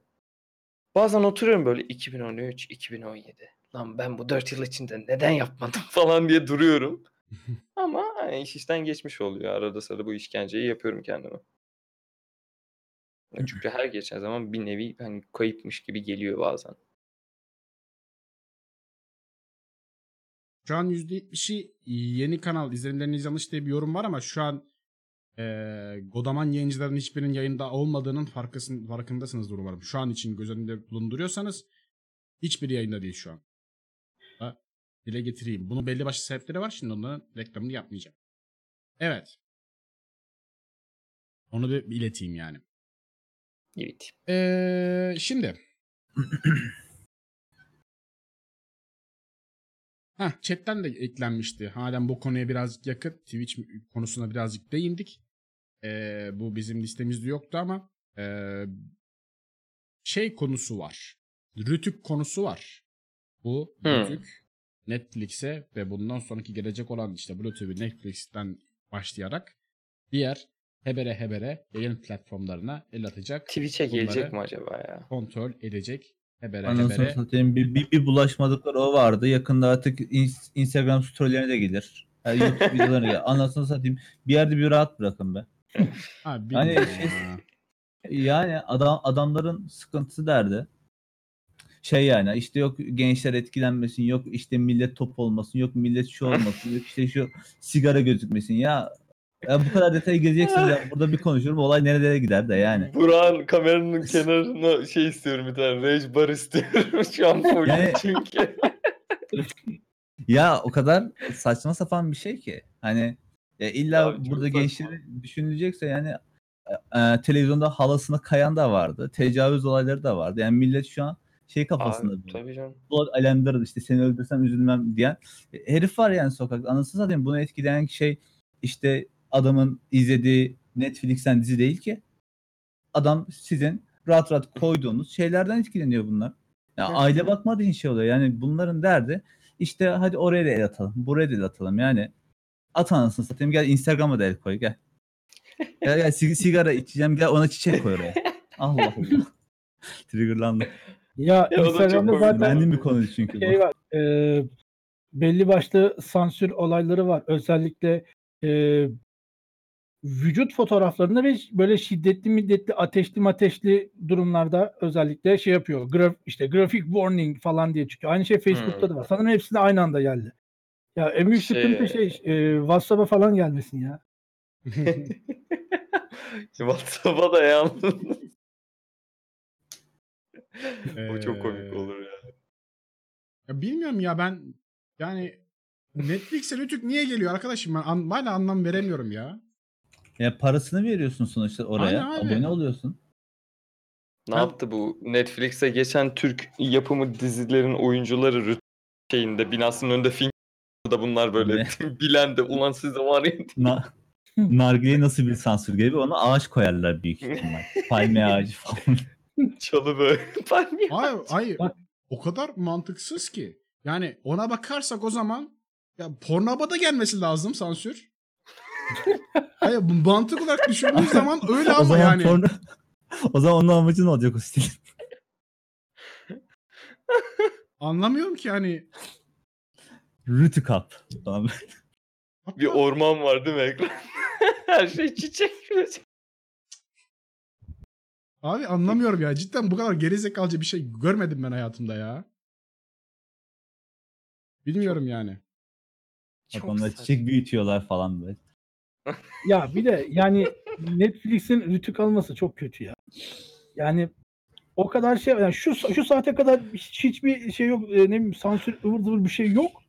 Bazen oturuyorum böyle 2013, 2017. Lan ben bu 4 yıl içinde neden yapmadım <laughs> falan diye duruyorum. <laughs> Ama hani iş işten geçmiş oluyor. Arada sırada bu işkenceyi yapıyorum kendime. Çünkü her geçen zaman bir nevi hani kayıpmış gibi geliyor bazen. Şu an %70'i yeni kanal izlenimleriniz yanlış diye bir yorum var ama şu an eee Godaman yayıncıların hiçbirinin yayında olmadığının farkısın, farkındasınızdır umarım. Şu an için göz önünde bulunduruyorsanız hiçbir yayında değil şu an. Ha, dile getireyim. Bunun belli başlı sebepleri var. Şimdi onların reklamını yapmayacağım. Evet. Onu bir ileteyim yani. Evet. Eee şimdi. Heh, chatten de eklenmişti. Halen bu konuya birazcık yakın. Twitch konusuna birazcık değindik. Ee, bu bizim listemizde yoktu ama ee, şey konusu var. Rütük konusu var. Bu Hmm. Rütük Netflix'e ve bundan sonraki gelecek olan işte Blue TV Netflix'ten başlayarak diğer hebere hebere yayın platformlarına el atacak. Twitch'e gelecek mi acaba ya? Kontrol edecek. Hebere Anasını hebere. satayım bir, bir, bir bulaşmadıkları o vardı. Yakında artık ins- Instagram storylerine de gelir. Yani YouTube videolarına gelir. <laughs> Anasını satayım. Bir yerde bir rahat bırakın be. Ha, Hani şey- ya. Yani adam adamların sıkıntısı derdi. Şey yani işte yok gençler etkilenmesin, yok işte millet top olmasın, yok millet şu olmasın, yok işte şu sigara gözükmesin. Ya, ya bu kadar detaya gireceksiniz ya burada bir konuşurum olay nerelere gider de yani. Burak'ın kameranın kenarına şey istiyorum bir tane. Rage bar istiyorum. <laughs> Şu an full Yani- çünkü. Ya o kadar saçma sapan bir şey ki. Hani ya illa Ya çok burada saçma. gençleri düşünülecekse yani e, televizyonda halasına kayan da vardı. Tecavüz olayları da vardı. Yani millet şu an şey kafasında. Böyle. tabii canım. Blood alemdarı işte seni öldürsem üzülmem diyen e, herif var yani sokakta. Anasını satayım bunu etkileyen şey işte adamın izlediği Netflix'ten dizi değil ki. Adam sizin rahat rahat koyduğunuz şeylerden etkileniyor bunlar. Ya Evet. aile dediğin şey oluyor. Yani bunların derdi işte hadi oraya da el atalım. Buraya da el atalım. Yani at anasını satayım gel Instagram'a da el koy gel. Gel gel sig- sigara içeceğim gel ona çiçek koy oraya. Allah Allah. Triggerlandım. Ya, Ya o da çok Instagram'da komik. zaten Beğendiğim bir konu çünkü bu. şey var. e, belli başlı sansür olayları var. Özellikle e, vücut fotoğraflarında ve böyle şiddetli middetli ateşli ateşli durumlarda özellikle şey yapıyor. Graf, işte graphic warning falan diye çıkıyor. Aynı şey Facebook'ta da var. Sanırım hepsi de aynı anda geldi. Ya en büyük Şey- sıkıntı şey <laughs> e, WhatsApp'a falan gelmesin ya. WhatsApp'a da yalnız. o çok Ee, komik olur ya. Ya bilmiyorum ya ben yani Netflix'e Rütük niye geliyor arkadaşım ben an, hala anlam veremiyorum ya. Ya parasını veriyorsun sonuçta oraya. Aynen abi. Abone oluyorsun. Ne Ben- yaptı bu? Netflix'e geçen Türk yapımı dizilerin oyuncuları rüt- şeyinde binasının önünde film da bunlar böyle <laughs> bilen de ulan siz de var ya Na Nargile'ye nasıl bir sansür gibi ona ağaç koyarlar büyük <laughs> ihtimal. Palmiye ağacı falan. çalı böyle. <laughs> Palmiye Hayır, hayır. Bak- O kadar mantıksız ki. Yani ona bakarsak o zaman ya Pornhub'a da gelmesi lazım sansür. hayır bu mantık olarak düşündüğümüz zaman öyle ama yani. porno... o zaman onun amacı ne olacak o stil? Anlamıyorum ki hani. Rütükap. Tamam. Bir orman var değil mi ekran? <laughs> Her şey çiçek. Abi anlamıyorum ya. Cidden bu kadar gerizekalca bir şey görmedim ben hayatımda ya. Bilmiyorum yani. Çok Adamlar saçma. çiçek büyütüyorlar falan böyle. Ya bir de yani Netflix'in rütük alması çok kötü ya. Yani o kadar şey yani şu şu saate kadar hiç- hiçbir şey yok. E, ne bileyim sansür ıvır zıvır bir şey yok.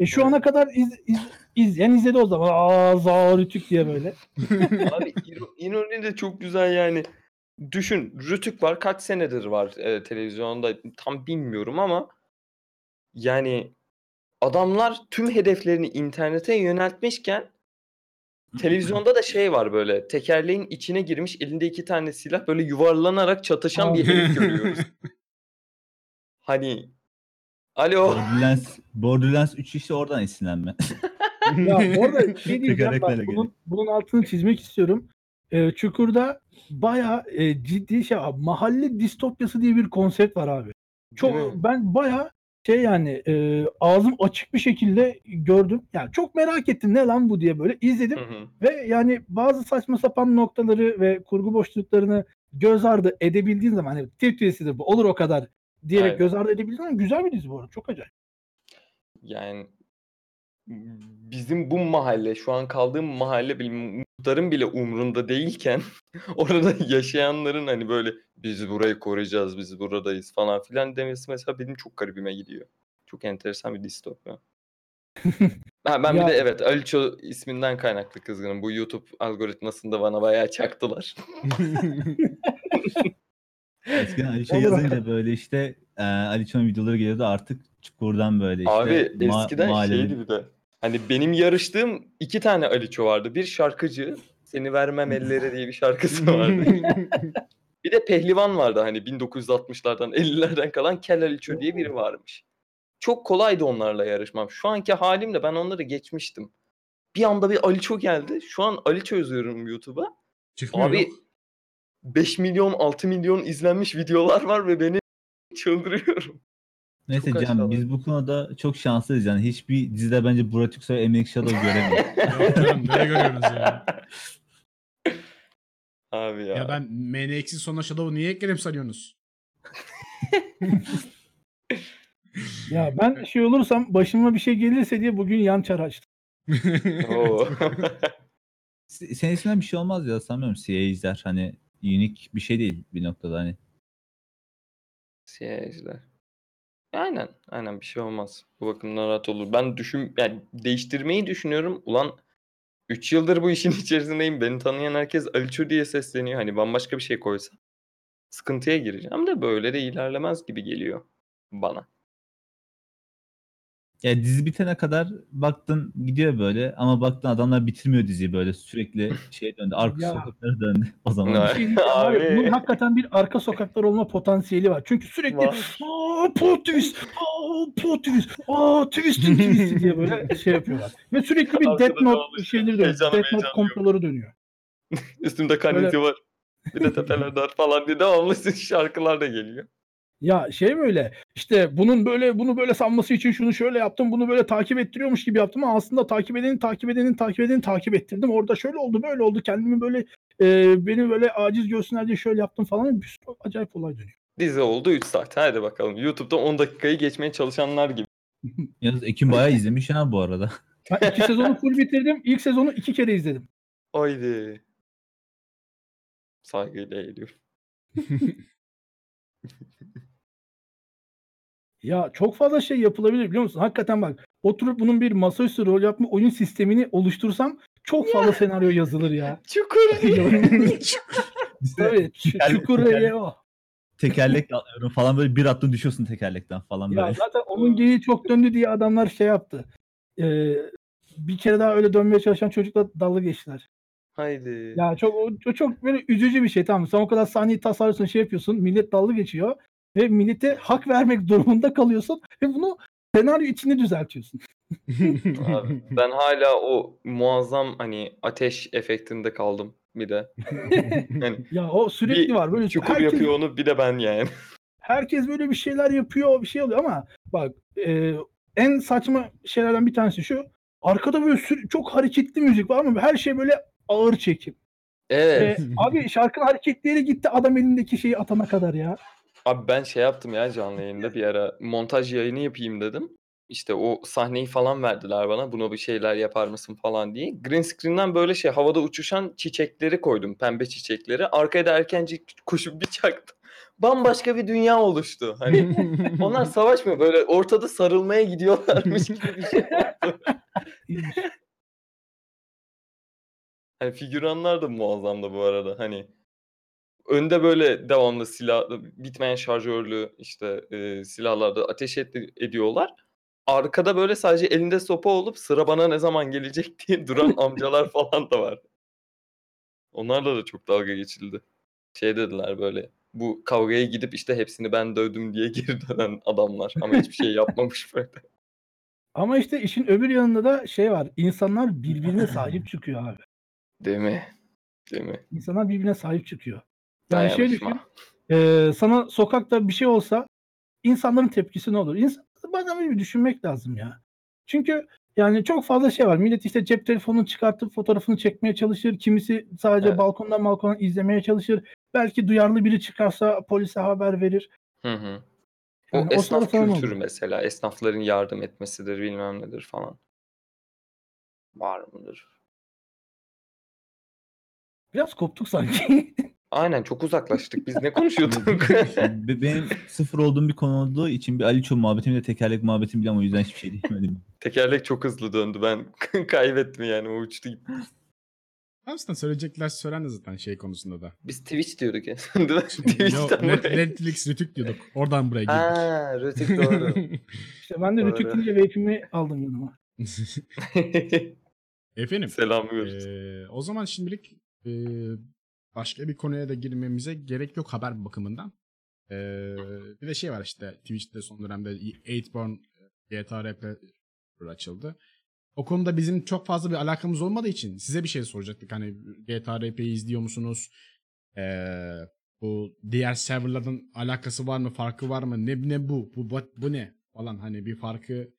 E şu ana kadar iz, iz, izleyen izledi o zaman. Aa za rütük diye böyle. <laughs> Abi ironi de çok güzel yani. Düşün Rütük var kaç senedir var e, televizyonda tam bilmiyorum ama yani adamlar tüm hedeflerini internete yöneltmişken televizyonda da şey var böyle tekerleğin içine girmiş elinde iki tane silah böyle yuvarlanarak çatışan bir herif görüyoruz. <laughs> Hani alo Borderlands, Borderlands 3 işte oradan esinlenme. <laughs> Ya bu arada şey diyeceğim <laughs> Tekerleklerle ben bunun, bunun altını çizmek istiyorum. Ee, Çukur'da bayağı e, ciddi şey abi, mahalle distopyası diye bir konsept var abi. Çok ben bayağı şey yani e, ağzım açık bir şekilde gördüm. Yani çok merak ettim ne lan bu diye böyle izledim Hı hı. ve yani bazı saçma sapan noktaları ve kurgu boşluklarını göz ardı edebildiğin zaman hani Türk dizisidir bu olur o kadar diyerek Aynen. göz ardı edebildiğin zaman güzel bir dizi bu arada çok acayip. Yani bizim bu mahalle şu an kaldığım mahalle muhtarın bile umrunda değilken <laughs> orada yaşayanların hani böyle biz burayı koruyacağız biz buradayız falan filan demesi mesela benim çok garibime gidiyor. Çok enteresan bir distopya. <laughs> Ha, ben Ya- bir de evet Aliço isminden kaynaklı kızgınım. Bu YouTube algoritmasında bana bayağı çaktılar. <laughs> Eskiden Aliço Olur. yazınca böyle işte e, Aliço'nun videoları geliyordu artık Çukur'dan böyle işte. Abi ma- eskiden mahallenin- şeydi bir de. Hani benim yarıştığım iki tane Aliço vardı. Bir şarkıcı, Seni Vermem Ellere diye bir şarkısı <laughs> vardı. Bir de pehlivan vardı hani 1960'lardan 50'lerden kalan Kel Aliço diye biri varmış. Çok kolaydı onlarla yarışmam. Şu anki halimle ben onları geçmiştim. Bir anda bir Aliço geldi. Şu an Aliço yazıyorum YouTube'a. Çıkmıyor Abi yok. 5 milyon 6 milyon izlenmiş videolar var ve beni <laughs> çıldırıyorum. Neyse Çok Can aşağılar. biz bu konuda çok şanslıyız yani. Hiçbir dizide bence Burak Yüksoy Emek Shadow göremiyoruz. <laughs> Yok canım nereye görüyorsunuz ya? Abi ya. Ya ben MNX'in sonuna Shadow'u niye ekledim sanıyorsunuz? <laughs> Ya ben şey olursam başıma bir şey gelirse diye bugün yan çar açtım. Senin isminden bir şey olmaz ya sanmıyorum CIA'ciler hani unik bir şey değil bir noktada hani. Siyahlar. Aynen. Aynen bir şey olmaz. Bu bakımdan rahat olur. Ben düşün yani değiştirmeyi düşünüyorum. Ulan 3 yıldır bu işin <laughs> içerisindeyim. Beni tanıyan herkes Aliço diye sesleniyor. Hani bambaşka bir şey koysa sıkıntıya gireceğim de böyle de ilerlemez gibi geliyor bana. Ya dizi bitene kadar baktın gidiyor böyle ama baktın adamlar bitirmiyor diziyi böyle sürekli şey döndü arka Ya. sokaklara döndü <laughs> o zaman. Şey diyeceğim ya, Abi. bunun hakikaten bir arka sokaklar olma potansiyeli var. Çünkü sürekli Var. aa plot twist, aa plot twist, aa twist'in twist'i diye böyle <laughs> şey yapıyorlar. Ve sürekli bir Arkada Death Note devamlı şeyleri dönüyor. heyecanı Death Note meyecanı yok. komploları dönüyor. Üstümde kan Böyle- izi var. Bir de tepeler dar <laughs> falan diye devamlı şarkılar da geliyor. Ya şey mi öyle işte bunun böyle bunu böyle sanması için şunu şöyle yaptım bunu böyle takip ettiriyormuş gibi yaptım ama aslında takip edenin takip edenin takip edenin takip ettirdim. Orada şöyle oldu böyle oldu kendimi böyle e, beni böyle aciz görsünler diye şöyle yaptım falan bir sürü acayip olay dönüyor. Dizi oldu 3 saat. Hadi bakalım. YouTube'da 10 dakikayı geçmeye çalışanlar gibi. <laughs> Yalnız Ekim bayağı izlemiş ha bu arada. Ben iki sezonu full bitirdim. İlk sezonu iki kere izledim. Haydi. Saygıyla eğiliyorum. <laughs> Ya çok fazla şey yapılabilir biliyor musun? Hakikaten bak oturup bunun bir masaüstü rol yapma oyun sistemini oluştursam çok fazla senaryo yazılır ya. <laughs> Çukur. <laughs> Tabii çukur tekerlek- o. Tekerlek falan böyle bir attın düşüyorsun tekerlekten falan Ya böyle. zaten onun geyiği çok döndü diye adamlar şey yaptı. Ee, bir kere daha öyle dönmeye çalışan çocukla dalga geçtiler. Haydi. Ya çok o, o çok böyle üzücü bir şey tamam. Sen o kadar sahneyi tasarlıyorsun şey yapıyorsun. Millet dalga geçiyor. Ve millete hak vermek durumunda kalıyorsun. Ve bunu senaryo içinde düzeltiyorsun. <laughs> Abi, ben hala o muazzam hani ateş efektinde kaldım bir de. <laughs> hani Ya o sürekli Bir var. Böyle çukur herkes, yapıyor onu bir de ben yani. <laughs> herkes böyle bir şeyler yapıyor. Bir şey oluyor ama bak e, en saçma şeylerden bir tanesi şu. Arkada böyle sür- çok hareketli müzik var ama her şey böyle ağır çekim. Evet. Ve abi şarkının hareketleri gitti adam elindeki şeyi atana kadar ya. Abi ben şey yaptım ya canlı yayında bir ara montaj yayını yapayım dedim. işte o sahneyi falan verdiler bana. Buna bir şeyler yapar mısın falan diye. Green screen'den böyle şey havada uçuşan çiçekleri koydum. Pembe çiçekleri. Arkaya da erkenci koşup bir çaktım. Bambaşka bir dünya oluştu. Hani onlar <laughs> savaşmıyor. Böyle ortada sarılmaya gidiyorlarmış gibi bir şey. İyiymiş. Hani figüranlar da muazzamdı bu arada. Hani önde böyle devamlı silah, bitmeyen şarjörlü işte e, silahlarda ateş et- ediyorlar. Arkada böyle sadece elinde sopa olup sıra bana ne zaman gelecek <laughs> diye duran amcalar falan da var. Onlarla da çok dalga geçildi. Şey dediler böyle bu kavgaya gidip işte hepsini ben dövdüm diye <laughs> geri dönen adamlar ama hiçbir şey yapmamış <laughs> böyle. Ama işte işin öbür yanında da şey var. İnsanlar birbirine sahip çıkıyor abi. Değil mi? Değil mi? İnsanlar birbirine sahip çıkıyor. Yani şöyle düşün. Ee, sana sokakta bir şey olsa insanların tepkisi ne olur? İnsan, bazen bir düşünmek lazım ya. Çünkü yani çok fazla şey var. Millet işte cep telefonunu çıkartıp fotoğrafını çekmeye çalışır. Kimisi sadece Evet. balkondan balkona izlemeye çalışır. Belki duyarlı biri çıkarsa polise haber verir. Hı hı. O Yani o esnaf falan kültürü olur. mesela. Esnafların yardım etmesidir bilmem nedir falan. Var mıdır? Biraz koptuk sanki. <laughs> Aynen çok uzaklaştık. Biz ne <laughs> konuşuyorduk? Be- Benim sıfır olduğum bir konu olduğu için bir Aliço muhabbetim de tekerlek muhabbetim bile ama o yüzden hiçbir şey diyemedim. <laughs> Tekerlek çok hızlı döndü. Ben <laughs> kaybettim yani. O uçtu gitti. Aslında söyleyecekler söylendi zaten şey konusunda da. Biz Twitch diyorduk ya. Değil mi? Yo, Twitch'ten Net- buraya. Netflix Rütük diyorduk. Oradan buraya girdik. Aa, Rütük doğru. işte ben de Doğru. Rütük deyince vape'imi aldım yanıma. Efendim. Selamlıyoruz. Ee, o zaman şimdilik e, başka bir konuya da girmemize gerek yok haber bakımından. Ee, bir de şey var işte Twitch'te son dönemde 8born GTA RP açıldı. O konuda bizim çok fazla bir alakamız olmadığı için size bir şey soracaktık. Hani GTA RP'yi izliyor musunuz? Ee, bu diğer serverlardan alakası var mı? Farkı var mı? Ne ne bu? Bu bu, bu ne? Falan hani bir farkı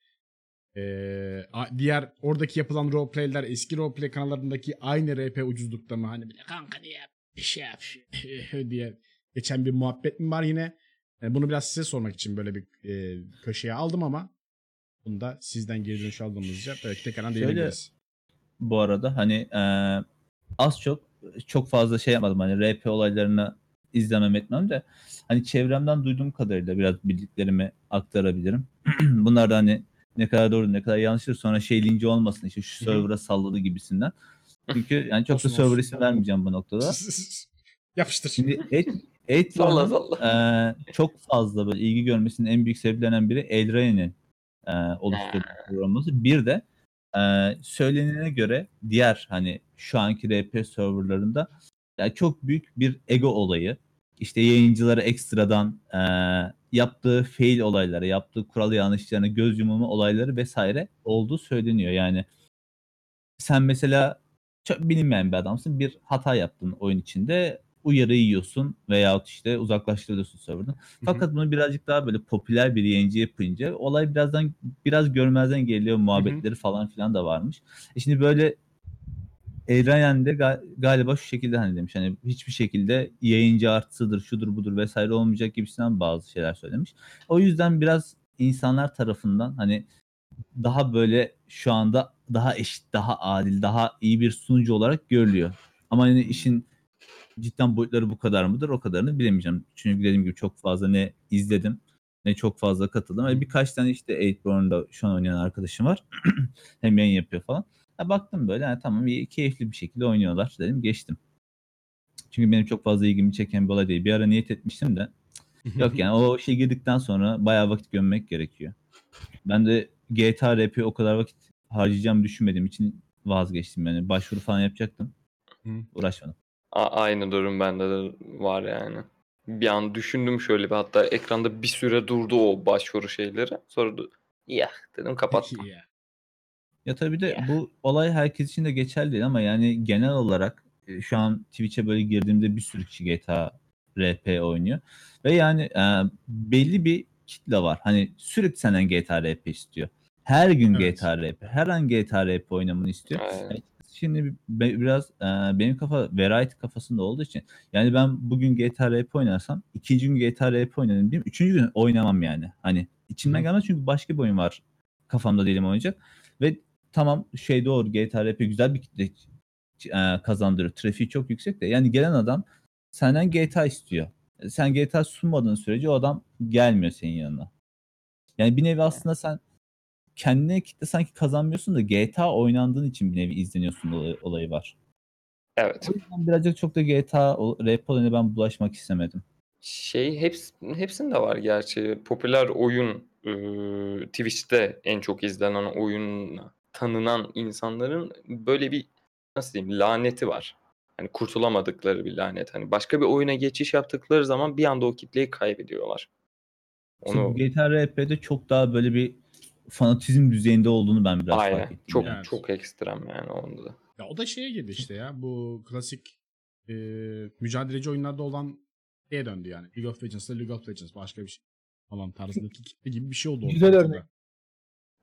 a- diğer oradaki yapılan roleplay'ler eski roleplay kanallarındaki aynı RP ucuzlukta mı? Hani bir de kanka diye bir şey yap diye geçen bir muhabbet mi var yine? E, bunu biraz size sormak için böyle bir e, köşeye aldım ama bunu da sizden geri dönüş aldığımızca belki tekrardan değinebiliriz. Bu arada hani e, az çok çok fazla şey yapmadım hani RP olaylarını izlemem etmem de hani çevremden duyduğum kadarıyla biraz bildiklerimi aktarabilirim. <clears throat> Bunlar da hani ne kadar doğru ne kadar yanlıştır sonra şey linci olmasın işte şu server'a salladı gibisinden. Çünkü yani çok Olsun, da server olsun. ismi vermeyeceğim bu noktada. Yapıştır. Şimdi et, <laughs> e, çok fazla böyle ilgi görmesinin en büyük sebeplerinden biri Eldrain'in e, oluşturduğu. Bir de e, söylenene göre diğer hani şu anki RP serverlarında yani çok büyük bir ego olayı. İşte yayıncılara ekstradan e, yaptığı fail olayları, yaptığı kural yanlışlarına göz yumulma olayları vesaire olduğu söyleniyor. Yani sen mesela çok bilinmeyen bir adamsın. Bir hata yaptın oyun içinde. Uyarı yiyorsun veyahut işte uzaklaştırıyorsun serverdan. Fakat bunu birazcık daha böyle popüler bir yayıncı yapınca olay birazdan biraz görmezden geliyor muhabbetleri falan filan da varmış. E şimdi böyle Elrayan de ga- galiba şu şekilde hani demiş hani hiçbir şekilde yayıncı artısıdır şudur budur vesaire olmayacak gibisinden bazı şeyler söylemiş. O yüzden biraz insanlar tarafından hani daha böyle şu anda daha eşit, daha adil, daha iyi bir sunucu olarak görülüyor. Ama hani işin cidden boyutları bu kadar mıdır o kadarını bilemeyeceğim. Çünkü dediğim gibi çok fazla ne izledim ne çok fazla katıldım. Hani birkaç tane işte 8born'da şu an oynayan arkadaşım var. <clears throat> Hem yayın yapıyor falan. Ha, baktım böyle yani tamam iyi, keyifli bir şekilde oynuyorlar dedim geçtim. Çünkü benim çok fazla ilgimi çeken bir olay değil. Bir ara niyet etmiştim de <laughs> Yok yani o şey girdikten sonra bayağı vakit gömmek gerekiyor. Ben de GTA RP'ye o kadar vakit harcayacağımı düşünmediğim için vazgeçtim yani. Başvuru falan yapacaktım. Hı. Uğraşmadım. A- aynı durum bende de var yani. Bir an düşündüm şöyle bir hatta ekranda bir süre durdu o başvuru şeyleri. Sonra da ya dedim kapattım. Ya. Ya tabii de bu olay herkes için de geçerli değil ama yani genel olarak e, şu an Twitch'e böyle girdiğimde bir sürü kişi GTA RP oynuyor. Ve yani e, belli bir kitle var. Hani sürekli senden GTA RP istiyor. Her gün Evet. GTA RP, her an GTA RP oynamanı istiyor. Aynen. Şimdi biraz e, benim kafa variety kafasında olduğu için yani ben bugün GTA RP oynarsam ikinci gün GTA RP oynarım diyeyim. Üçüncü gün oynamam yani. Hani içimden gelmez çünkü başka bir oyun var kafamda değilim oynayacak. Ve tamam şey doğru GTA RP güzel bir kitle e, kazandırıyor. Trafiği çok yüksek de. Yani gelen adam senden GTA istiyor. Sen GTA sunmadığın sürece o adam gelmiyor senin yanına. Yani bir nevi aslında sen kendine kitle sanki kazanmıyorsun da GTA oynandığın için bir nevi izleniyorsun olay- olayı var. Evet. O yüzden birazcık çok da GTA rap olayına ben bulaşmak istemedim. Şey heps, hepsinde var gerçi. Popüler oyun ıı, Twitch'te en çok izlenen oyun tanınan insanların böyle bir nasıl diyeyim laneti var. Hani kurtulamadıkları bir lanet. Hani başka bir oyuna geçiş yaptıkları zaman bir anda o kitleyi kaybediyorlar. Onu GTA RP'de çok daha böyle bir fanatizm düzeyinde olduğunu ben biraz fark aynen. ettim. Çok yani. çok ekstrem yani onda da. Ya o da şeye girdi işte ya. Bu klasik e, mücadeleci oyunlarda olan şeye döndü yani. League of Legends'da League of Legends başka bir şey falan tarzındaki kitle gibi bir şey oldu. Güzel örnek.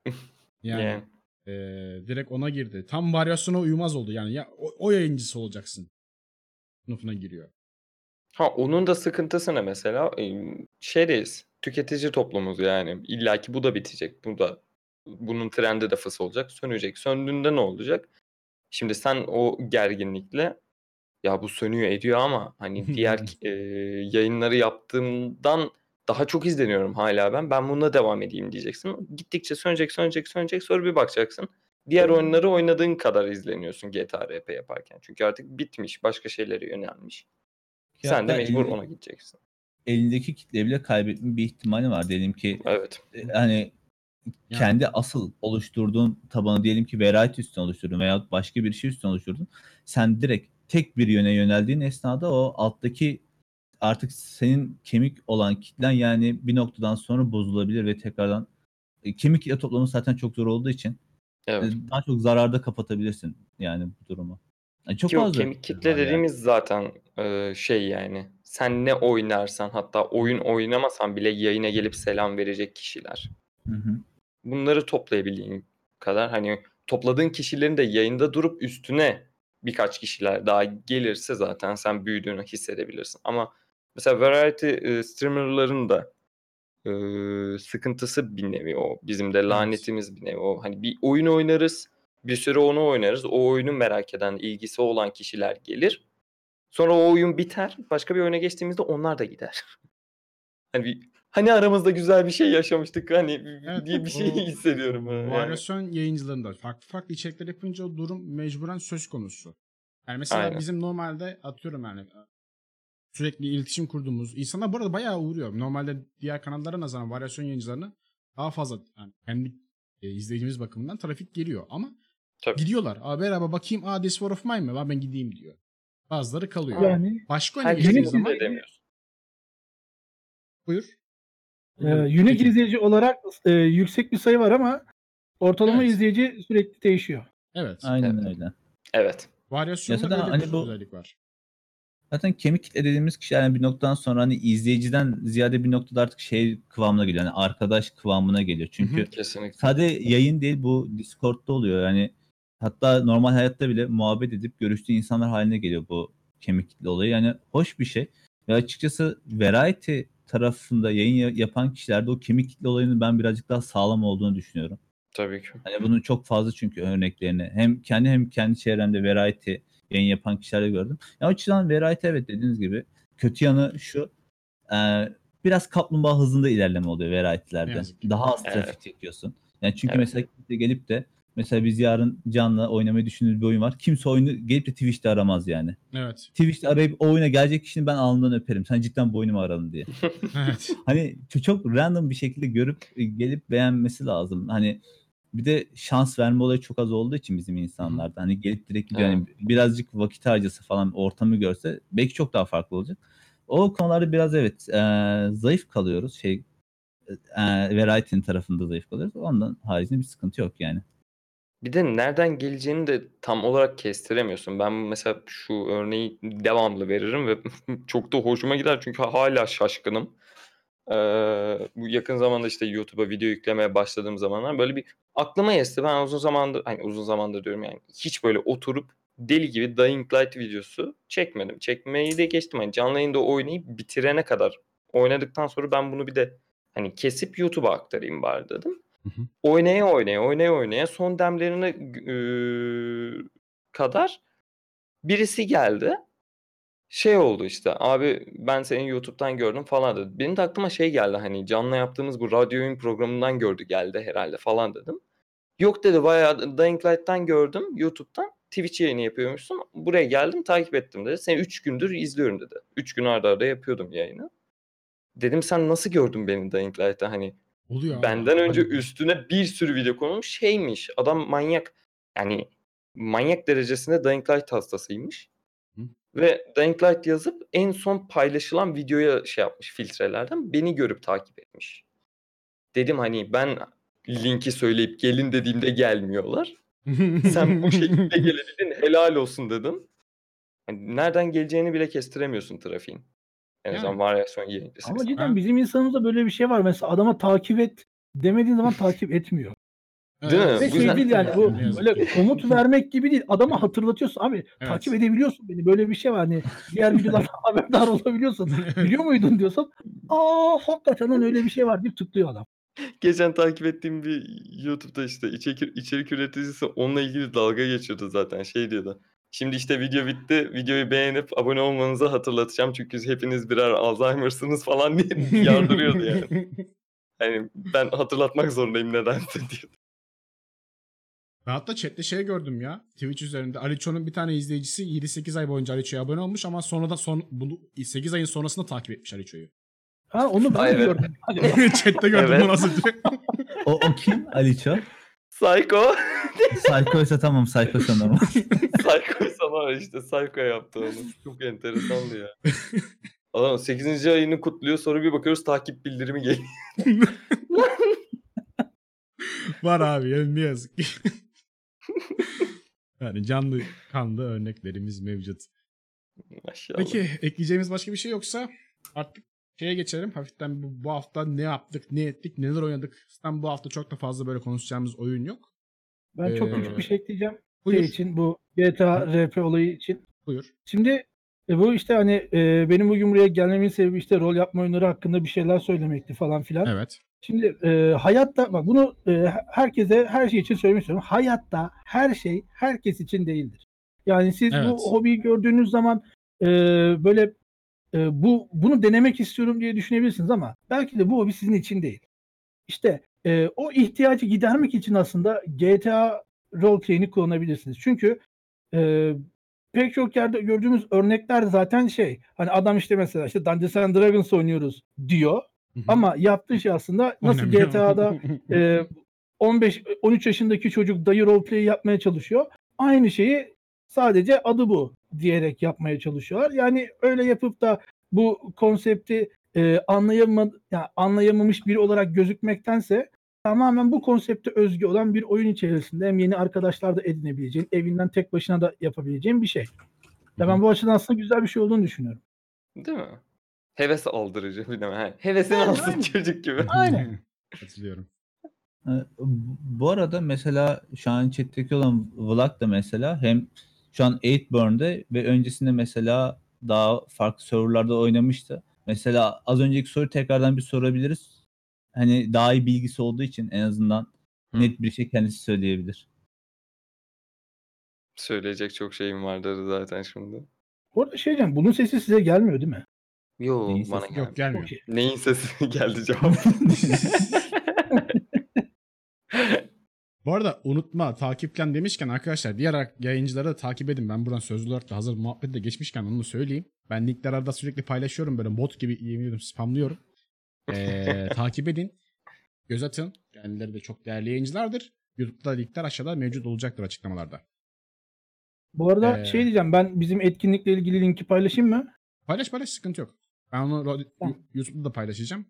<laughs> Yani Yani. e, direkt ona girdi. Tam varyasyona uymaz oldu yani. Ya o, o yayıncısı olacaksın. Sınıfına giriyor. Ha onun da sıkıntısı ne mesela? Şeydeyiz. Tüketici toplumuz yani. İlla ki bu da bitecek. Bu da bunun trendi de fıs olacak. Sönecek. Söndüğünde ne olacak? Şimdi sen o gerginlikle ya bu sönüyor ediyor ama hani <laughs> diğer e, yayınları yaptığımdan daha çok izleniyorum hala ben. Ben bununla devam edeyim diyeceksin. Gittikçe sönecek, sönecek, sönecek. Sonra bir bakacaksın. Diğer oyunları oynadığın kadar izleniyorsun GTA RP yaparken. Çünkü artık bitmiş. Başka şeylere yönelmiş. Ki Sen de mecbur elinde- ona gideceksin. Elindeki kitle bile kaybetme bir ihtimali var. Diyelim ki Evet. e, hani kendi asıl oluşturduğun tabanı diyelim ki variety üstüne oluşturdun veya başka bir şey üstüne oluşturdun. Sen direkt tek bir yöne yöneldiğin esnada o alttaki artık senin kemik olan kitlen yani bir noktadan sonra bozulabilir ve tekrardan e, kemik kitle toplaması zaten çok zor olduğu için e, Evet. daha çok zararda kapatabilirsin yani bu durumu. Yani çok Ki o fazla kemik kitle var yani. dediğimiz zaten e, şey yani. Sen ne oynarsan hatta oyun oynamasan bile yayına gelip selam verecek kişiler. Hı hı. Bunları toplayabildiğin kadar hani topladığın kişilerin de yayında durup üstüne birkaç kişiler daha gelirse zaten sen büyüdüğünü hissedebilirsin. Ama mesela variety e, streamerların da e, sıkıntısı bir nevi o. Bizim de lanetimiz bir nevi o. Hani bir oyun oynarız, bir süre onu oynarız. O oyunu merak eden, ilgisi olan kişiler gelir. Sonra o oyun biter. Başka bir oyuna geçtiğimizde onlar da gider. <laughs> Hani bir, hani aramızda güzel bir şey yaşamıştık hani Evet, diye bir şey hissediyorum. yani. Varyasyon yayıncılarında farklı farklı içerikler yapınca o durum mecburen söz konusu. Yani mesela Aynen. bizim normalde atıyorum yani sürekli iletişim kurduğumuz insanlar bu arada bayağı uğruyor. Normalde diğer kanallara nazaran varyasyon yayıncılarına daha fazla yani kendi e, izleyicimiz bakımından trafik geliyor ama Tabii. gidiyorlar. Aa merhaba bakayım aa this war of mine mi? Aa, ben gideyim diyor. Bazıları kalıyor. Yani Başka geçtiğiniz için zaman de demiyorsun. buyur. e, unique Peki. izleyici olarak e, yüksek bir sayı var ama ortalama Evet. izleyici sürekli değişiyor. Evet. Aynen Evet. öyle. Evet. Varyasyonda böyle hani bir bu- özellik var. Zaten kemik kitle dediğimiz kişiler yani bir noktadan sonra hani izleyiciden ziyade bir noktada artık şey kıvamına geliyor. Yani arkadaş kıvamına geliyor. Çünkü Hı Kesinlikle. sadece yayın değil bu Discord'da oluyor. Yani hatta normal hayatta bile muhabbet edip görüştüğü insanlar haline geliyor bu kemik kitle olayı. Yani hoş bir şey. Ve açıkçası Variety tarafında yayın ya- yapan kişilerde o kemik kitle olayının ben birazcık daha sağlam olduğunu düşünüyorum. Tabii ki. Hani bunun çok fazla çünkü örneklerini hem kendi hem kendi çevremde variety yayın yapan kişilerle gördüm. Ya o açıdan variety evet dediğiniz gibi kötü yanı şu e, biraz kaplumbağa hızında ilerleme oluyor variety'lerde. Daha az Evet. trafik çekiyorsun. Yani çünkü Evet. mesela gelip de mesela biz yarın Can'la oynamayı düşündüğümüz bir oyun var. Kimse oyunu gelip de Twitch'te aramaz yani. Evet. Twitch'te arayıp o oyuna gelecek kişinin ben alnından öperim. Sen cidden bu oyunu mu aradın diye. <laughs> Evet. hani çok, çok random bir şekilde görüp e, gelip beğenmesi lazım. Hani bir de şans verme olayı çok az olduğu için bizim insanlarda. Hani gelip direkt. Hani birazcık vakit harcasa falan ortamı görse belki çok daha farklı olacak. O konularda biraz evet e, zayıf kalıyoruz. Şey e, Variety'nin tarafında zayıf kalıyoruz. Ondan haricinde bir sıkıntı yok yani. Bir de nereden geleceğini de tam olarak kestiremiyorsun. Ben mesela şu örneği devamlı veririm ve <laughs> çok da hoşuma gider çünkü hala şaşkınım. Ee, bu yakın zamanda işte YouTube'a video yüklemeye başladığım zamanlar böyle bir aklıma esti. Ben uzun zamandır, hani uzun zamandır diyorum yani hiç böyle oturup deli gibi Dying Light videosu çekmedim. Çekmeyi de geçtim. Hani canlı yayında oynayıp bitirene kadar oynadıktan sonra ben bunu bir de hani kesip YouTube'a aktarayım bari dedim. Hı hı. Oynaya oynaya oynaya oynaya son demlerine eee, kadar birisi geldi. Şey oldu işte abi ben seni YouTube'dan gördüm falan dedi. Benim de aklıma şey geldi hani canlı yaptığımız bu radyo oyun programından gördü geldi herhalde falan dedim. Yok dedi bayağı Dying Light'tan gördüm YouTube'dan. Twitch yayını yapıyormuşsun. Buraya geldim takip ettim dedi. Seni 3 gündür izliyorum dedi. 3 gün arda arda yapıyordum yayını. Dedim sen nasıl gördün beni Dying Light'ta hani Oluyor abi. Benden önce Hani- üstüne bir sürü video konulmuş şeymiş. Adam manyak. Yani manyak derecesinde Dying Light hastasıymış. Hı. Ve Dying Light yazıp en son paylaşılan videoya şey yapmış filtrelerden beni görüp takip etmiş. Dedim hani ben linki söyleyip gelin dediğimde gelmiyorlar. Sen bu şekilde <laughs> gelebildin helal olsun dedim. Hani nereden geleceğini bile kestiremiyorsun trafiğin. En Yani. azından varyasyon yayıncısı. Ama Ha. cidden bizim insanımızda böyle bir şey var. Mesela adama takip et demediğin zaman takip etmiyor. Değil mi? Ve Bu şey değil yani bu böyle komut vermek gibi değil. Adama hatırlatıyorsun abi Evet. takip edebiliyorsun beni. Böyle bir şey var hani diğer videolardan <laughs> haberdar olabiliyorsun. Biliyor muydun diyorsan aa hakikaten öyle bir şey var deyip tıklıyor adam. Geçen takip ettiğim bir YouTube'da işte içerik, içerik üreticisi onunla ilgili dalga geçiyordu zaten. Şey diyordu. Şimdi işte video bitti. Videoyu beğenip abone olmanızı hatırlatacağım. Çünkü hepiniz birer Alzheimer'sınız falan diye <laughs> yardırıyordu yani. Hani ben hatırlatmak zorundayım nedense diyor. Ben hatta chatte şey gördüm ya. Twitch üzerinde Aliço'nun bir tane izleyicisi 7-8 ay boyunca Aliço'ya abone olmuş ama sonra da son bunu 8 ayın sonrasında takip etmiş Aliço'yu. Ha onu ben de evet. gördüm. <laughs> Chatte gördüm Evet. bunu az önce. <laughs> O, o kim? Aliço. Psycho. <laughs> Psycho ise tamam Psycho sanırım. <laughs> Psycho sana işte Psycho yaptı onu. Çok enteresandı ya. Adam 8. ayını kutluyor sonra bir bakıyoruz takip bildirimi geliyor. <laughs> Var abi yani ne yazık ki. yani canlı kanlı örneklerimiz mevcut. Maşallah. Peki ekleyeceğimiz başka bir şey yoksa artık şeye geçelim. Hafiften bu, bu hafta ne yaptık, ne ettik, neler oynadık. Zaten bu hafta çok da fazla böyle konuşacağımız oyun yok. Ben çok Ee, küçük bir şey ekleyeceğim. Buyur, Şey için bu GTA RP olayı için. buyur. Şimdi e, bu işte hani e, benim bugün buraya gelmemin sebebi işte rol yapma oyunları hakkında bir şeyler söylemekti falan filan. Evet. Şimdi e, hayatta bak bunu e, herkese her şey için söylemek istiyorum. Hayatta her şey herkes için değildir. Yani siz Evet. bu hobiyi gördüğünüz zaman e, böyle e, bu bunu denemek istiyorum diye düşünebilirsiniz ama belki de bu hobi sizin için değil. İşte e, o ihtiyacı gidermek için aslında GTA roleplay'ini kullanabilirsiniz. Çünkü e, pek çok yerde gördüğümüz örnekler zaten şey hani adam işte mesela işte Dungeons and Dragons oynuyoruz diyor Hı hı. ama yaptığı şey aslında nasıl Oynamıyor. GTA'da e, 15-13 yaşındaki çocuk dayı roleplay yapmaya çalışıyor. Aynı şeyi sadece adı bu diyerek yapmaya çalışıyorlar. Yani öyle yapıp da bu konsepti e, anlayama, yani anlayamamış biri olarak gözükmektense tamamen bu konsepte özgü olan bir oyun içerisinde hem yeni arkadaşlar da edinebileceğin, evinden tek başına da yapabileceğin bir şey. Ya ben bu açıdan aslında güzel bir şey olduğunu düşünüyorum. Değil mi? Heves aldırıcı bir de. he. Hevesini Evet, alsın aynen. çocuk gibi. <laughs> Aynen. Katılıyorum. Ee, Bu arada mesela şu an chat'teki olan Vlad da mesela hem şu an 8burn'de ve öncesinde mesela daha farklı serverlarda oynamıştı. Mesela az önceki soruyu tekrardan bir sorabiliriz. Hani daha iyi bilgisi olduğu için en azından Hı. net bir şey kendisi söyleyebilir. Söyleyecek çok şeyim vardır zaten şimdi. Bu arada şey diyeceğim, bunun sesi size gelmiyor değil mi? Yo Neyin bana sesi? geldi. Yok gelmiyor. Okey. Neyin sesi <laughs> geldi cevap. <laughs> Bu arada unutma takipten demişken arkadaşlar diğer yayıncıları da takip edin. Ben buradan sözlü olarak da hazır muhabbette geçmişken onu söyleyeyim. Ben linkler arada sürekli paylaşıyorum böyle bot gibi yemin ediyorum spamlıyorum. Ee, takip edin. Göz atın. Kendileri de çok değerli yayıncılardır. YouTube'da linkler aşağıda mevcut olacaktır açıklamalarda. Bu arada Ee, şey diyeceğim, ben bizim etkinlikle ilgili linki paylaşayım mı? Paylaş paylaş sıkıntı yok. Ben onu Tamam. YouTube'da da paylaşacağım.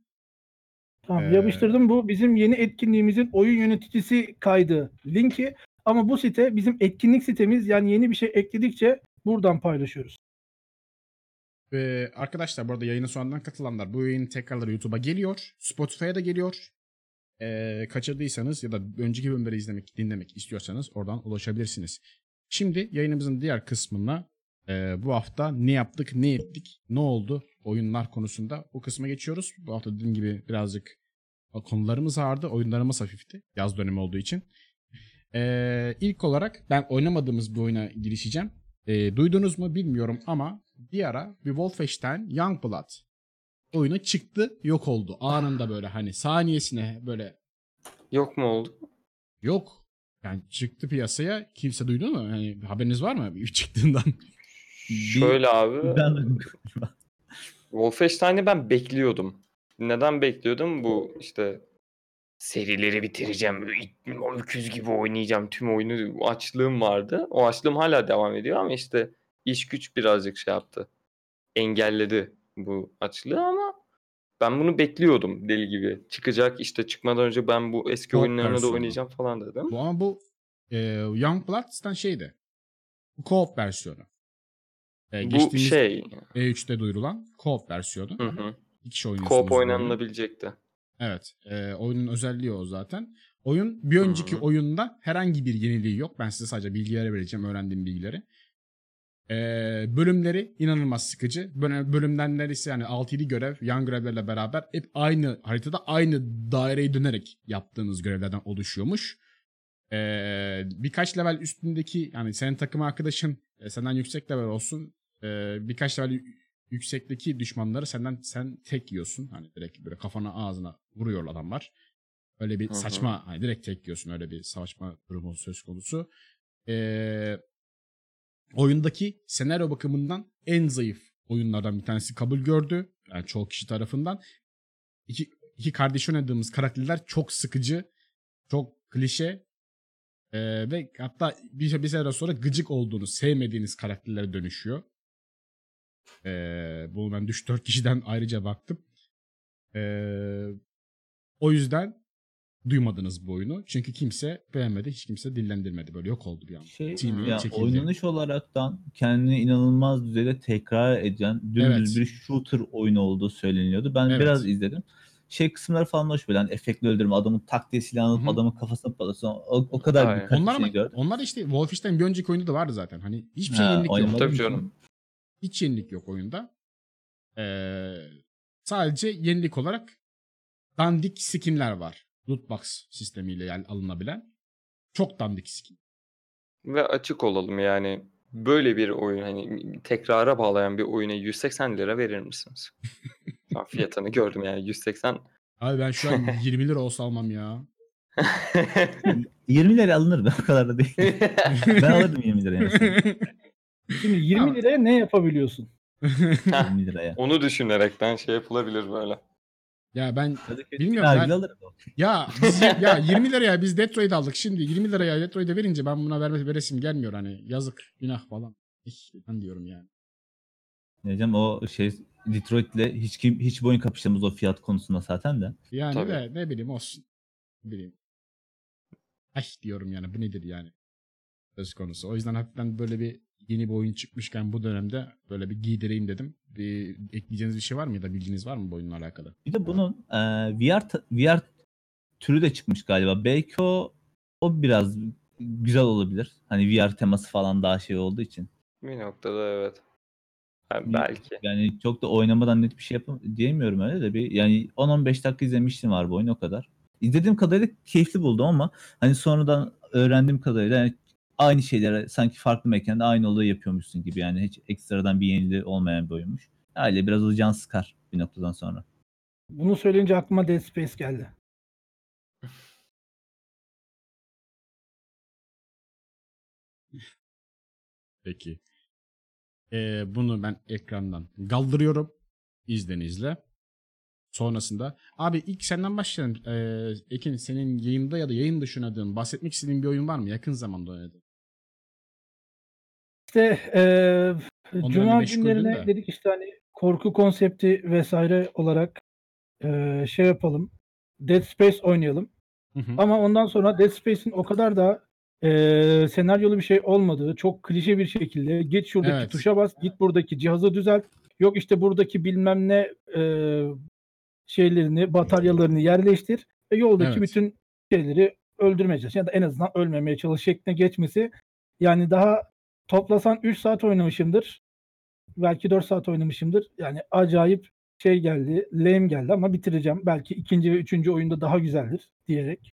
Tamam Ee, yapıştırdım. Bu bizim yeni etkinliğimizin oyun yöneticisi kaydı linki. Ama bu site bizim etkinlik sitemiz. Yani yeni bir şey ekledikçe buradan paylaşıyoruz. Ve arkadaşlar bu arada yayına sonradan katılanlar bu yayın tekrarları YouTube'a geliyor. Spotify'a da geliyor. Ee, kaçırdıysanız ya da önceki bölümleri izlemek, dinlemek istiyorsanız oradan ulaşabilirsiniz. Şimdi yayınımızın diğer kısmına e, bu hafta ne yaptık, ne ettik, ne oldu oyunlar konusunda o kısma geçiyoruz. Bu hafta dediğim gibi birazcık Konularımız ağırdı, oyunlarımız hafifti. Yaz dönemi olduğu için. Ee, ilk olarak ben oynamadığımız bir oyuna girişeceğim. Ee, duydunuz mu bilmiyorum ama bir ara bir Wolfenstein Youngblood oyunu çıktı, yok oldu. Anında böyle hani saniyesine böyle Yok mu oldu? yok. Yani çıktı piyasaya. Kimse duydu mu? Hani haberiniz var mı bir çıktığından? Şöyle abi. Ben Wolfenstein'i ben bekliyordum. Neden bekliyordum? Bu işte serileri bitireceğim. Öküz gibi oynayacağım. Tüm oyunu açlığım vardı. O açlığım hala devam ediyor ama işte iş güç birazcık şey yaptı. Engelledi bu açlığı ama ben bunu bekliyordum deli gibi. Çıkacak işte çıkmadan önce ben bu eski oyunlarını da oynayacağım falan dedim. Bu ama bu e, Youngblood'dan şeydi. Bu co-op versiyonu. E, Bu şey. E3'te duyurulan co-op versiyonu. Hı hı. İki kişi oynuyorsunuz. Co-op oynanılabilecekti. Evet. E, oyunun özelliği o zaten. Oyun bir önceki Hı. oyunda herhangi bir yeniliği yok. Ben size sadece bilgileri vereceğim. Öğrendiğim bilgileri. E, bölümleri inanılmaz sıkıcı. Böyle bölümden neredeyse yani 6-7 görev yan görevlerle beraber hep aynı haritada aynı daireyi dönerek yaptığınız görevlerden oluşuyormuş. E, birkaç level üstündeki yani senin takım arkadaşın e, senden yüksek level olsun. E, birkaç level yüksekteki düşmanları senden sen tek yiyorsun. Hani direkt böyle kafana ağzına vuruyor adamlar. Öyle bir hı. saçma hani direkt tek yiyorsun öyle bir savaşma durumu söz konusu. Ee, oyundaki senaryo bakımından en zayıf oyunlardan bir tanesi kabul gördü. Yani çoğu kişi tarafından. İki, iki kardeş oynadığımız karakterler çok sıkıcı, çok klişe ee, ve hatta bir, bir süre sonra gıcık olduğunuz, sevmediğiniz karakterlere dönüşüyor. Ee, bunu ben 3-4 kişiden ayrıca baktım. Ee, o yüzden duymadınız bu oyunu. Çünkü kimse beğenmedi, hiç kimse dillendirmedi. Böyle yok oldu bir anda. şey Team'i ya çekildi. oynanış olaraktan kendini inanılmaz düzeyde tekrar eden dümdüz Evet. bir shooter oyunu olduğu söyleniyordu. Ben Evet. biraz izledim. Şey kısımları falan hoş böyle. Hani efektli öldürme, adamın tak diye silahını alıp adamın kafasına patlasın. O, o kadar Aynen. birkaç Onlar şey ama gördüm. onlar işte Wolfenstein bir önceki oyunda da vardı zaten. Hani hiçbir şey Ha, yenilik yok. Tabii canım. Hiç yenilik yok oyunda. Ee, sadece yenilik olarak dandik skinler var. Loot box sistemiyle yani alınabilen. Çok dandik skin. Ve açık olalım yani böyle bir oyun hani tekrara bağlayan bir oyuna 180 lira verir misiniz? <laughs> Şu an fiyatını gördüm yani 180. Abi ben şu an <laughs> 20 lira olsa almam ya. 20 lira alınır be <laughs> o kadar da değil. ben alırdım 20 liraya. Şimdi 20 Tamam. liraya ne yapabiliyorsun? <laughs> 20 liraya. Onu düşünerekten şey yapılabilir böyle. ya ben Kadıköy Bilmiyorum, ben- alırım. ya biz, <laughs> ya 20 liraya biz Detroit aldık şimdi 20 liraya Detroit'e verince ben buna verme veresim gelmiyor hani yazık günah falan. Ben diyorum yani. Diyeceğim o şey Detroit'le hiç kim hiç boyun kapıştığımız o fiyat konusunda zaten de. Yani Tabii. de ne bileyim olsun. Ne bileyim. Ay diyorum yani bu nedir yani. Söz konusu. O yüzden hafiften böyle bir yeni bir oyun çıkmışken bu dönemde böyle bir giydireyim dedim. Bir ekleyeceğiniz bir şey var mı ya da bilginiz var mı bu oyunla alakalı? Bir de bunun e, VR VR türü de çıkmış galiba. Belki o o biraz güzel olabilir. Hani VR teması falan daha şey olduğu için. Bir noktada evet. Yani belki. Yani çok da oynamadan net bir şey yapam diyemiyorum öyle de bir yani 10-15 dakika izlemiştim var bu oyun o kadar. İzlediğim kadarıyla keyifli buldum ama hani sonradan öğrendiğim kadarıyla yani aynı şeyleri sanki farklı mekanda aynı olayı yapıyormuşsun gibi yani hiç ekstradan bir yeniliği olmayan bir oyunmuş. Öyle biraz o can sıkar bir noktadan sonra. Bunu söyleyince aklıma Dead Space geldi. Peki. Ee, bunu ben ekrandan kaldırıyorum. İzninizle. Sonrasında. Abi ilk senden başlayalım. Ee, Ekin senin yayında ya da yayın dışı oynadığın, bahsetmek istediğin bir oyun var mı? Yakın zamanda oynadığın. İşte Onlarla Cuma günlerine de. dedik işte hani korku konsepti vesaire olarak eee, şey yapalım. Dead Space oynayalım. Hı hı. Ama ondan sonra Dead Space'in o kadar da eee, senaryolu bir şey olmadığı, çok klişe bir şekilde git şuradaki Evet. tuşa bas, git buradaki cihazı düzelt. Yok işte buradaki bilmem ne eee, şeylerini, bataryalarını yerleştir ve yoldaki Evet. bütün şeyleri öldürmeye çalış ya da en azından ölmemeye çalış şekline geçmesi. Yani daha toplasan 3 saat oynamışımdır. Belki 4 saat oynamışımdır. Yani acayip şey geldi, lame geldi ama bitireceğim. Belki ikinci ve üçüncü oyunda daha güzeldir diyerek.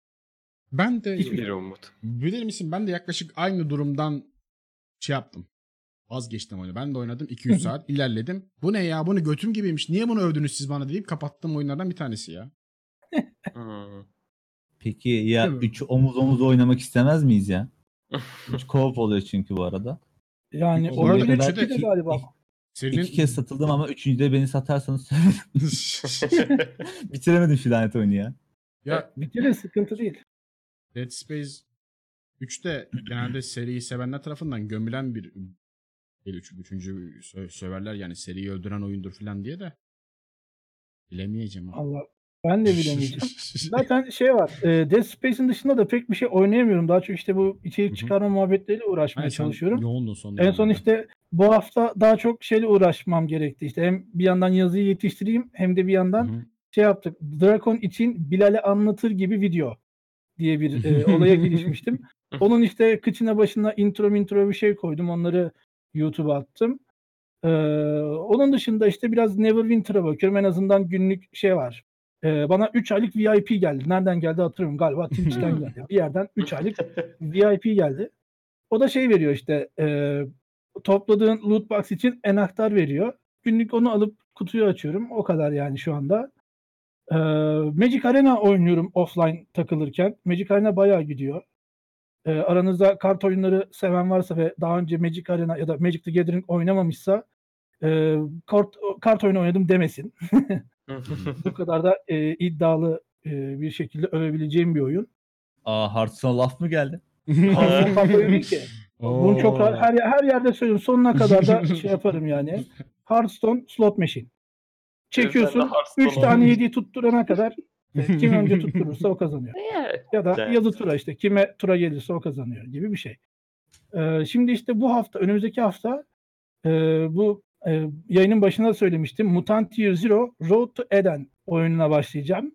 Ben de Hiçbir- Bir umut. bilir misin ben de yaklaşık aynı durumdan şey yaptım. Vazgeçtim oyunu. Ben de oynadım 200 <laughs> saat ilerledim. Bu ne ya bunu götüm gibiymiş. Niye bunu övdünüz siz bana deyip kapattığım oyunlardan bir tanesi ya. Hmm. Peki ya Değil mi? 3 omuz omuz oynamak istemez miyiz ya? 3 co-op oluyor çünkü bu arada. Yani arada oyunun üçü de- üçü de galiba. Serinin İki kez satıldım ama üçüncüde beni satarsanız. <laughs> <laughs> Bitiremedim şu lanet oyunu ya. ya Bitirin sıkıntı değil. Dead Space 3'te genelde seriyi sevenler tarafından gömülen bir bir üç, üçüncü sö- söverler yani seriyi öldüren oyundur falan diye de bilemeyeceğim. Allah ben de bilemeyeceğim. <laughs> Zaten şey var. E, Dead Space'in dışında da pek bir şey oynayamıyorum. Daha çok işte bu içerik çıkarma muhabbetleriyle uğraşmaya Hani sen çalışıyorum. Yoğundun son En son dönemde. işte bu hafta daha çok şeyle uğraşmam gerekti. İşte hem bir yandan yazıyı yetiştireyim hem de bir yandan hı. şey yaptık. Drakon için Bilal'e anlatır gibi video diye bir e, olaya girişmiştim. <laughs> Onun işte kıçına başına intro intro bir şey koydum. Onları YouTube'a attım. Ee, onun dışında işte biraz Neverwinter'a bakıyorum. En azından günlük şey var. Ee, bana 3 aylık VIP geldi. Nereden geldi hatırlamıyorum. Galiba <laughs> Twitch'ten geldi. Bir yerden 3 aylık <laughs> VIP geldi. O da şey veriyor işte e, topladığın loot box için enaktar veriyor. Günlük onu alıp kutuyu açıyorum. O kadar yani şu anda. Ee, Magic Arena oynuyorum offline takılırken. Magic Arena bayağı gidiyor. Ee, aranızda kart oyunları seven varsa ve daha önce Magic Arena ya da Magic the Gathering oynamamışsa e, kart, kart oyunu oynadım demesin. <laughs> Bu kadar da e, iddialı e, bir şekilde övebileceğim bir oyun. Aa Hearthstone laf mı geldi? Oyunu değil ki. <laughs> Bunu çok rahat, her, her yerde söylüyorum. Sonuna kadar da <laughs> şey yaparım yani. Hearthstone slot machine. Çekiyorsun. Sen de Hearthstone 3 tane oynuyorsun. 7'yi tutturana kadar e, kim önce <laughs> tutturursa o kazanıyor. Ya da Evet. yazı tura işte kime tura gelirse o kazanıyor gibi bir şey. Ee, şimdi işte bu hafta önümüzdeki hafta e, bu e, yayının başında söylemiştim. Mutant Year Zero Road to Eden oyununa başlayacağım.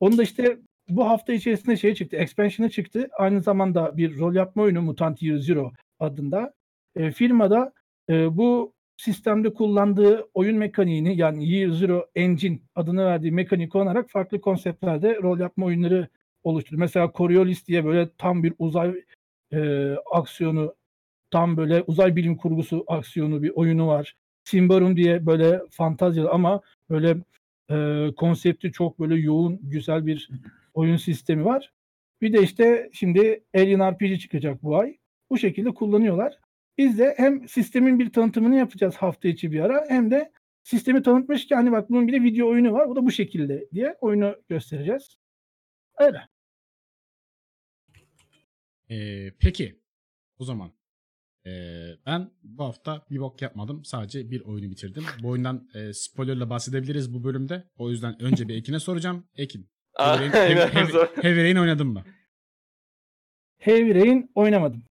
Onu da işte bu hafta içerisinde şey çıktı. Expansion'ı çıktı. Aynı zamanda bir rol yapma oyunu Mutant Year Zero adında. E, firmada e, bu sistemde kullandığı oyun mekaniğini yani Year Zero Engine adını verdiği mekaniği kullanarak farklı konseptlerde rol yapma oyunları oluşturdu. Mesela Coriolis diye böyle tam bir uzay e, aksiyonu, tam böyle uzay bilim kurgusu aksiyonu bir oyunu var. Symbaroum diye böyle fantazyalı ama böyle e, konsepti çok böyle yoğun, güzel bir oyun sistemi var. Bir de işte şimdi Alien RPG çıkacak bu ay. Bu şekilde kullanıyorlar. Biz de hem sistemin bir tanıtımını yapacağız hafta içi bir ara hem de sistemi tanıtmışken hani bak bunun bir de video oyunu var. Bu da bu şekilde diye oyunu göstereceğiz. Öyle. Ee, peki o zaman ee, ben bu hafta bir bok yapmadım. Sadece bir oyunu bitirdim. Bu oyundan e, spoilerla bahsedebiliriz bu bölümde. O yüzden önce bir Ekin'e soracağım. Ekin, <laughs> Heavy Rain, Heavy. Heavy- Heavy Rain oynadın mı? Heavy Rain oynamadım.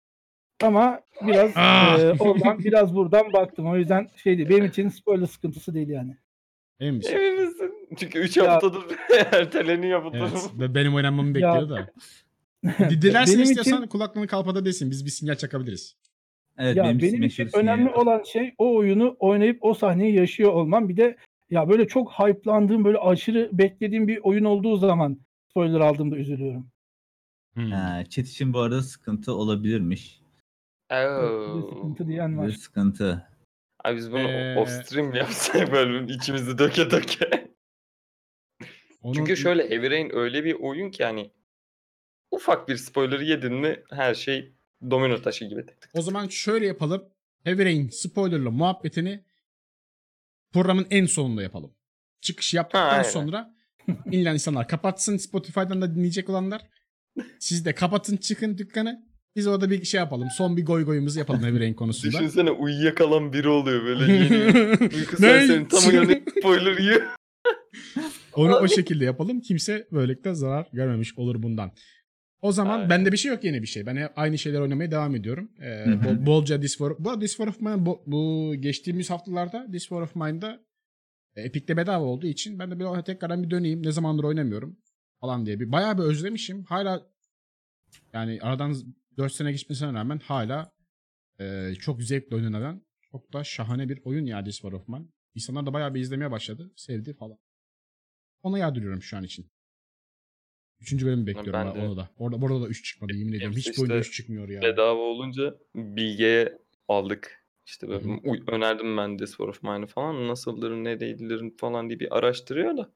Ama biraz Ah! e, oradan biraz buradan baktım. O yüzden şeydi benim için spoiler sıkıntısı değil yani. Emin misin? Emin misin? Çünkü 3 Ya- haftadır <laughs> erteleniyor bu durum. Evet. Ve benim oynanmamı bekliyor da. Dilersen istiyorsan için- kulaklığını kalpada desin. Biz bir sinyal çakabiliriz. Evet ya benim, benim, için önemli var. olan şey o oyunu oynayıp o sahneyi yaşıyor olmam. Bir de ya böyle çok hype'landığım böyle aşırı beklediğim bir oyun olduğu zaman spoiler aldığımda üzülüyorum. Hmm. Ha, chat için bu arada sıkıntı olabilirmiş. Bir de Oo. sıkıntı diyen Bir var. sıkıntı. Abi biz bunu Ee, off stream yapsak <laughs> böyle içimizi döke döke. Onun- Çünkü şöyle Heavy Rain öyle bir oyun ki hani ufak bir spoiler yedin mi her şey domino taşı gibi tık tık. O zaman şöyle yapalım. Heavy Rain spoilerlı muhabbetini programın en sonunda yapalım. Çıkış Ha, yaptıktan aynen. sonra dinleyen insanlar kapatsın Spotify'dan da dinleyecek olanlar. Siz de kapatın çıkın dükkanı. Biz orada bir şey yapalım. Son bir goy goyumuzu yapalım Heavy Rain konusunda. Düşünsene uyuyakalan biri oluyor böyle <laughs> yeni uyku serseri tam <laughs> uyanık spoiler yiyor. Onu o şekilde yapalım. Kimse böylelikle zarar görmemiş olur bundan. O zaman Aynen. bende bir şey yok yeni bir şey. Ben aynı şeyler oynamaya devam ediyorum. Ee, bol- bolca This War, bu This War of Mine bu, bu geçtiğimiz haftalarda This War of Mine'da e, Epic'te bedava olduğu için ben de bir tekrardan bir döneyim. Ne zamandır oynamıyorum falan diye. Bir, bayağı bir özlemişim. Hala yani aradan 4 sene geçmesine rağmen hala e, çok zevkle oynanan çok da şahane bir oyun ya This War of Mine. İnsanlar da bayağı bir izlemeye başladı. Sevdi falan. Ona yardırıyorum şu an için. Üçüncü bölümü bekliyorum Ben ben de- Orada da. Orada, burada da 3 çıkmadı yemin ediyorum. Hiç oyunda işte 3 çıkmıyor ya. Bedava olunca Bilge'ye aldık. İşte böyle Hı hı. uy- önerdim ben This War of Mine'ı falan. Nasıldır, ne değildir falan diye bir araştırıyor da.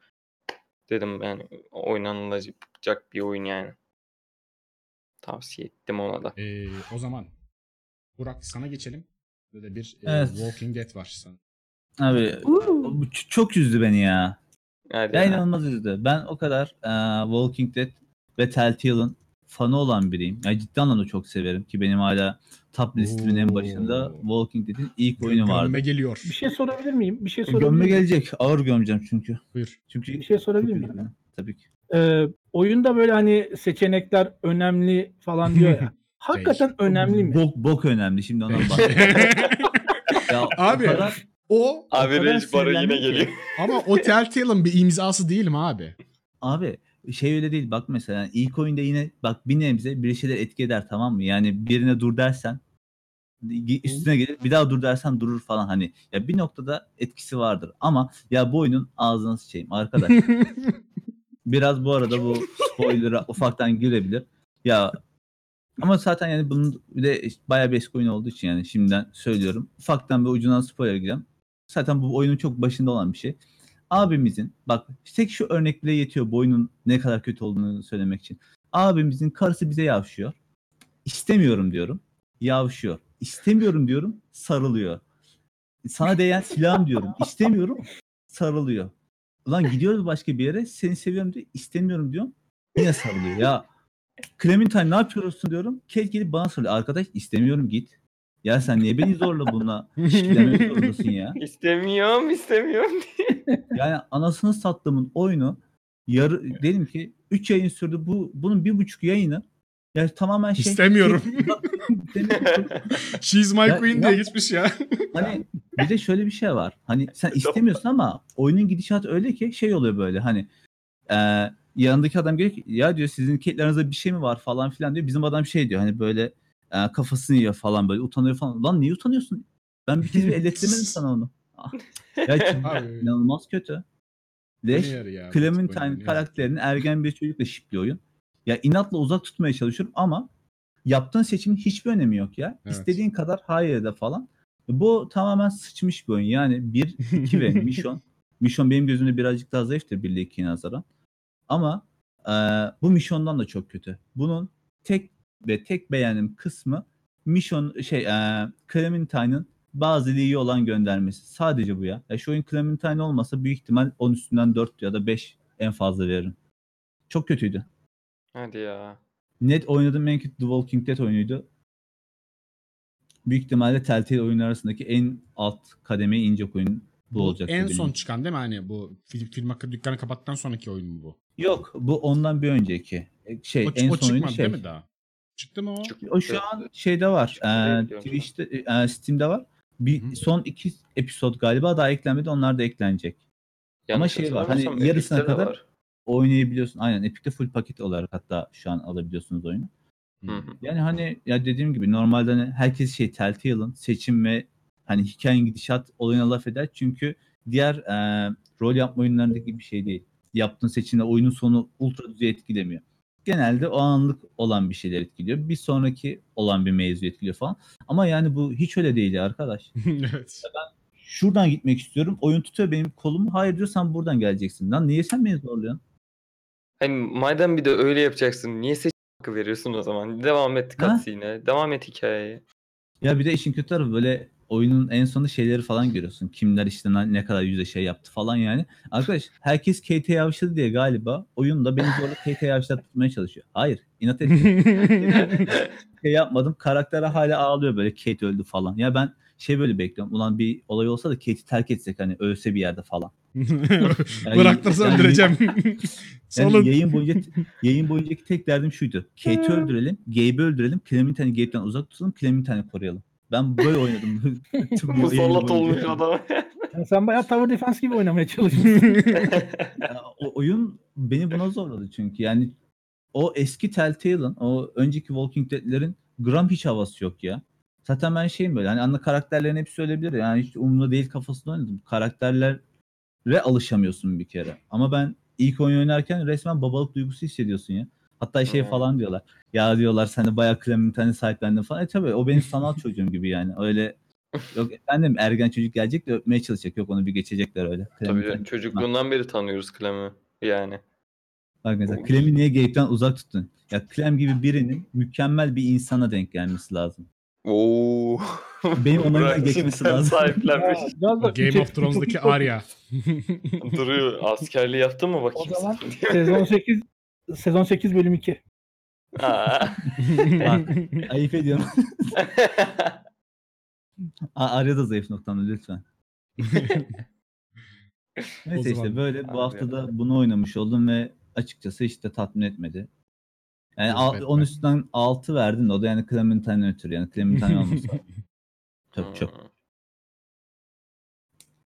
Dedim yani oynanılacak bir oyun yani. Tavsiye ettim ona da. Ee, o zaman Burak sana geçelim. Böyle bir e, Evet. Walking Dead var sana. Abi bu çok üzdü beni ya. Hadi Ya ya. inanılmaz üzdü. Ben o kadar e, Walking Dead ve Telltale'ın fanı olan biriyim. Ya ciddi anlamda çok severim ki benim hala top listimin en başında. Walking Dead'in ilk oyunu vardı. Gömme geliyor. Bir şey sorabilir miyim? Bir şey sorabilir Gömme miyim? gelecek. Ağır gömeceğim çünkü. Buyur. Çünkü Bir şey sorabilir miyim? Tabii ki. Ee, oyunda böyle hani seçenekler önemli falan diyor ya. <laughs> Hakikaten önemli mi? Bok, bok önemli. Şimdi ondan bak. <laughs> Ya, o Abi, kadar- o Abi kadar Rage Bara yine geliyor. <laughs> ama o Telltale'ın bir imzası değil mi abi? Abi şey öyle değil. Bak mesela ilk oyunda yine bak bir nebze bir şeyler etki eder tamam mı? Yani birine dur dersen üstüne gelir. Bir daha dur dersen durur falan. Hani ya bir noktada etkisi vardır. Ama ya bu oyunun ağzına sıçayım arkadaş. <laughs> Biraz bu arada bu spoiler'a ufaktan girebilir ya ama zaten yani bunun bir de bayağı bir eski oyun olduğu için yani şimdiden söylüyorum. Ufaktan bir ucundan spoiler gireceğim zaten bu oyunun çok başında olan bir şey abimizin bak tek şu örnek bile yetiyor bu oyunun ne kadar kötü olduğunu söylemek için. Abimizin karısı bize yavşıyor. İstemiyorum diyorum. Yavşıyor. İstemiyorum diyorum. Sarılıyor. Sana değen silahım diyorum. İstemiyorum. Sarılıyor. Ulan gidiyoruz başka bir yere. Seni seviyorum diyor. İstemiyorum diyorum. Yine sarılıyor. Ya Clementine ne yapıyorsun diyorum. Kate gelip bana soruyor. Arkadaş istemiyorum git. Ya sen niye beni zorla bununla ilgilenmek zorundasın ya? <laughs> İstemiyorum, istemiyorum diye. <laughs> Yani anasını sattığımın oyunu yarı dedim ki 3 yayın sürdü. Bu bunun bir buçuk yayını yani tamamen şey İstemiyorum. <laughs> İstemiyorum. She's my Ya queen diye geçmiş ya. hani bir de şöyle bir şey var. Hani sen istemiyorsun ama oyunun gidişatı öyle ki şey oluyor böyle hani e, yanındaki adam diyor ki ya diyor sizin kettlerinizde bir şey mi var falan filan diyor. Bizim adam şey diyor hani böyle e, kafasını yiyor falan böyle utanıyor falan. Lan niye utanıyorsun? Ben bir kez bir ellettirmedim sana onu. Ah. Ya <laughs> inanılmaz kötü. Leş Clementine karakterini ergen bir çocukla şipliyor oyun. Ya inatla uzak tutmaya çalışıyorum ama yaptığın seçimin hiçbir önemi yok ya. Evet. İstediğin kadar hayır de falan. Bu tamamen sıçmış bir oyun. Yani 1, 2 ve <laughs> Mission. Mission benim gözümde birazcık daha zayıftır 1 ile 2'ye nazaran. Ama e, bu Mission'dan da çok kötü. Bunun tek ve tek beğendiğim kısmı Mission şey e, Clementine'ın bazı iyi olan göndermesi. Sadece bu ya. ya. Şu oyun Clementine olmasa büyük ihtimal 10 üstünden 4 ya da 5 en fazla veririm. Çok kötüydü. Hadi ya. Net oynadığım en kötü The Walking Dead oyunuydu. Büyük ihtimalle Telltale oyunlar arasındaki en alt kademeye inecek oyun bu, Bu olacak. en son çıkan değil mi hani bu film, film hakkı dükkanı kapattıktan sonraki oyun mu bu? Yok bu ondan bir önceki. E, Şey O, en o son oyunu çıkmadı şey. değil mi daha? Çıktı mı o? Çık- O şu an şeyde var. Çıktı diye E, Twitch'te, e, Steam'de var. Bir Hı. son iki episod galiba daha eklenmedi. Onlar da eklenecek. Yanlış şey var, hani yarısına Epic'te de kadar- var. Oynayabiliyorsun. Aynen Epic'te full paket olarak hatta şu an alabiliyorsunuz oyunu. Hı hı. Yani hani ya dediğim gibi normalde hani herkes şey Telltale'ın seçim ve hani hikayenin gidişat olayına laf eder. Çünkü diğer e, rol yapma oyunlarındaki bir şey değil. Yaptığın seçimle oyunun sonu ultra düzey etkilemiyor. Genelde o anlık olan bir şeyler etkiliyor. Bir sonraki olan bir mevzu etkiliyor falan. Ama yani bu hiç öyle değil arkadaş. <laughs> evet. Şuradan gitmek istiyorum. Oyun tutuyor benim kolumu. Hayır diyorsan buradan geleceksin. Lan niye sen beni zorluyorsun? Hani madem bir de öyle yapacaksın niye seçim hakkı veriyorsun o zaman? Devam et Ha? cutscene'e. Devam et hikayeye. Ya bir de işin kötü tarafı böyle oyunun en sonunda şeyleri falan görüyorsun. Kimler işte ne kadar yüze şey yaptı falan yani. Arkadaş herkes KT yavşadı diye galiba oyunda beni zorla KT yavşatmaya çalışıyor. Hayır inat ettim. <laughs> şey yapmadım. Karaktere hala ağlıyor böyle Kate öldü falan. Ya ben şey böyle bekliyorum. Ulan bir olay olsa da Kate'i terk etsek hani ölse bir yerde falan. Bıraktırsa <laughs> yani- öldüreceğim. Yani <laughs> yayın boyunca yayın boyuncaki tek derdim şuydu. Kate'i öldürelim, Gabe'i öldürelim, Clementine'i Gabe'den uzak tutalım, Clementine'i koruyalım. Ben böyle oynadım. <laughs> Musallat olmuş adam. <laughs> Yani sen bayağı tower defense gibi oynamaya çalışmışsın. <laughs> Ya, o oyun beni buna zorladı çünkü. Yani o eski Telltale'ın, o önceki Walking Dead'lerin gram hiç havası yok ya. Zaten ben şeyim böyle hani ana karakterlerin hepsi ölebilir yani hiç umurumda değil kafasında oynadım. Karakterlere alışamıyorsun bir kere. Ama ben ilk oyun oynarken resmen babalık duygusu hissediyorsun ya. Hatta şey Hmm. falan diyorlar. Ya diyorlar sen de bayağı Clementine'i sahiplendin falan. E tabii o benim sanal çocuğum gibi yani. Öyle <laughs> yok efendim ergen çocuk gelecek de öpmeye çalışacak. Yok onu bir geçecekler öyle. Tabii Clementine- canım, çocukluğundan beri tanıyoruz Clem'i. Yani. Bak mesela Clem'i niye Gabe'den uzak tuttun? Ya Clem gibi birinin mükemmel bir insana denk gelmesi lazım. Oo. Benim ona <laughs> Burak geçmesi lazım. Sahiplenmiş. Ya, Game of Thrones'daki Arya. <laughs> Duruyor. Askerliği yaptın mı O bakayım? zaman sen? sezon 8 sezon 8 bölüm 2. Aa. <laughs> Bak, <laughs> Ayıp ediyorum. <laughs> A- Arya da zayıf noktamda lütfen. Neyse zaman işte böyle bu hafta da- bunu oynamış oldum ve açıkçası işte tatmin etmedi. Yani al- etmedi. 10 üstünden 6 verdin de o da yani Clementine'den ötürü yani Clementine olmasa çok çok. Hmm.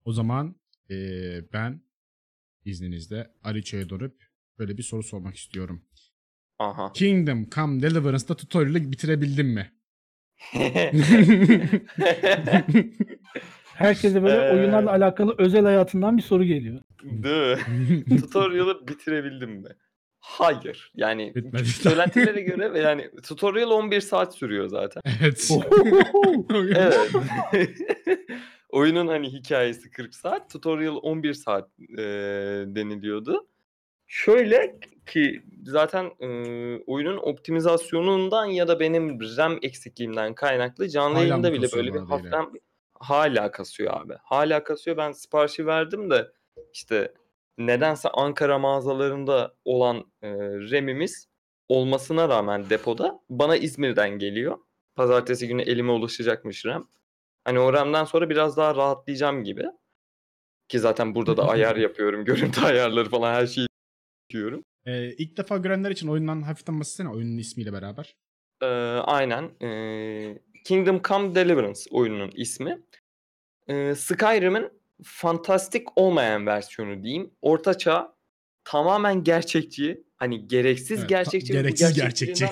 o zaman eee, ben izninizle Ariço'ya dönüp böyle bir soru sormak istiyorum. Aha. Kingdom Come Deliverance'da tutorial'ı bitirebildin mi? <laughs> Herkese böyle Ee. oyunlarla alakalı özel hayatından bir soru geliyor. Değil mi? <laughs> Tutorial'ı bitirebildim mi? Hayır. Yani Bitmedi. söylentilere göre ve yani tutorial 11 saat sürüyor zaten. evet. <laughs> Evet. Oyunun hani hikayesi 40 saat, tutorial 11 saat e, deniliyordu. Şöyle ki zaten e, oyunun optimizasyonundan ya da benim RAM eksikliğimden kaynaklı canlı Hala yayında bile böyle bir hafiften hala kasıyor abi. Hala kasıyor. Ben siparişi verdim de işte nedense Ankara mağazalarında olan e, RAM'imiz olmasına rağmen depoda bana İzmir'den geliyor. Pazartesi günü elime ulaşacakmış RAM. Hani o RAM'den sonra biraz daha rahatlayacağım gibi. Ki zaten burada da ayar <laughs> yapıyorum. Görüntü ayarları falan her şeyi yapıyorum. Ee, ilk defa görenler için oyundan hafiften bahsetsene oyunun ismiyle beraber. Ee, aynen. Ee, Kingdom Come Deliverance oyununun ismi. Ee, Skyrim'in fantastik olmayan versiyonu diyeyim. Ortaçağ tamamen gerçekçi. Hani gereksiz Evet, gerçekçi. Gereksiz gerçekçi.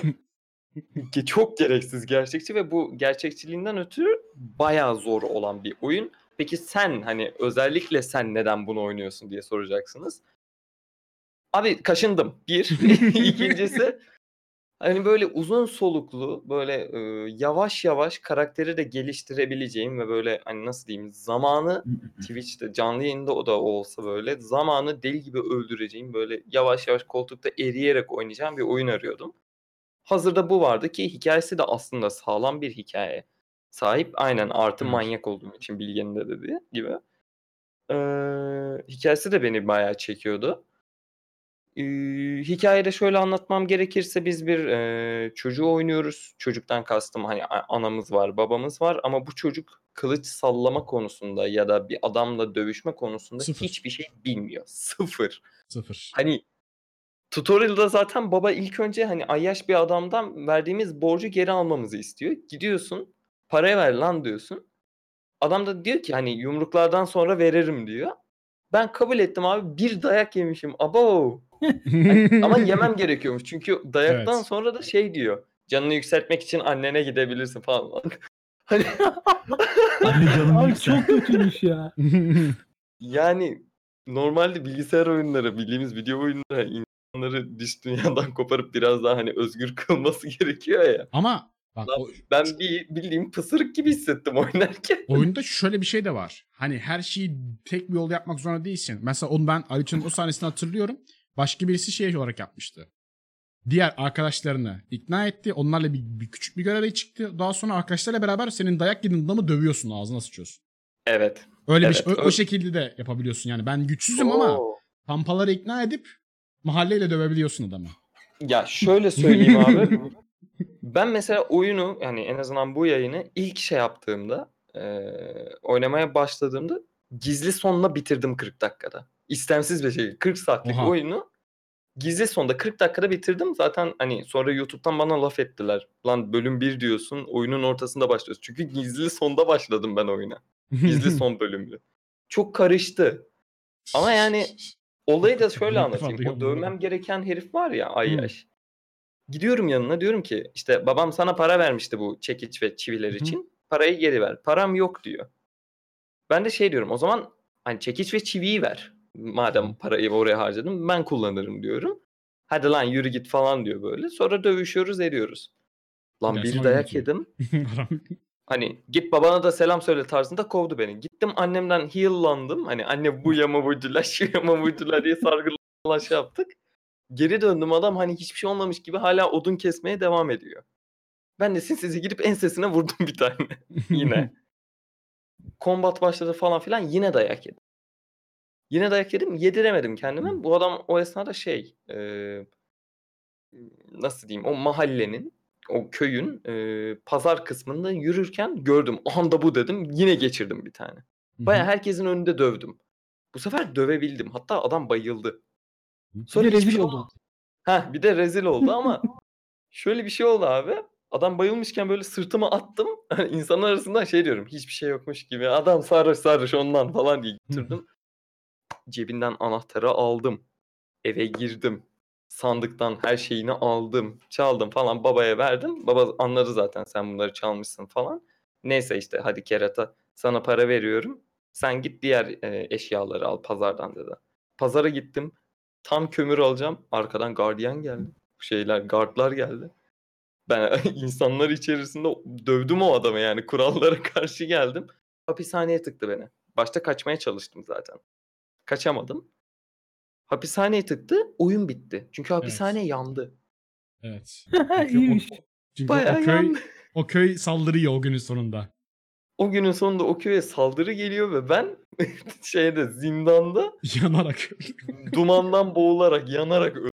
<laughs> çok gereksiz gerçekçi ve bu gerçekçiliğinden ötürü bayağı zor olan bir oyun. Peki sen hani özellikle sen neden bunu oynuyorsun diye soracaksınız. Abi kaşındım. Bir. <laughs> İkincisi hani böyle uzun soluklu böyle e, yavaş yavaş karakteri de geliştirebileceğim ve böyle hani nasıl diyeyim zamanı <laughs> Twitch'te canlı yayında o da olsa böyle zamanı deli gibi öldüreceğim böyle yavaş yavaş koltukta eriyerek oynayacağım bir oyun arıyordum. Hazırda bu vardı ki hikayesi de aslında sağlam bir hikaye sahip. Aynen artı manyak olduğum için Bilge'nin de dediği gibi. Ee, hikayesi de beni bayağı çekiyordu. Ee, hikayede şöyle anlatmam gerekirse biz bir e, çocuğu oynuyoruz. Çocuktan kastım hani anamız var, babamız var ama bu çocuk kılıç sallama konusunda ya da bir adamla dövüşme konusunda Sıfır. hiçbir şey bilmiyor. Sıfır. Sıfır. Hani tutorial'da zaten baba ilk önce hani ayyaş bir adamdan verdiğimiz borcu geri almamızı istiyor. Gidiyorsun, paraya ver lan diyorsun. Adam da diyor ki hani yumruklardan sonra veririm diyor. Ben kabul ettim abi. Bir dayak yemişim. Abo. Hani <laughs> ama yemem gerekiyormuş. Çünkü dayaktan Evet. sonra da şey diyor. Canını yükseltmek için annene gidebilirsin falan. <laughs> hani Anne canım Abi yüksel. çok kötüymüş ya. <laughs> yani normalde bilgisayar oyunları, bildiğimiz video oyunları insanları dış dünyadan koparıp biraz daha hani özgür kılması gerekiyor ya. Ama bak Lan- o, Ben bir bildiğim pısırık gibi hissettim oynarken. oyunda şöyle bir şey de var. Hani her şeyi tek bir yolda yapmak zorunda değilsin. Mesela onu ben Aliço'nun o sahnesini hatırlıyorum. Başka birisi şey olarak yapmıştı. Diğer arkadaşlarını ikna etti. Onlarla bir, bir küçük bir göreve çıktı. Daha sonra arkadaşlarla beraber senin dayak yediğin adamı dövüyorsun ağzına sıçıyorsun. Evet. Öyle bir Evet, şey, o, o şekilde de yapabiliyorsun yani. Ben güçsüzüm ama Oo. pampaları ikna edip mahalleyle dövebiliyorsun adamı. Ya şöyle söyleyeyim abi. Ben mesela oyunu yani en azından bu yayını ilk şey yaptığımda eee, oynamaya başladığımda gizli sonla bitirdim 40 dakikada. İstemsiz bir şey. 40 saatlik Oha. oyunu gizli sonda 40 dakikada bitirdim. Zaten hani sonra YouTube'dan bana laf ettiler. Lan bölüm 1 diyorsun oyunun ortasında başlıyorsun. Çünkü gizli sonda başladım ben oyuna. Gizli son <laughs> bölümlü. Çok karıştı. Ama yani Olayı da şöyle anlatayım. O dövmem gereken herif var ya Ayyaş. Gidiyorum yanına diyorum ki işte babam sana para vermişti bu çekiç ve çiviler için. Parayı geri ver. Param yok diyor. Ben de şey diyorum o zaman hani çekiç ve çiviyi ver. Madem parayı oraya harcadım ben kullanırım diyorum. Hadi lan yürü git falan diyor böyle. Sonra dövüşüyoruz ediyoruz. Lan Gidersin bir dayak yedim. <laughs> Hani git babana da selam söyle tarzında kovdu beni. Gittim annemden heal'landım. Hani anne bu yama vurdular <laughs> şu yama vurdular diye sargılan şey yaptık. Geri döndüm adam hani hiçbir şey olmamış gibi hala odun kesmeye devam ediyor. Ben de sinsize gidip ensesine vurdum bir tane <laughs> yine. Kombat başladı falan filan yine dayak yedim. Yine dayak yedim yediremedim kendime. Bu adam o esnada şey eee, nasıl diyeyim o mahallenin o köyün eee, pazar kısmında yürürken gördüm. Aha da bu dedim. Yine geçirdim bir tane. Baya herkesin önünde dövdüm. Bu sefer dövebildim. Hatta adam bayıldı. Bir Sonra de hiçbir rezil şey oldu. Heh, bir de rezil oldu ama <laughs> şöyle bir şey oldu abi. Adam bayılmışken böyle sırtıma attım. Hani <laughs> İnsanlar arasından şey diyorum. Hiçbir şey yokmuş gibi. Adam sarhoş sarhoş ondan falan diye getirdim. Cebinden anahtarı aldım. Eve girdim. Sandıktan her şeyini aldım. Çaldım falan babaya verdim. Baba anladı zaten sen bunları çalmışsın falan. Neyse işte hadi kerata sana para veriyorum. Sen git diğer e, eşyaları al pazardan dedi. Pazara gittim. Tam kömür alacağım. Arkadan gardiyan geldi. Şeyler, gardlar geldi. Ben <laughs> insanlar içerisinde dövdüm o adamı yani. Kurallara <laughs> karşı geldim. Hapishaneye tıktı beni. Başta kaçmaya çalıştım zaten. Kaçamadım. Hapishaneye tıktı. Oyun bitti. Çünkü hapishane yandı. Evet. <laughs> Çünkü İyiymiş. O, çünkü Bayağı o köy yandı. o köy saldırıyor o günün sonunda. O günün sonunda o köye saldırı geliyor ve ben <laughs> şeyde zindanda <laughs> Yanarak. dumandan boğularak, yanarak öldüm.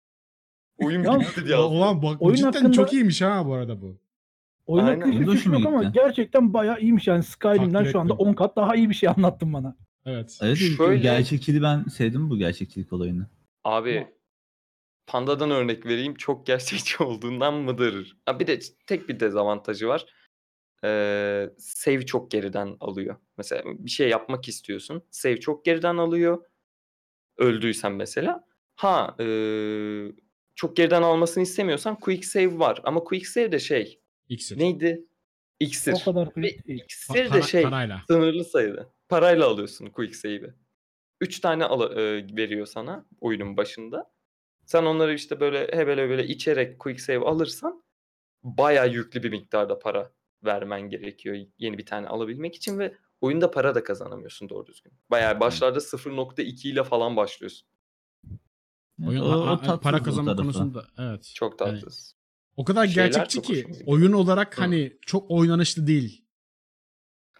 Oyun Ya, bitti diye. Ulan bak Oyun cidden hakkında- çok iyiymiş ha bu arada bu. Oyun hakkında yok ama gerçekten bayağı iyiymiş yani Skyrim'den Takdir şu anda ettim. 10 kat daha iyi bir şey anlattın bana. Evet. Evet, Şöyle- gerçekçiliği ben sevdim bu gerçekçilik olayını. Abi Panda'dan örnek vereyim. Çok gerçekçi <laughs> olduğundan mıdır? Ha, bir de tek bir dezavantajı var. Ee, save çok geriden alıyor. Mesela bir şey yapmak istiyorsun. Save çok geriden alıyor. Öldüysen mesela. Ha ee, çok geriden almasını istemiyorsan quick save var. Ama quick save de şey İksir. neydi? İksir. O kadar Ve. Pa- iksir de şey Parayla. sınırlı sayıda. Parayla alıyorsun quick save'i. 3 tane al- e, veriyor sana oyunun başında. Sen onları işte böyle hebele böyle içerek quick save alırsan bayağı yüklü bir miktarda para vermen gerekiyor yeni bir tane alabilmek için ve oyunda para da kazanamıyorsun doğru düzgün. Bayağı başlarda 0.2 ile falan başlıyorsun. Oyun, o, o tatsız para kazanma tarafı. konusunda evet. Çok Yani tatsız. o kadar Şeyler gerçekçi ki oyun olarak Hı. hani çok oynanışlı değil.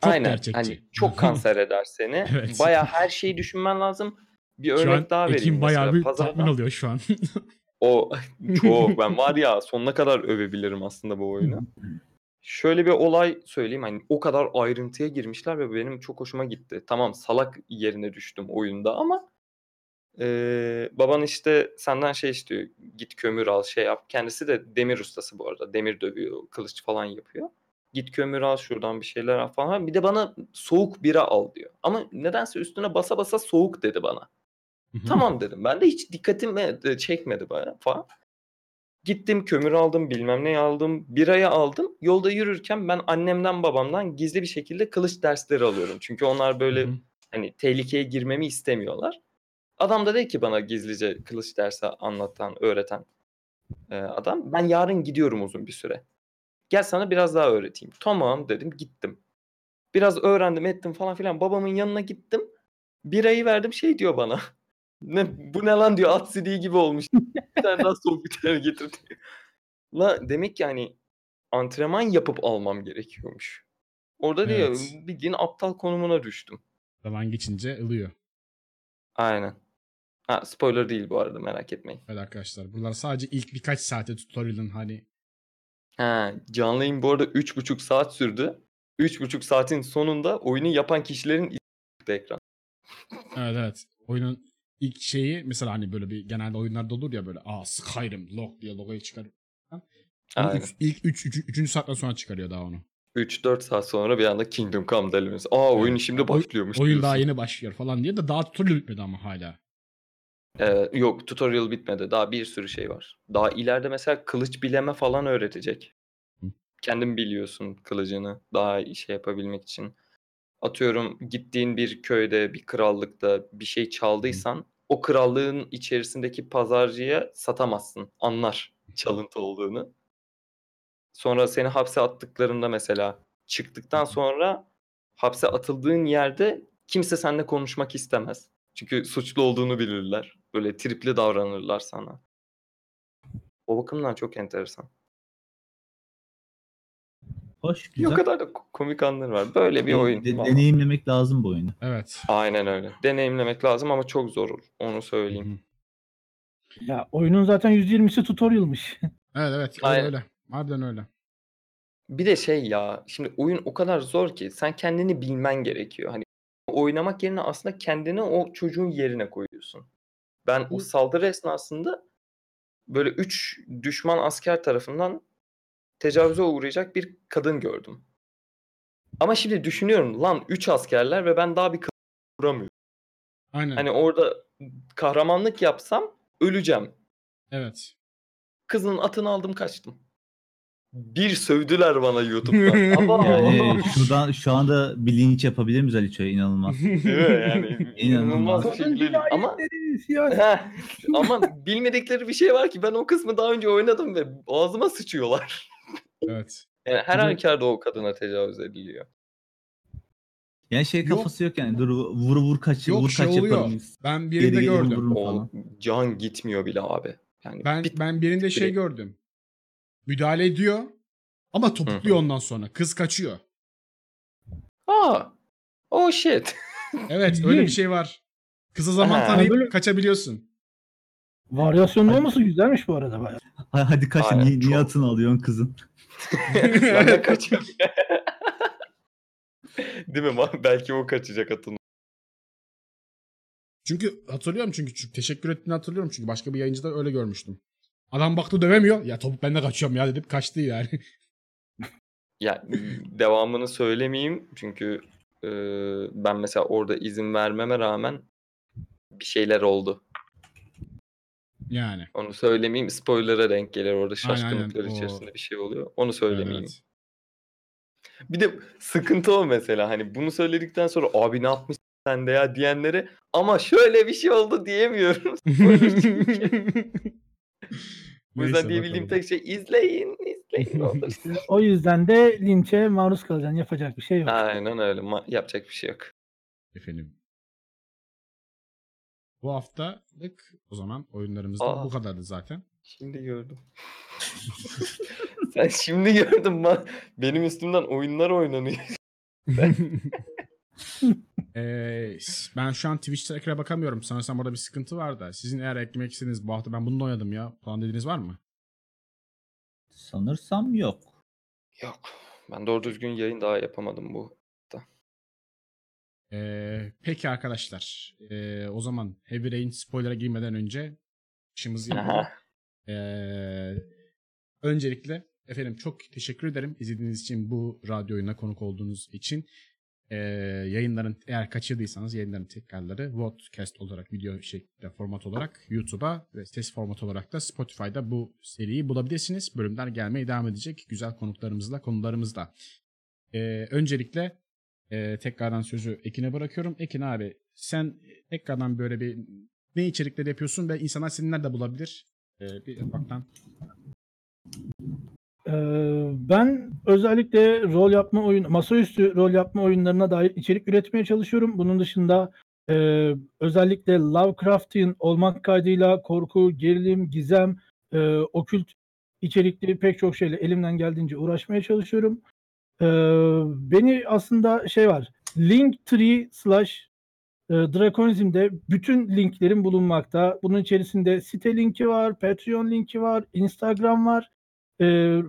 Çok Aynen. gerçekçi. Hani çok <laughs> kanser eder seni. Evet. Bayağı her şeyi düşünmen lazım. Bir Şu örnek an daha vereyim Ekim bayağı bir Pazardan- tatmin oluyor şu an. <laughs> O çok ben <laughs> var ya sonuna kadar övebilirim aslında bu oyunu. Şöyle bir olay söyleyeyim hani o kadar ayrıntıya girmişler ve benim çok hoşuma gitti. Tamam salak yerine düştüm oyunda ama eee, baban işte senden şey istiyor. Git kömür al şey yap. Kendisi de demir ustası bu arada. Demir dövüyor, kılıç falan yapıyor. Git kömür al şuradan bir şeyler al falan. Bir de bana soğuk bira al diyor. Ama nedense üstüne basa basa soğuk dedi bana. Tamam dedim. Ben de hiç dikkatimi e, çekmedi bana falan. Gittim kömür aldım bilmem ne aldım biraya aldım. Yolda yürürken ben annemden babamdan gizli bir şekilde kılıç dersleri alıyorum. Çünkü onlar böyle hani tehlikeye girmemi istemiyorlar. Adam da dedi ki bana gizlice kılıç dersi anlatan, öğreten e, adam. Ben yarın gidiyorum uzun bir süre. Gel sana biraz daha öğreteyim. Tamam dedim gittim. Biraz öğrendim ettim falan filan. Babamın yanına gittim. Birayı verdim şey diyor bana. <laughs> Ne, bu ne lan diyor at sidiği gibi olmuş. bir tane daha soğuk bir tane getirdi. <laughs> La demek ki hani antrenman yapıp almam gerekiyormuş. Orada diyor Evet. bildiğin aptal konumuna düştüm. Zaman geçince ılıyor. Aynen. Ha, spoiler değil bu arada merak etmeyin. Evet arkadaşlar. Bunlar sadece ilk birkaç saate tutorial'ın hani Ha, canlı yayın bu arada 3,5 saat sürdü. 3,5 saatin sonunda oyunu yapan kişilerin çıktı ekran. Evet evet. Oyunun ilk şeyi mesela hani böyle bir genelde oyunlarda olur ya böyle aa Skyrim log diye logoyu çıkar. Onu Aynen. üç- ilk 3 üç, 3. saatten sonra çıkarıyor daha onu. 3-4 saat sonra bir anda Kingdom Come delimesi. Aa oyun Evet. şimdi başlıyormuş Oyun diyorsun. daha yeni başlıyor falan diye de daha tutorial bitmedi ama hala. Ee, yok tutorial bitmedi. Daha bir sürü şey var. Daha ileride mesela kılıç bileme falan öğretecek. Hı. Kendin biliyorsun kılıcını daha iyi şey yapabilmek için. Atıyorum gittiğin bir köyde, bir krallıkta bir şey çaldıysan o krallığın içerisindeki pazarcıya satamazsın. Anlar çalıntı olduğunu. Sonra seni hapse attıklarında mesela çıktıktan sonra hapse atıldığın yerde kimse seninle konuşmak istemez. Çünkü suçlu olduğunu bilirler. Böyle tripli davranırlar sana. O bakımdan çok enteresan. Hoş Bir o güzel. kadar da ko- komik anları var. Böyle bir oyun. De- Vallahi. deneyimlemek lazım bu oyunu. Evet. Aynen öyle. Deneyimlemek lazım ama çok zor olur. Onu söyleyeyim. Ya oyunun zaten %20'si tutorial'mış. <laughs> Evet evet öyle Aynen. öyle. Harbiden öyle. Bir de şey ya, şimdi oyun o kadar zor ki sen kendini bilmen gerekiyor. Hani oynamak yerine aslında kendini o çocuğun yerine koyuyorsun. Ben o saldırı esnasında böyle 3 düşman asker tarafından tecavüze uğrayacak bir kadın gördüm. Ama şimdi düşünüyorum lan 3 askerler ve ben daha bir kadın vuramıyorum. Aynen. Hani orada kahramanlık yapsam öleceğim. Evet. Kızın atını aldım kaçtım. Bir sövdüler bana YouTube'dan. <laughs> Ama Yani şuradan şu anda bir linç yapabilir miyiz Aliço'ya? İnanılmaz. <laughs> Değil mi? Yani <laughs> inanılmaz şekilde. Ama Heh, ama bilmedikleri bir şey var ki ben o kısmı daha önce oynadım ve ağzıma sıçıyorlar. Evet. Yani her halükarda o kadına tecavüz ediliyor. Yani şey Yok. kafası yok yani. Dur vur vur kaç Yok vur şey kaç oluyor. yaparım. Ben birinde geri gördüm. O can gitmiyor bile abi. Yani Ben bir- ben birinde şey direkt- gördüm. Müdahale ediyor ama topukluyor ondan sonra. Kız kaçıyor. Aa, oh shit. <laughs> Evet öyle bir şey var. Kıza zaman Ha. tanıyıp Böyle- kaçabiliyorsun. Varyasyonlu olması güzelmiş bu arada bayağı. Ha- Hadi kaç Aynen, niye, niye çok- atını alıyorsun kızın? <laughs> <laughs> ben de kaçıyorum. Değil mi? Ma- Belki o kaçacak atın. Çünkü hatırlıyorum çünkü, çünkü teşekkür ettiğini hatırlıyorum çünkü başka bir yayıncıda öyle görmüştüm. Adam baktı dövemiyor. Ya topuk ben de kaçıyorum ya dedim kaçtı yani. <laughs> Ya devamını söylemeyeyim çünkü e, ben mesela orada izin vermeme rağmen bir şeyler oldu. yani. Onu söylemeyeyim. Spoiler'a denk gelir orada şaşkınlıklar aynen. İçerisinde bir şey oluyor. Onu söylemeyeyim. evet. Bir de sıkıntı o mesela hani bunu söyledikten sonra abi ne yapmışsın sen de ya diyenlere ama şöyle bir şey oldu diyemiyorum. <laughs> <laughs> Bu yüzden Neyse diyebildiğim bakalım. tek şey izleyin, izleyin ne olur. <laughs> O yüzden de linçe maruz kalacaksın. Yapacak bir şey yok. Aynen öyle. Ma- yapacak bir şey yok. Efendim. Bu haftalık o zaman oyunlarımız da Aa. bu kadardı zaten. Şimdi gördüm. <laughs> Sen şimdi gördün mü? Benim üstümden oyunlar oynanıyor. <laughs> Ee, ben şu an Twitch tracker'a bakamıyorum. Sanırsam orada bir sıkıntı var da. Sizin eğer eklemek istediğiniz bu hafta ben bunu da oynadım ya falan dediğiniz var mı? Sanırsam yok. Yok. Ben doğru düzgün yayın daha yapamadım bu. Ee, peki arkadaşlar. Ee, o zaman Heavy Rain spoiler'a girmeden önce işimizi yapalım. Aha. Ee, öncelikle efendim çok teşekkür ederim izlediğiniz için bu radyo oyununa konuk olduğunuz için. Ee, yayınların eğer kaçırdıysanız yayınların tekrarları podcast olarak video şeklinde format olarak YouTube'a ve ses format olarak da Spotify'da bu seriyi bulabilirsiniz. Bölümler gelmeye devam edecek güzel konuklarımızla konularımızla. Ee, öncelikle e, tekrardan sözü Ekin'e bırakıyorum. Ekin abi sen tekrardan böyle bir ne içerikleri yapıyorsun ve insanlar seni nerede bulabilir? Ee, bir ufaktan. Ee, ben özellikle rol yapma oyun, masaüstü rol yapma oyunlarına dair içerik üretmeye çalışıyorum. Bunun dışında e, özellikle Lovecraftian olmak kaydıyla korku, gerilim, gizem, e, okült içerikli pek çok şeyle elimden geldiğince uğraşmaya çalışıyorum. Ee, beni aslında şey var, Linktree slash e, Drakonizm'de bütün linklerim bulunmakta. Bunun içerisinde site linki var, Patreon linki var, Instagram var. Ee,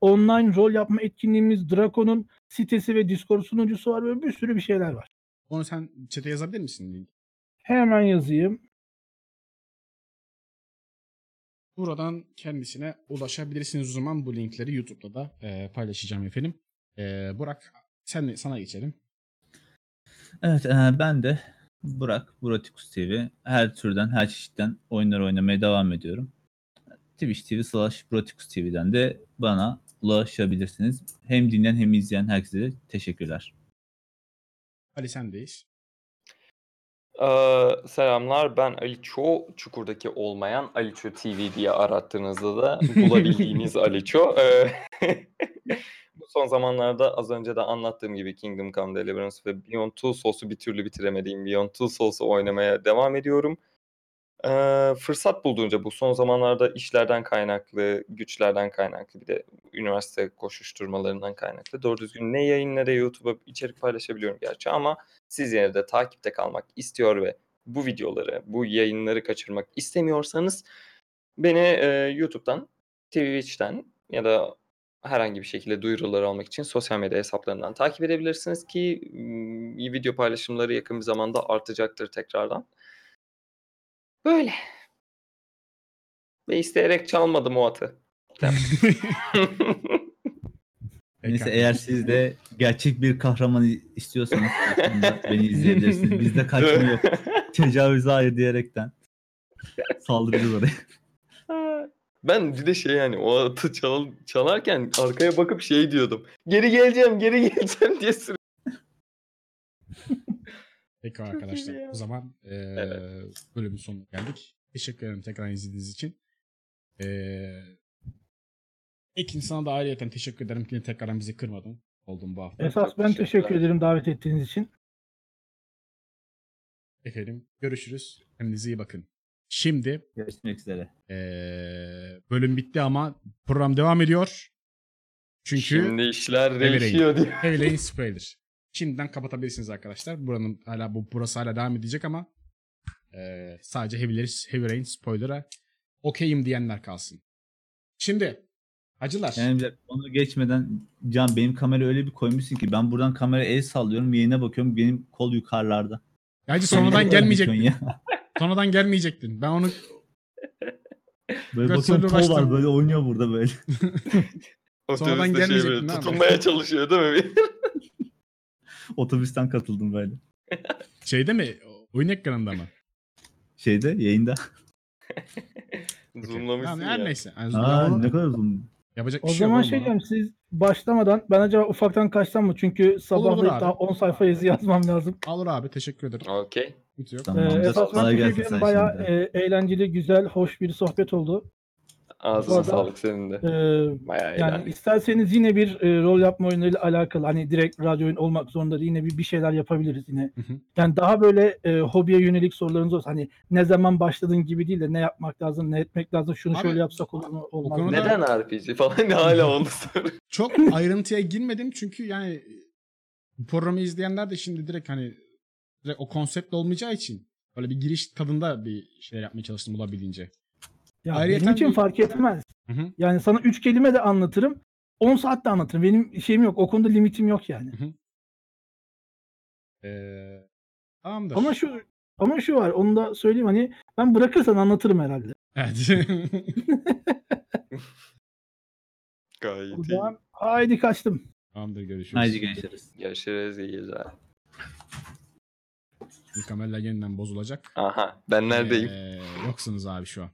online rol yapma etkinliğimiz Drakon'un sitesi ve Discord sunucusu var ve bir sürü bir şeyler var. Onu sen chat'e yazabilir misin? Hemen yazayım. Buradan kendisine ulaşabilirsiniz o zaman bu linkleri YouTube'da da e, paylaşacağım efendim. E, Burak sen sana geçelim. Evet e, ben de Burak, Buratikus TV. Her türden, her çeşitten oyunlar oynamaya devam ediyorum. Twitch TV slash Buratikus TV'den de bana ulaşabilirsiniz. Hem dinleyen hem izleyen herkese de teşekkürler. Ali sendeyiz. Ee, selamlar ben Aliço. Çukur'daki olmayan Aliço TV diye arattığınızda da <laughs> bulabildiğiniz Aliço. Ee, <laughs> bu son zamanlarda az önce de anlattığım gibi Kingdom Come Deliverance ve Beyond Two Souls'u bir türlü bitiremediğim Beyond Two Souls'u oynamaya devam ediyorum. Ee, fırsat bulduğunca bu son zamanlarda işlerden kaynaklı, güçlerden kaynaklı bir de üniversite koşuşturmalarından kaynaklı doğru düzgün ne yayın ne YouTube'a içerik paylaşabiliyorum gerçi ama siz yine de takipte kalmak istiyor ve bu videoları, bu yayınları kaçırmak istemiyorsanız beni e, YouTube'dan, Twitch'ten ya da herhangi bir şekilde duyuruları almak için sosyal medya hesaplarından takip edebilirsiniz ki video paylaşımları yakın bir zamanda artacaktır tekrardan. Böyle. Ve isteyerek çalmadım o atı. <laughs> Neyse eğer siz de gerçek bir kahraman istiyorsanız aslında beni izleyebilirsiniz. Bizde kaçma yok. <laughs> Tecavüze hayır diyerekten saldırırız oraya. Ben bir de şey yani o atı çal, çalarken arkaya bakıp şey diyordum. Geri geleceğim, geri geleceğim diye sürekli. Peki iyi arkadaşlar o zaman eee Evet. bölümün sonuna geldik. Teşekkür ederim tekrar izlediğiniz için. Eee Ekin sana da ayrıyeten teşekkür ederim ki tekrardan bizi kırmadın. Oldun bu hafta. Esas Çok ben teşekkür ederim davet ettiğiniz için. Efendim görüşürüz. Kendinize iyi bakın. Şimdi Görüşmek üzere. eee, bölüm bitti ama program devam ediyor. Çünkü Şimdi işler değişiyor diye. Heavy Rain spoiler. Şimdiden kapatabilirsiniz arkadaşlar. Buranın hala bu burası hala devam edecek ama eee, sadece Heavy, Heavy Rain spoiler'a okeyim diyenler kalsın. Şimdi acılar. Yani onu geçmeden Can benim kamera öyle bir koymuşsun ki ben buradan kamera el sallıyorum yayına bakıyorum benim kol yukarılarda. Sen sonradan gelmeyecektin. ya? <laughs> Sonradan gelmeyecektin. Ben onu Böyle bakıyorum kol var böyle oynuyor burada böyle. <laughs> Sonradan Otobüste şey gelmeyecektin böyle tutunmaya çalışıyor değil mi? Otobüsten katıldım böyle. şeyde mi? Oyun ekranında mı? Şeyde yayında. <laughs> Zoomlamışsın Tamam, ya. her neyse. Yani Aa ne kadar uzun. yapacak bir O şey yok zaman oğlum şey ona. diyeyim siz başlamadan ben acaba ufaktan kaçsam mı? Çünkü sabahlayıp abi. daha 10 sayfa yazı yazmam lazım. Olur abi teşekkür ederim. Okey. Hiç yok. Tamam. Ee, amca, esas ben kolay teşekkür gelsin ederim. sen Bayağı şimdi. e, eğlenceli, güzel, hoş bir sohbet oldu. Ağzına arada- sağlık senin de. Bayağı yani eğlendik. isterseniz yine bir e, rol yapma oyunlarıyla alakalı hani direkt radyo oyun olmak zorunda değil yine bir, bir şeyler yapabiliriz yine. Hı hı. Yani daha böyle e, hobiye yönelik sorularınız olsa hani ne zaman başladığın gibi değil de ne yapmak lazım, ne etmek lazım, şunu Abi, şöyle yapsak olur mu, olmaz mı? konuda- Neden RPG falan hala <laughs> onu soruyor. Çok <laughs> ayrıntıya girmedim çünkü yani bu programı izleyenler de şimdi direkt hani direkt o konsept olmayacağı için böyle bir giriş tadında bir şeyler yapmaya çalıştım olabildiğince. Ya Ayrıyeten benim için bir- fark etmez. Hı hı. Yani sana 3 kelime de anlatırım. 10 saat de anlatırım. Benim şeyim yok. O konuda limitim yok yani. Ee, tamamdır. Ama şu ama şu var. Onu da söyleyeyim hani ben bırakırsan anlatırım herhalde. Evet. <laughs> Gayet iyi. zaman haydi kaçtım. Tamamdır görüşürüz. Haydi görüşürüz. Görüşürüz iyi geceler. Mükemmeller yeniden bozulacak. Aha ben neredeyim? Ee, yoksunuz abi şu an.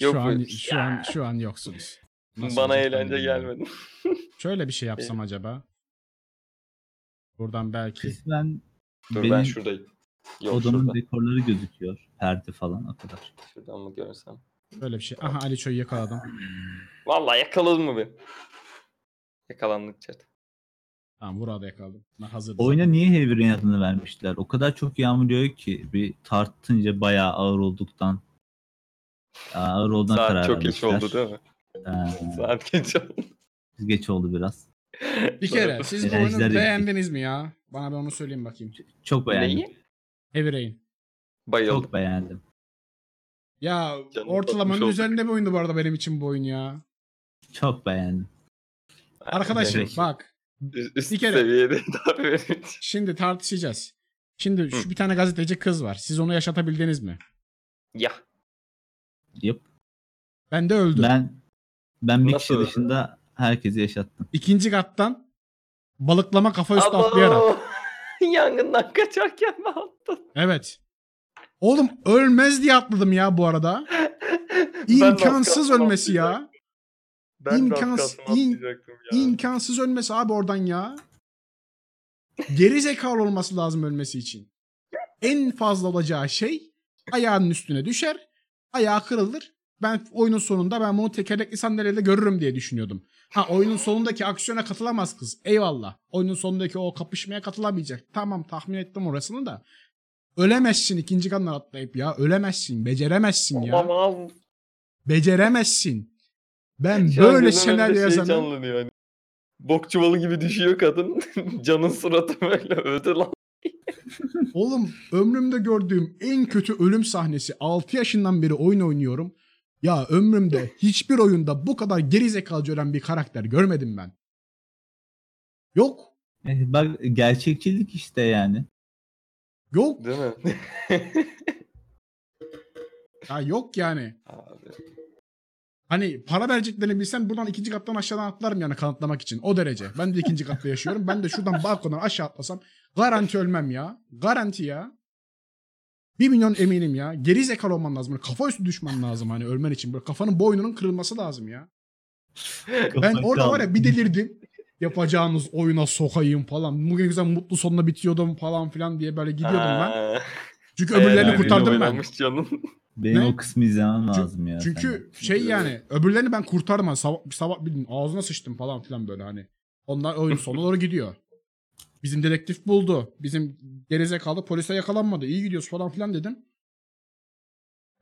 Yok şu an şu an şu an yoksunuz. Nasıl Bana ben eğlence gelmedi. <laughs> Şöyle bir şey yapsam acaba. Buradan belki Kısmen Dur benim ben şuradayım. Yok odamın şurada. dekorları gözüküyor. Perde falan o kadar. Şuradan mı görürsem? böyle bir şey. Aha Ali Ço'yu yakaladım. Vallahi yakaladın mı beni? Yakalandık chat. Tamam burada yakaladım. Ben hazırdım. Oyuna niye Heavy Rain adını vermişler? O kadar çok yağmur yağıyor ki bir tartınca bayağı ağır olduktan ağır olduğuna Saat karar çok geç vermişler. oldu değil mi? Ee, Saat geç oldu. geç oldu biraz. Bir kere siz bu Enerjiler oyunu beğendiniz mi ya? Bana bir onu söyleyin bakayım. Çok beğendim. Neyi? Heavy Rain. Bayıldım. Çok beğendim. Ya Canım ortalamanın tatmış olduk. üzerinde bir oyundu bu arada benim için bu oyun ya. Çok beğendim. Arkadaşım Evet. bak Üst, üst bir kere- seviyede <laughs> daha benim için. şimdi tartışacağız. Şimdi şu Hı. bir tane gazeteci kız var. Siz onu yaşatabildiniz mi? Ya. Yap. Ben de öldüm. Ben ben bir Nasıl kişi öldü? dışında herkesi yaşattım. İkinci kattan balıklama kafa üstü Abo! atlayarak. <laughs> Yangından kaçarken mi attın? Evet. Oğlum ölmez diye atladım ya bu arada. <laughs> İmkansız kalsın ölmesi ya. Ben İmkansız- in- atlayacaktım ya. İmkansız ölmesi abi oradan ya. Geri zekalı olması lazım ölmesi için. En fazla olacağı şey ayağının üstüne düşer. Ayağı kırılır. Ben oyunun sonunda ben bunu tekerlekli sandalyede görürüm diye düşünüyordum. Ha oyunun sonundaki aksiyona katılamaz kız. Eyvallah. Oyunun sonundaki o kapışmaya katılamayacak. Tamam tahmin ettim orasını da. Ölemezsin ikinci kanlar atlayıp ya. Ölemezsin. Beceremezsin ya. Olamaz. Beceremezsin. Ben Şu böyle senaryo şey yazanı... canlanıyor hani. Bok çuvalı gibi düşüyor kadın. <laughs> Canın suratı böyle öldü lan. Oğlum ömrümde gördüğüm en kötü ölüm sahnesi 6 yaşından beri oyun oynuyorum. Ya ömrümde hiçbir oyunda bu kadar gerizekalıca ölen bir karakter görmedim ben. Yok. E, Bak gerçekçilik işte yani. Yok. Değil mi? <laughs> Ya yok yani. Abi. Hani para vereceklerini bilsem buradan ikinci kattan aşağıdan atlarım yani kanıtlamak için. O derece. Ben de ikinci katta yaşıyorum. Ben de şuradan balkondan aşağı atlasam garanti ölmem ya. Garanti ya. Bir milyon eminim ya. Geri zekalı olman lazım. Böyle kafa üstü düşman lazım hani ölmen için. Böyle kafanın boynunun kırılması lazım ya. Ben orada var ya bir delirdim. Yapacağınız oyuna sokayım falan. Bugün güzel mutlu sonuna bitiyordum falan filan diye böyle gidiyordum ben. Çünkü öbürlerini kurtardım ben. canım. Benim Ne? o kısmı izlemem lazım ya. Çünkü senden. şey yani öbürlerini ben kurtardım. Hani Sabah, sabah bildiğin ağzına sıçtım falan filan böyle hani. Onlar oyun sonuna doğru gidiyor. Bizim dedektif buldu. Bizim gerizekalı polise yakalanmadı. İyi gidiyoruz falan filan dedim.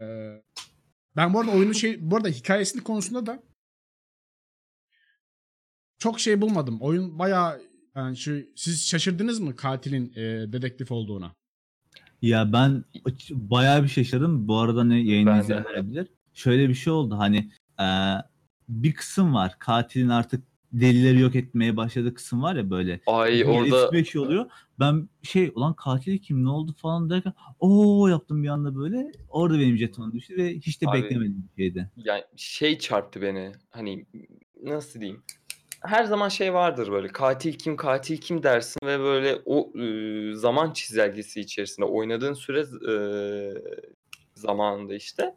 Ee, ben bu arada oyunun şey bu arada hikayesinin konusunda da çok şey bulmadım. Oyun bayağı yani şu siz şaşırdınız mı katilin e, dedektif olduğuna? Ya ben bayağı bir şaşırdım. Bu arada ne yayını de. izleyenler bilir. Şöyle bir şey oldu hani e, bir kısım var. Katilin artık delilleri yok etmeye başladığı kısım var ya böyle. Ay Bir orada S5 şey oluyor. Ben şey ulan katil kim ne oldu falan derken o yaptım bir anda böyle. Orada benim jetonum düştü ve hiç de Abi- beklemedim bir şeydi. yani şey çarptı beni. Hani nasıl diyeyim? Her zaman şey vardır böyle katil kim katil kim dersin ve böyle o e, zaman çizelgesi içerisinde oynadığın süre e, zamanında işte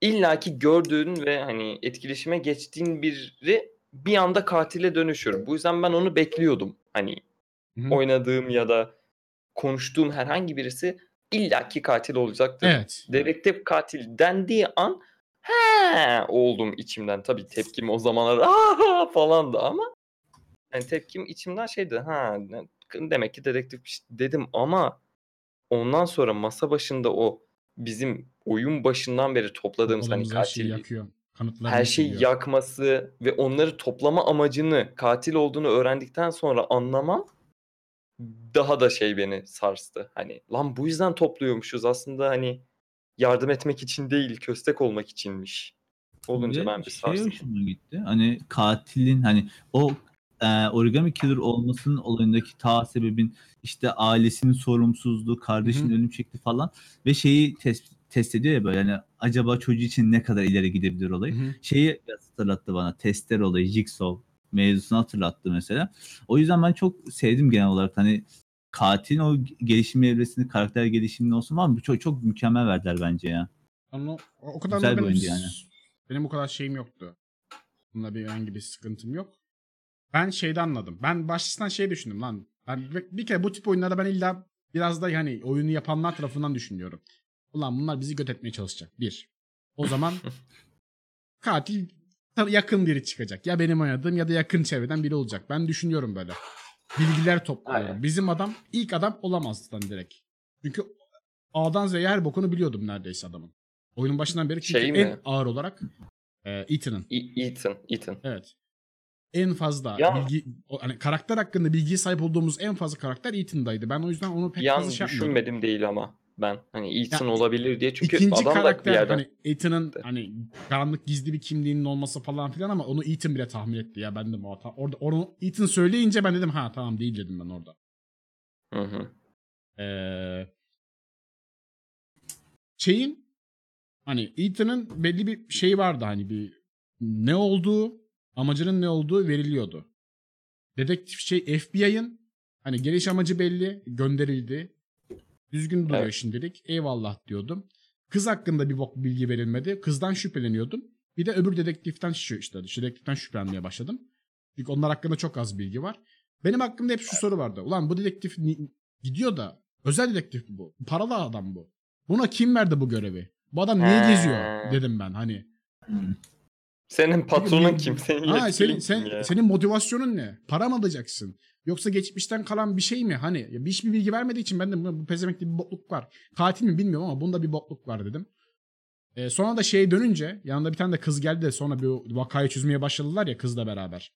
illaki gördüğün ve hani etkileşime geçtiğin biri bir anda katile dönüşür. Bu yüzden ben onu bekliyordum. Hani Hı hı. oynadığım ya da konuştuğum herhangi birisi illaki katil olacaktır. Evet. Dedektif katil dendiği an he oldum içimden. Tabii tepkim o zamanlar aa falandı ama yani tepkim içimden şeydi ha demek ki dedektif dedim ama ondan sonra masa başında o bizim oyun başından beri topladığımız hani her şeyi katil yakıyor. Kanıtlarını her şeyi siliyor. yakması ve onları toplama amacını katil olduğunu öğrendikten sonra anlamam daha da şey beni sarstı. Hani lan bu yüzden topluyormuşuz aslında hani yardım etmek için değil köstek olmak içinmiş. Olunca Ve ben bir şey sarstım. hoşuma gitti. Hani katilin hani o e, origami killer olmasının olayındaki ta sebebin işte ailesinin sorumsuzluğu, kardeşinin ölüm şekli falan ve şeyi test, test ediyor ya böyle hani acaba çocuğu için ne kadar ileri gidebilir olayı. Hı hı. Şeyi hatırlattı bana. Tester olayı, Jigsaw mevzusunu hatırlattı mesela. O yüzden ben çok sevdim genel olarak hani katilin o gelişim evresini, karakter gelişimini olsun var mı? Çok, çok mükemmel verdiler bence ya. Ama o, kadar Güzel da benim, yani. benim o kadar şeyim yoktu. Bununla bir herhangi bir sıkıntım yok. Ben şeyde anladım. Ben baştan şey düşündüm lan. Ben bir- bir kere bu tip oyunlarda ben illa biraz da yani oyunu yapanlar tarafından düşünüyorum. Ulan bunlar bizi göt etmeye çalışacak. Bir. O zaman <laughs> katil yakın biri çıkacak. Ya benim oynadığım ya da yakın çevreden biri olacak. Ben düşünüyorum böyle. Bilgiler topluyorum. Aynen. Bizim adam ilk adam olamaz lan direkt. Çünkü A'dan Z'ye her bokunu biliyordum neredeyse adamın. Oyunun başından beri çünkü Şey mi? en ağır olarak e, Ethan'ın. E- Ethan, Ethan. Evet. En fazla Ya- bilgi o, hani karakter hakkında bilgiye sahip olduğumuz en fazla karakter Ethan'daydı. Ben o yüzden onu pek an fazla şey düşünmedim değil ama ben hani Ethan Ya, olabilir diye çünkü İkinci adam da bir karakter yerden hani Ethan'ın hani karanlık gizli bir kimliğinin olması falan filan ama onu Ethan bile tahmin etti ya ben de o hata. Orada onu Ethan söyleyince ben dedim ha tamam değil dedim ben orada. Hı hı. Ee, şeyin hani Ethan'ın belli bir şey vardı hani bir ne olduğu amacının ne olduğu veriliyordu. Dedektif şey FBI'ın Hani geliş amacı belli, gönderildi. Düzgün duruyor Evet. şimdilik. Eyvallah diyordum. Kız hakkında bir bok bilgi verilmedi. Kızdan şüpheleniyordum. Bir de öbür dedektiften işte dedektiften şüphelenmeye başladım. Çünkü onlar hakkında çok az bilgi var. Benim hakkımda hep şu soru vardı. Ulan bu dedektif gidiyor da özel dedektif bu. Paralı adam bu. Buna kim verdi bu görevi? Bu adam niye geziyor dedim ben hani. Senin patronun kim? Senin Ha, senin, sen, ya? senin motivasyonun ne? Para mı alacaksın? Yoksa geçmişten kalan bir şey mi? Hani ya bir hiçbir bilgi vermediği için ben de bu, pezemekte bir bokluk var. Katil mi bilmiyorum ama bunda bir bokluk var dedim. Ee, sonra da şey dönünce yanında bir tane de kız geldi de sonra bir vakayı çözmeye başladılar ya kızla beraber.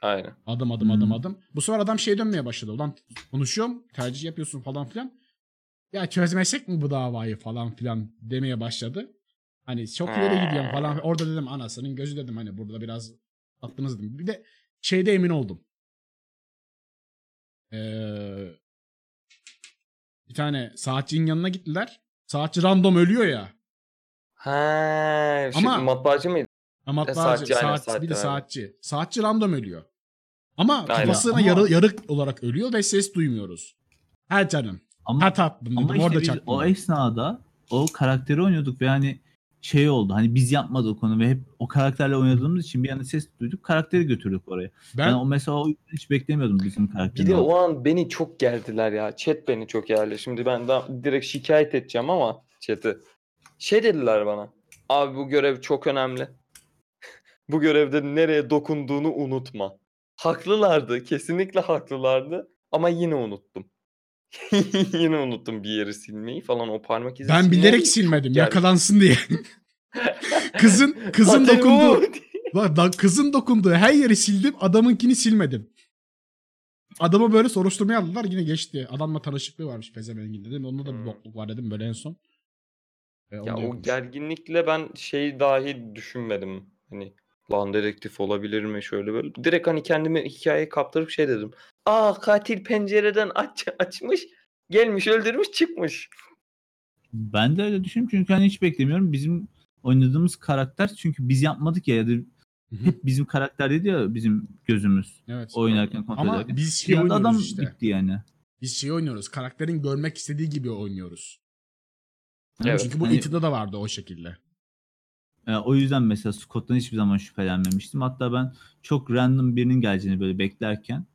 Aynen. Adım adım adım Hmm. adım. Bu sefer adam şey dönmeye başladı. Ulan konuşuyorum tercih yapıyorsun falan filan. Ya çözmesek mi bu davayı falan filan demeye başladı. Hani çok ileri gidiyorum falan. Orada dedim anasının gözü dedim hani burada biraz aklınız dedim. Bir de şeyde emin oldum. Ee, bir tane saatçinin yanına gittiler. Saatçi random ölüyor ya. Ha, şey, Ama- matbaacı mıydı? Ama E, saatçi, aynen, saat, saatçi, bir de aynen. saatçi. Saatçi random ölüyor. Ama kafasına yarı, yarık olarak ölüyor ve ses duymuyoruz. Ha canım. Ama, Ha tatlım ama işte Orada biz çaktım. o esnada o karakteri oynuyorduk ve hani şey oldu. Hani biz yapmadık onu ve hep o karakterle oynadığımız için bir anda ses duyduk. Karakteri götürdük oraya. Ben, ben o mesela o hiç beklemiyordum bizim Bir karakterin. de o an beni çok gerdiler ya. Chat beni çok gerdi. Şimdi ben de direkt şikayet edeceğim ama chat'i. Şey dediler bana. Abi bu görev çok önemli. <laughs> bu görevde nereye dokunduğunu unutma. Haklılardı. Kesinlikle haklılardı. Ama yine unuttum. <laughs> yine unuttum bir yeri silmeyi falan o parmak izi ben silmeyi bilerek silmedim gerdi. yakalansın diye. <laughs> kızın kızın Katil bu! dokunduğu <laughs> kızın dokunduğu her yeri sildim adamınkini silmedim. Adamı böyle soruşturmaya aldılar yine geçti. Adamla tanışıklığı varmış pezemengin dedim. Onda da bir Hmm. bokluk var dedim böyle en son. E, Ya o gerginlikle ben şey dahi düşünmedim. Hani lan dedektif olabilir mi şöyle böyle. Direkt hani kendimi hikayeye kaptırıp şey dedim. Aa katil pencereden aç açmış. Gelmiş öldürmüş çıkmış. Ben de öyle düşünüyorum çünkü hani hiç beklemiyorum. Bizim oynadığımız karakter çünkü biz yapmadık ya ya da hep bizim karakterdeydi ya bizim gözümüz Evet. oynarken kontrol Ama ederken. biz şey oynuyoruz adam işte. gitti yani. Biz şey oynuyoruz. Karakterin görmek istediği gibi oynuyoruz. Evet. Çünkü bu Hani- Ethan'da da vardı o şekilde. E, o yüzden mesela Scott'tan hiçbir zaman şüphelenmemiştim. Hatta ben çok random birinin geleceğini böyle beklerken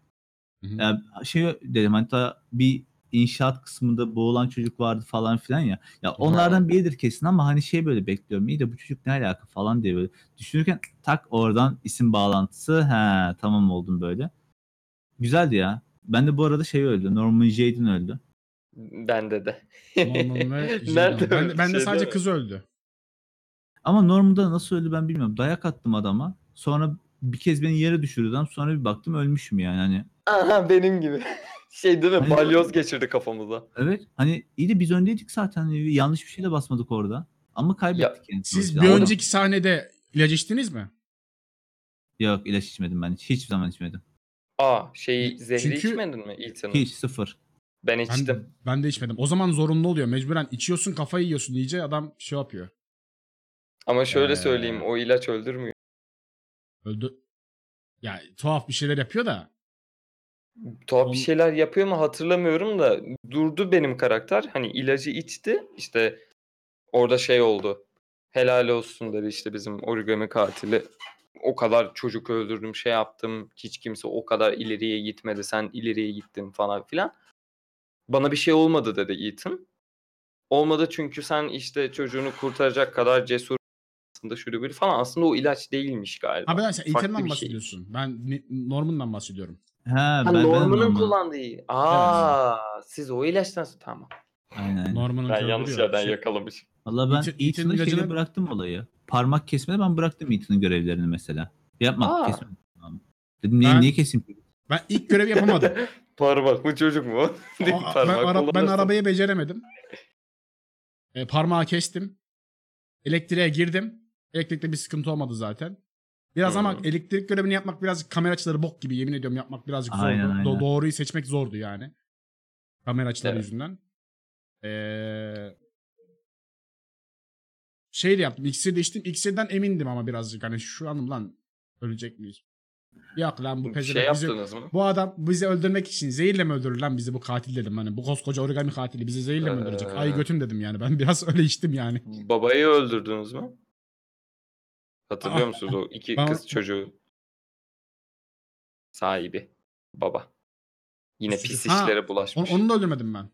Hı hı. ya şey dedim hatta bir inşaat kısmında boğulan çocuk vardı falan filan ya. Ya onlardan biridir kesin ama hani şey böyle bekliyorum. İyi de bu çocuk ne alaka falan diye böyle düşünürken tak oradan isim bağlantısı he tamam oldum böyle. Güzeldi ya. Ben de bu arada şey öldü. Norman Jaden öldü. Bende de. Norman ve <laughs> ben, öyle ben de şey sadece mi? kız öldü. Ama Norman'da nasıl öldü ben bilmiyorum. Dayak attım adama. Sonra bir kez beni yere düşürdü adam. Sonra bir baktım ölmüşüm yani. Hani Aha benim gibi. <laughs> Şey değil mi? Hani- Balyoz geçirdi kafamıza. evet hani iyi de biz öndeydik zaten. Hani yanlış bir şey de basmadık orada. Ama kaybettik yani. Siz sonuçta. bir Ama- önceki sahnede ilaç içtiniz mi? Yok ilaç içmedim ben. Hiçbir zaman içmedim. Aa şeyi zehri Çünkü- içmedin mi Ethan'ın? Hiç sıfır. Ben Ben, içtim. ben de içmedim. O zaman zorunlu oluyor. Mecburen içiyorsun kafayı yiyorsun iyice adam şey yapıyor. Ama şöyle Ee, söyleyeyim o ilaç öldürmüyor. Öldü. Ya tuhaf bir şeyler yapıyor da. Tuhaf On- bir şeyler yapıyor mu hatırlamıyorum da durdu benim karakter. Hani ilacı içti. işte orada şey oldu. Helal olsun dedi işte bizim origami katili. O kadar çocuk öldürdüm şey yaptım. Hiç kimse o kadar ileriye gitmedi. Sen ileriye gittin falan filan. Bana bir şey olmadı dedi Ethan. Olmadı çünkü sen işte çocuğunu kurtaracak kadar cesur aslında şöyle böyle falan. Aslında o ilaç değilmiş galiba. Ha ben sen Ethan'dan bir şey. bahsediyorsun. Ben Norman'dan bahsediyorum. Ha, Ha, ben, Norman'ın Norman. kullandığı. Aa, siz o ilaçtan tamam. Aynen. Norman'ın Ben yanlış yerden Şey- yakalamışım. Valla ben Ethan- Ethan'ın ilacını- bıraktım olayı. Parmak kesmede ben bıraktım Ethan'ın görevlerini mesela. Yapma. Tamam. Dedim niye, Ben- niye keseyim? Ben ilk görevi yapamadım. <laughs> Parmak bu çocuk mu? Aa, <laughs> ben, ara- ben arabayı beceremedim. E, parmağı kestim. Elektriğe girdim. Elektrikte bir sıkıntı olmadı zaten. Biraz ama elektrik görevini yapmak birazcık kamera açıları bok gibi yemin ediyorum yapmak birazcık zordu. Aynen, Do- aynen. doğruyu seçmek zordu yani. Kamera açıları Evet. yüzünden. Ee, şey de yaptım. İksir de içtim. İksirden emindim ama birazcık hani şu an lan ölecek miyiz? Yok lan bu Bir pezevenk şey bizi, mı? bu adam bizi öldürmek için zehirle mi öldürür lan bizi bu katil dedim hani bu koskoca origami katili bizi zehirle mi Ee. öldürecek? Ay götüm dedim yani ben biraz <laughs> öyle içtim yani. Babayı öldürdünüz mü? Hatırlıyor Ah, musunuz o iki ben- kız çocuğu sahibi baba. Yine Ha, pis işlere Onu, bulaşmış. onu da öldürmedim ben.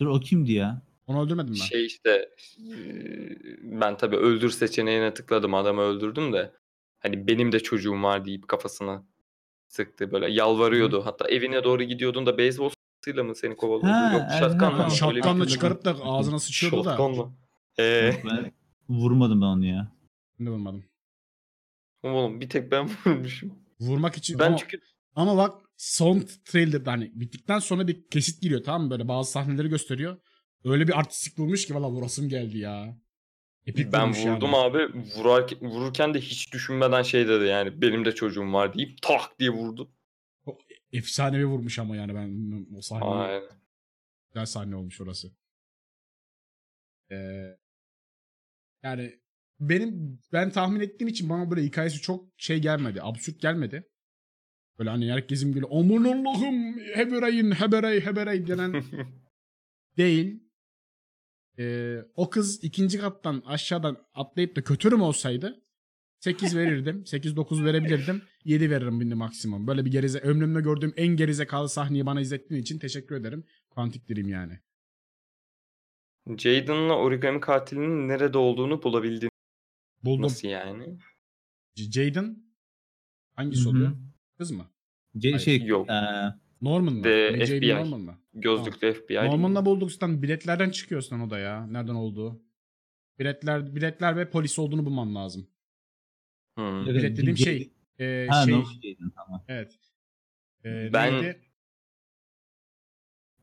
Dur o kimdi ya? Onu öldürmedim ben. Şey işte e, ben tabii öldür seçeneğine tıkladım adamı öldürdüm de hani benim de çocuğum var deyip kafasına sıktı böyle yalvarıyordu. Hatta evine doğru gidiyordun da beyzbol sopasıyla mı seni kovalıyordu? Ha, Yok evet, şatkanla ha, Öyle bir- şey çıkarıp da ağzına sıçıyordu da. Şatkanla. Ee, Ben vurmadım ben onu ya. Ben de vurmadım. oğlum bir tek ben <laughs> vurmuşum. Vurmak için Ben ama, çünkü ama bak son trailer hani bittikten sonra bir kesit giriyor tamam mı? Böyle bazı sahneleri gösteriyor. Öyle bir artistik vurmuş ki valla vurasım geldi ya. Epik ben vurdum yani. abi. Vurar, vururken de hiç düşünmeden şey dedi yani benim de çocuğum var deyip tak diye vurdu. Efsanevi vurmuş ama yani ben o sahne Aynen. güzel sahne olmuş orası. Ee, yani benim ben tahmin ettiğim için bana böyle hikayesi çok şey gelmedi. Absürt gelmedi. Böyle hani herkesin böyle aman Allah'ım hebereyin heberey heberey denen <laughs> değil. Ee, o kız ikinci kattan aşağıdan atlayıp da kötürüm olsaydı 8 verirdim. <laughs> 8-9 verebilirdim. 7 veririm bindi maksimum. Böyle bir gerize ömrümde gördüğüm en gerizekalı sahneyi bana izlettiğin için teşekkür ederim. Quantic Dream yani. Jaden'la origami katilinin nerede olduğunu bulabildin. Buldum. Nasıl yani? Jaden hangisi Hı hı. oluyor? Kız mı? C- Hayır, şey yok. eee, Norman mı? The Yani Jaden FBI. Norman mı? Gözlüklü FBI. değil mi? Norman'la bulduk zaten biletlerden çıkıyorsun o da ya. Nereden olduğu. Biletler biletler ve polis olduğunu bulman lazım. Hmm. Evet, Bilet dediğim şey. e, ha, şey. no, Jaden, tamam. Evet. E, Ben- neydi?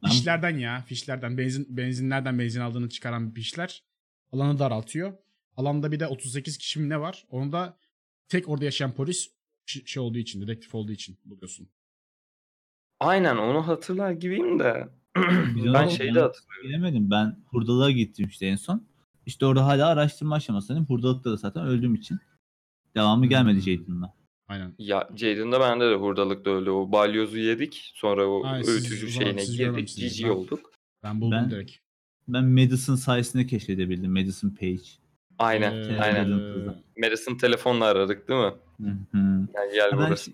Ben- Fişlerden ya. Fişlerden. Benzin, benzinlerden benzin aldığını çıkaran fişler. Alanı daraltıyor. Alanda bir de 38 kişi mi ne var? Onu da tek orada yaşayan polis şey olduğu için, dedektif olduğu için buluyorsun. Aynen onu hatırlar gibiyim de. <clears throat> Ben şeyi de hatırlıyorum. Bilemedim. Ben hurdalığa gittim işte en son. İşte orada hala araştırma aşamasındayım. Hurdalıkta da zaten öldüğüm için. Devamı gelmedi Jaden'la. Aynen. Ya Jaden'da bende de hurdalıkta öyle. O balyozu yedik. Sonra o Ay, siz- öğütücü zaman şeyine siz girdik. Cici Ben- olduk. Ben buldum Ben- direkt. Ben Madison sayesinde keşfedebildim. Madison Page. Aynen. Ee, aynen. Madison telefonla aradık değil mi? Hı hı. Yani gel ben burası.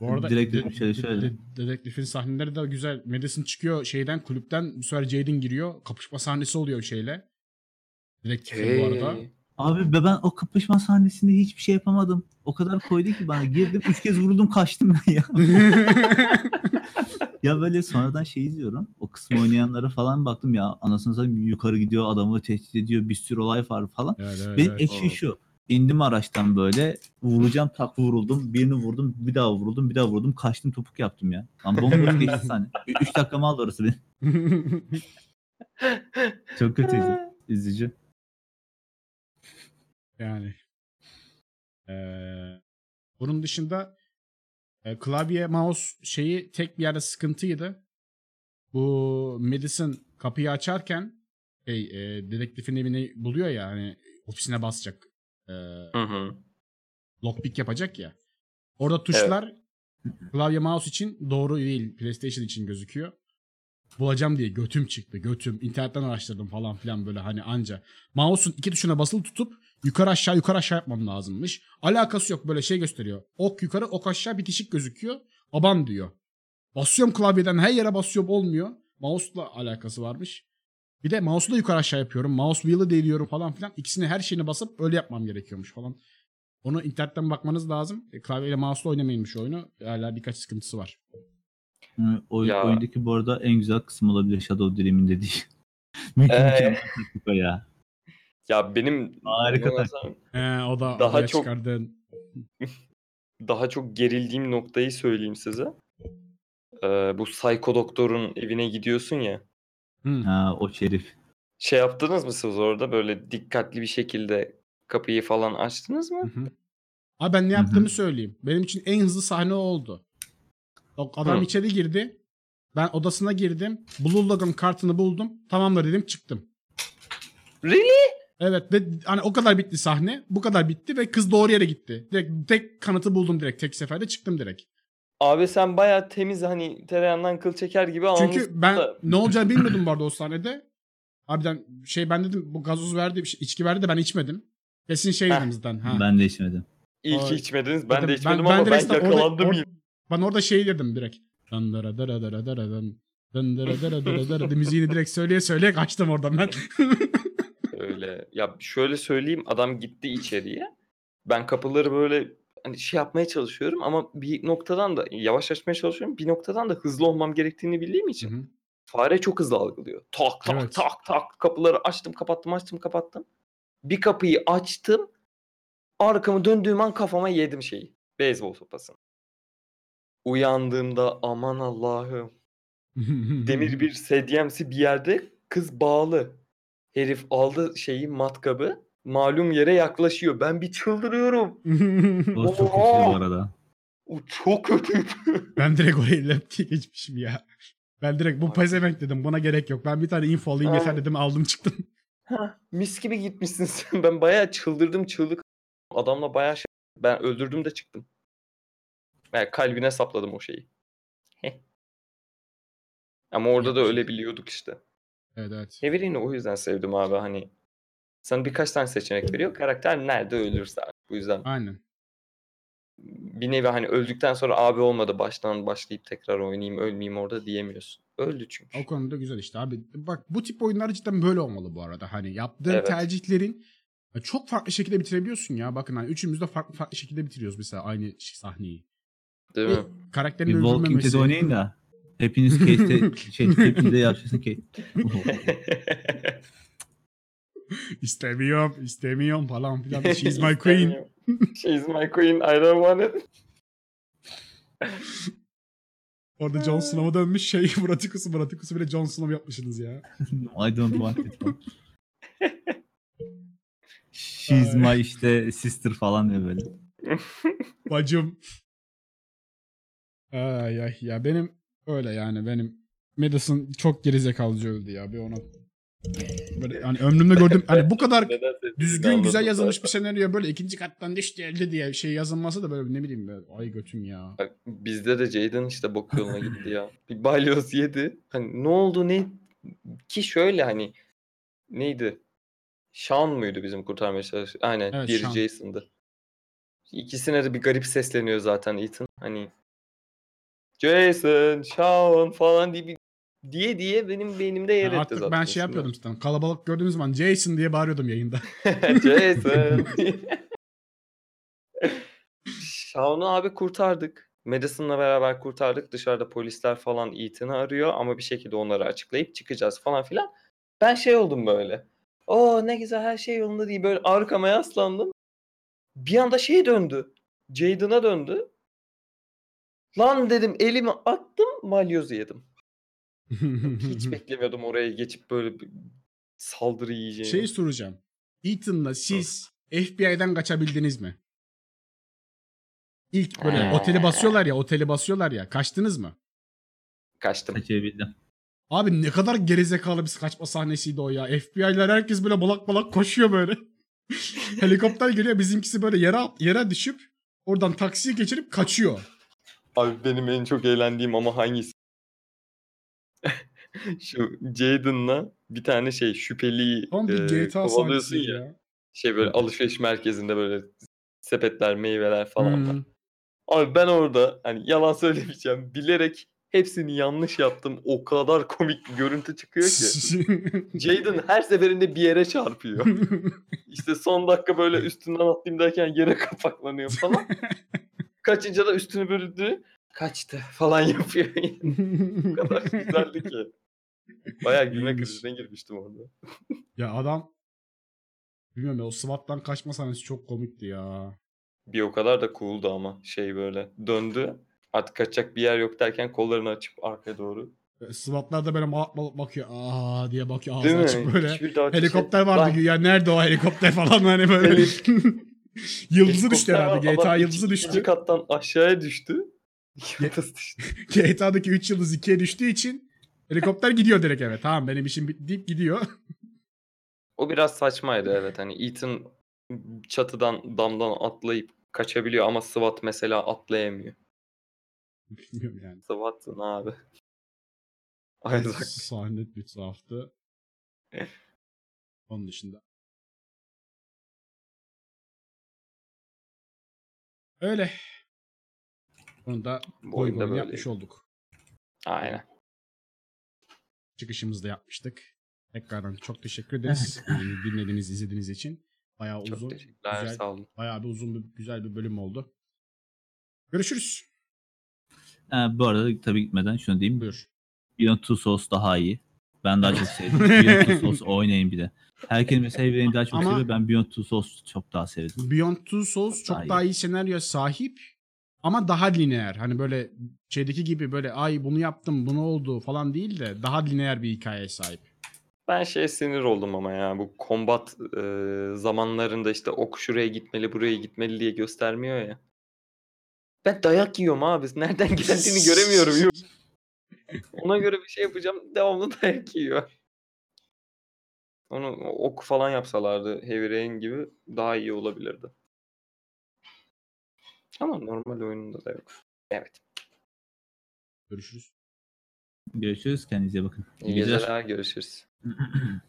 Bu arada Direkt de- dedim şöyle de- dedektifin sahneleri de güzel. Madison çıkıyor şeyden kulüpten. Bu sefer Jaden giriyor. Kapışma sahnesi oluyor şeyle. Dedektifin bu arada. Hey. Abi be ben o kapışma sahnesinde hiçbir şey yapamadım. O kadar koydu ki bana. Girdim üç kez vuruldum kaçtım ben ya. <laughs> ya böyle sonradan şey izliyorum. O kısmı oynayanlara falan baktım ya. Anasını satayım yukarı gidiyor adamı tehdit ediyor. Bir sürü olay var falan. evet, evet, Benim evet. ekşi şu. İndim araçtan böyle vuracağım tak vuruldum. Birini vurdum bir daha vuruldum bir daha vurdum. Kaçtım topuk yaptım ya. Lan bomba geçti <laughs> sahne. 3 dakikamı aldı orası benim. <laughs> Çok kötüydü. Üzücü. Yani. Ee, bunun dışında e, klavye mouse şeyi tek bir yerde sıkıntıydı. Bu Madison kapıyı açarken şey, e, dedektifin evini buluyor ya hani ofisine basacak. E, Hı hı. lockpick yapacak ya. Orada tuşlar klavye mouse için doğru değil. PlayStation için gözüküyor. Bulacağım diye götüm çıktı. Götüm. İnternetten araştırdım falan filan böyle hani anca. Mouse'un iki tuşuna basılı tutup yukarı aşağı yukarı aşağı yapmam lazımmış. Alakası yok böyle şey gösteriyor. Ok yukarı ok aşağı bitişik gözüküyor. Aban diyor. Basıyorum klavyeden her yere basıyorum olmuyor. Mouse'la alakası varmış. Bir de mouse'u da yukarı aşağı yapıyorum. Mouse wheel'ı değiliyorum falan filan. İkisini her şeyini basıp öyle yapmam gerekiyormuş falan. Onu internetten bakmanız lazım. E, klavyeyle mouse'la oynamayınmış oyunu. Hala birkaç sıkıntısı var. Hı, O Ya. oyundaki bu arada en güzel kısım olabilir Shadow Dream'in dediği. <laughs> Mükemmel o ya. Ya benim Harika sen- He, o da Daha oraya çok- çıkardığın <laughs> daha çok gerildiğim noktayı söyleyeyim size. Ee, bu Psycho Doktor'un evine gidiyorsun ya. Hı. Ha, o şerif. Şey yaptınız mı siz orada böyle dikkatli bir şekilde kapıyı falan açtınız mı? Hı hı. Abi ben ne Hı hı. yaptığımı söyleyeyim. Benim için en hızlı sahne o oldu. O Adam Hı. içeri girdi. Ben odasına girdim. Blue Logan kartını buldum. Tamamdır dedim çıktım. Really? Evet ve hani o kadar bitti sahne. Bu kadar bitti ve kız doğru yere gitti. Direkt tek kanıtı buldum direkt. Tek seferde çıktım direkt. Abi sen bayağı temiz hani tereyağından kıl çeker gibi Çünkü ben da- ne olacağını bilmiyordum bu arada o sahnede. Harbiden şey ben dedim bu gazoz verdi, bir şey- içki verdi de ben içmedim. Kesin şey dedim zaten. Ha. Ben de içmedim. İyi ki içmediniz. Ben Dedim, de içmedim ben ama ben direkt orada- yakalandım orada- yine. Ben orada şey dedim direkt. Dandara dara dara dara dan. Dandara dara dara dara da müziğini direkt söyleye söyleye kaçtım oradan ben. Öyle. Ya şöyle söyleyeyim adam gitti içeriye. Ben kapıları böyle hani şey yapmaya çalışıyorum ama bir noktadan da yavaş açmaya çalışıyorum. Bir noktadan da hızlı olmam gerektiğini bildiğim için Hı hı. fare çok hızlı algılıyor. Tak tak Evet. tak tak kapıları açtım kapattım açtım kapattım. Bir kapıyı açtım. Arkamı döndüğüm an kafama yedim şeyi. Beyzbol sopasını. Uyandığımda aman Allah'ım. <laughs> Demir bir sedyemsi bir yerde kız bağlı. Herif aldı şeyi matkabı. Malum yere yaklaşıyor. Ben bir çıldırıyorum. <laughs> O çok kötü bu arada. O çok kötüydü. <laughs> ben direkt orayı lap diye geçmişim ya. Ben direkt bu pezevenk dedim buna gerek yok. Ben bir tane info alayım yeter dedim aldım çıktım. <laughs> Ha, mis gibi gitmişsin sen. Ben bayağı çıldırdım çığlık. Adamla bayağı şey. Ben öldürdüm de çıktım. Yani kalbine sapladım o şeyi. Heh. Ama orada da Yapmış. öyle biliyorduk işte. Evet evet. Hevery'ni o yüzden sevdim abi hani. Sana birkaç tane seçenek veriyor. Karakter nerede ölürse. abi. Bu yüzden Aynen. bir nevi hani öldükten sonra abi olmadı baştan başlayıp tekrar oynayayım ölmeyeyim orada diyemiyorsun. Öldü çünkü. O konuda güzel işte abi. Bak bu tip oyunlar cidden böyle olmalı bu arada. Hani yaptığın Evet. tercihlerin çok farklı şekilde bitirebiliyorsun ya. Bakın hani üçümüz de farklı farklı şekilde bitiriyoruz mesela aynı sahneyi. Değil mi? Karakterin Bir Walking. Dead oynayın da. Hepiniz Kate'e <laughs> şey hepiniz de yaşasın Kate. <laughs> istemiyorum, istemiyorum falan filan. She's my queen. She's my queen. I don't want it. Orada Jon Snow'a dönmüş şey <laughs> Bratikus'u Bratikus'u bile Jon Snow yapmışsınız ya. I don't want it. She's my işte sister falan diye böyle. Bacım. Ay ay ya benim öyle yani benim Madison çok gerizekalıcı öldü ya bir ona. Böyle hani ömrümde gördüm hani bu kadar <laughs> düzgün güzel yazılmış bir senaryo böyle ikinci kattan düştü elde diye şey yazılması da böyle ne bileyim böyle ay götüm ya. Bak, Bizde de Jaden işte bok yoluna gitti ya. <laughs> Bir balyoz yedi. Hani ne oldu ne? Ki şöyle hani neydi? Sean muydu bizim kurtarmaya çalışan? Aynen Evet, Sean. Jason'dı. İkisine de bir garip sesleniyor zaten Ethan. Hani Jason, Sean falan diye bir diye diye benim beynimde yer etti artık zaten. ben şey yapıyordum zaten kalabalık gördüğüm zaman Jason diye bağırıyordum yayında. <laughs> <laughs> Jason. Shaun'u abi kurtardık. Madison'la beraber kurtardık. Dışarıda polisler falan Ethan'ı arıyor ama bir şekilde onları açıklayıp çıkacağız falan filan. Ben şey oldum böyle. O ne güzel her şey yolunda diye böyle arkama yaslandım. Bir anda şey döndü. Jaden'a döndü. Lan dedim elimi attım malyozu yedim. <laughs> Hiç beklemiyordum oraya geçip böyle bir saldırı yiyeceğini. şey soracağım. Ethan'la siz FBI'den kaçabildiniz mi? İlk böyle oteli basıyorlar ya, oteli basıyorlar ya. Kaçtınız mı? Kaçtım. Kaçabildim. Abi ne kadar gerizekalı bir kaçma sahnesiydi o ya. FBI'ler herkes böyle balak balak koşuyor böyle. <laughs> Helikopter geliyor bizimkisi böyle yere yere düşüp oradan taksiye geçirip kaçıyor. Abi benim en çok eğlendiğim ama hangisi? <laughs> Şu Jaden'la bir tane şey şüpheli Tam bir e, GTA kovalıyorsun sahnesi ya. ya. Şey böyle alışveriş merkezinde böyle sepetler, meyveler falan var. Hmm. Abi ben orada hani yalan söylemeyeceğim. Bilerek hepsini yanlış yaptım. O kadar komik bir görüntü çıkıyor ki. <laughs> Jaden her seferinde bir yere çarpıyor. <laughs> İşte son dakika böyle üstünden atlayayım derken yere kapaklanıyor falan. Kaçınca da üstünü bürüdü. Kaçtı falan <laughs> yapıyor. Bu kadar <laughs> güzeldi ki. Bayağı gülme krizine girmiştim orada. <laughs> ya adam bilmiyorum ya o SWAT'tan kaçma sahnesi çok komikti ya. Bir o kadar da cool'du ama şey böyle döndü. Artık kaçacak bir yer yok derken kollarını açıp arkaya doğru. SWAT'lar da böyle malak malak bakıyor. Aa diye bakıyor ağzı açık böyle. Helikopter şey- vardı Lan, güya. Nerede o helikopter falan hani böyle. <laughs> yıldızı düştü herhalde. GTA yıldızı düştü. ikinci kattan aşağıya düştü. <laughs> GTA'daki <laughs> 3 yıldız 2'ye düştüğü için helikopter gidiyor direkt eve. Tamam benim işim bitti deyip gidiyor. O biraz saçmaydı evet. Hani Ethan çatıdan damdan atlayıp kaçabiliyor ama SWAT mesela atlayamıyor. Bilmiyorum yani. SWAT'ın abi. Isaac. Sahne bir tuhaftı. Onun dışında. Öyle. Bunu da Bu boy böyle. yapmış olduk. Aynen. Çıkışımızda yapmıştık. Tekrardan çok teşekkür ederiz. <laughs> Ee, Dinlediğiniz, izlediğiniz için. Bayağı Çok uzun, teşekkürler. güzel, Sağ olun. bayağı bir uzun, bir, güzel bir bölüm oldu. Görüşürüz. Ee, bu arada tabii gitmeden şunu diyeyim. Buyur. Beyond Two Souls daha iyi. Ben daha çok sevdim. <laughs> Beyond Two Souls oynayın bir de. Herkes <laughs> mesela Heavy Rain'i daha çok Ama- seviyor. Ben Beyond Two Souls'u çok daha sevdim. Beyond Two Souls Çok çok daha daha iyi. iyi senaryo sahip ama daha lineer. Hani böyle şeydeki gibi böyle ay bunu yaptım, bunu oldu falan değil de daha lineer bir hikayeye sahip. Ben şeye sinir oldum ama ya bu kombat e, zamanlarında işte ok şuraya gitmeli buraya gitmeli diye göstermiyor ya. Ben dayak yiyorum abi. <laughs> Nereden geldiğini göremiyorum. <laughs> Ona göre bir şey yapacağım. Devamlı dayak yiyor. Onu ok falan yapsalardı Heavy Rain gibi daha iyi olabilirdi. Ama normal oyununda da yok. Evet. Görüşürüz. Görüşürüz. Kendinize iyi bakın. İyi geceler. Görüşürüz. <clears throat>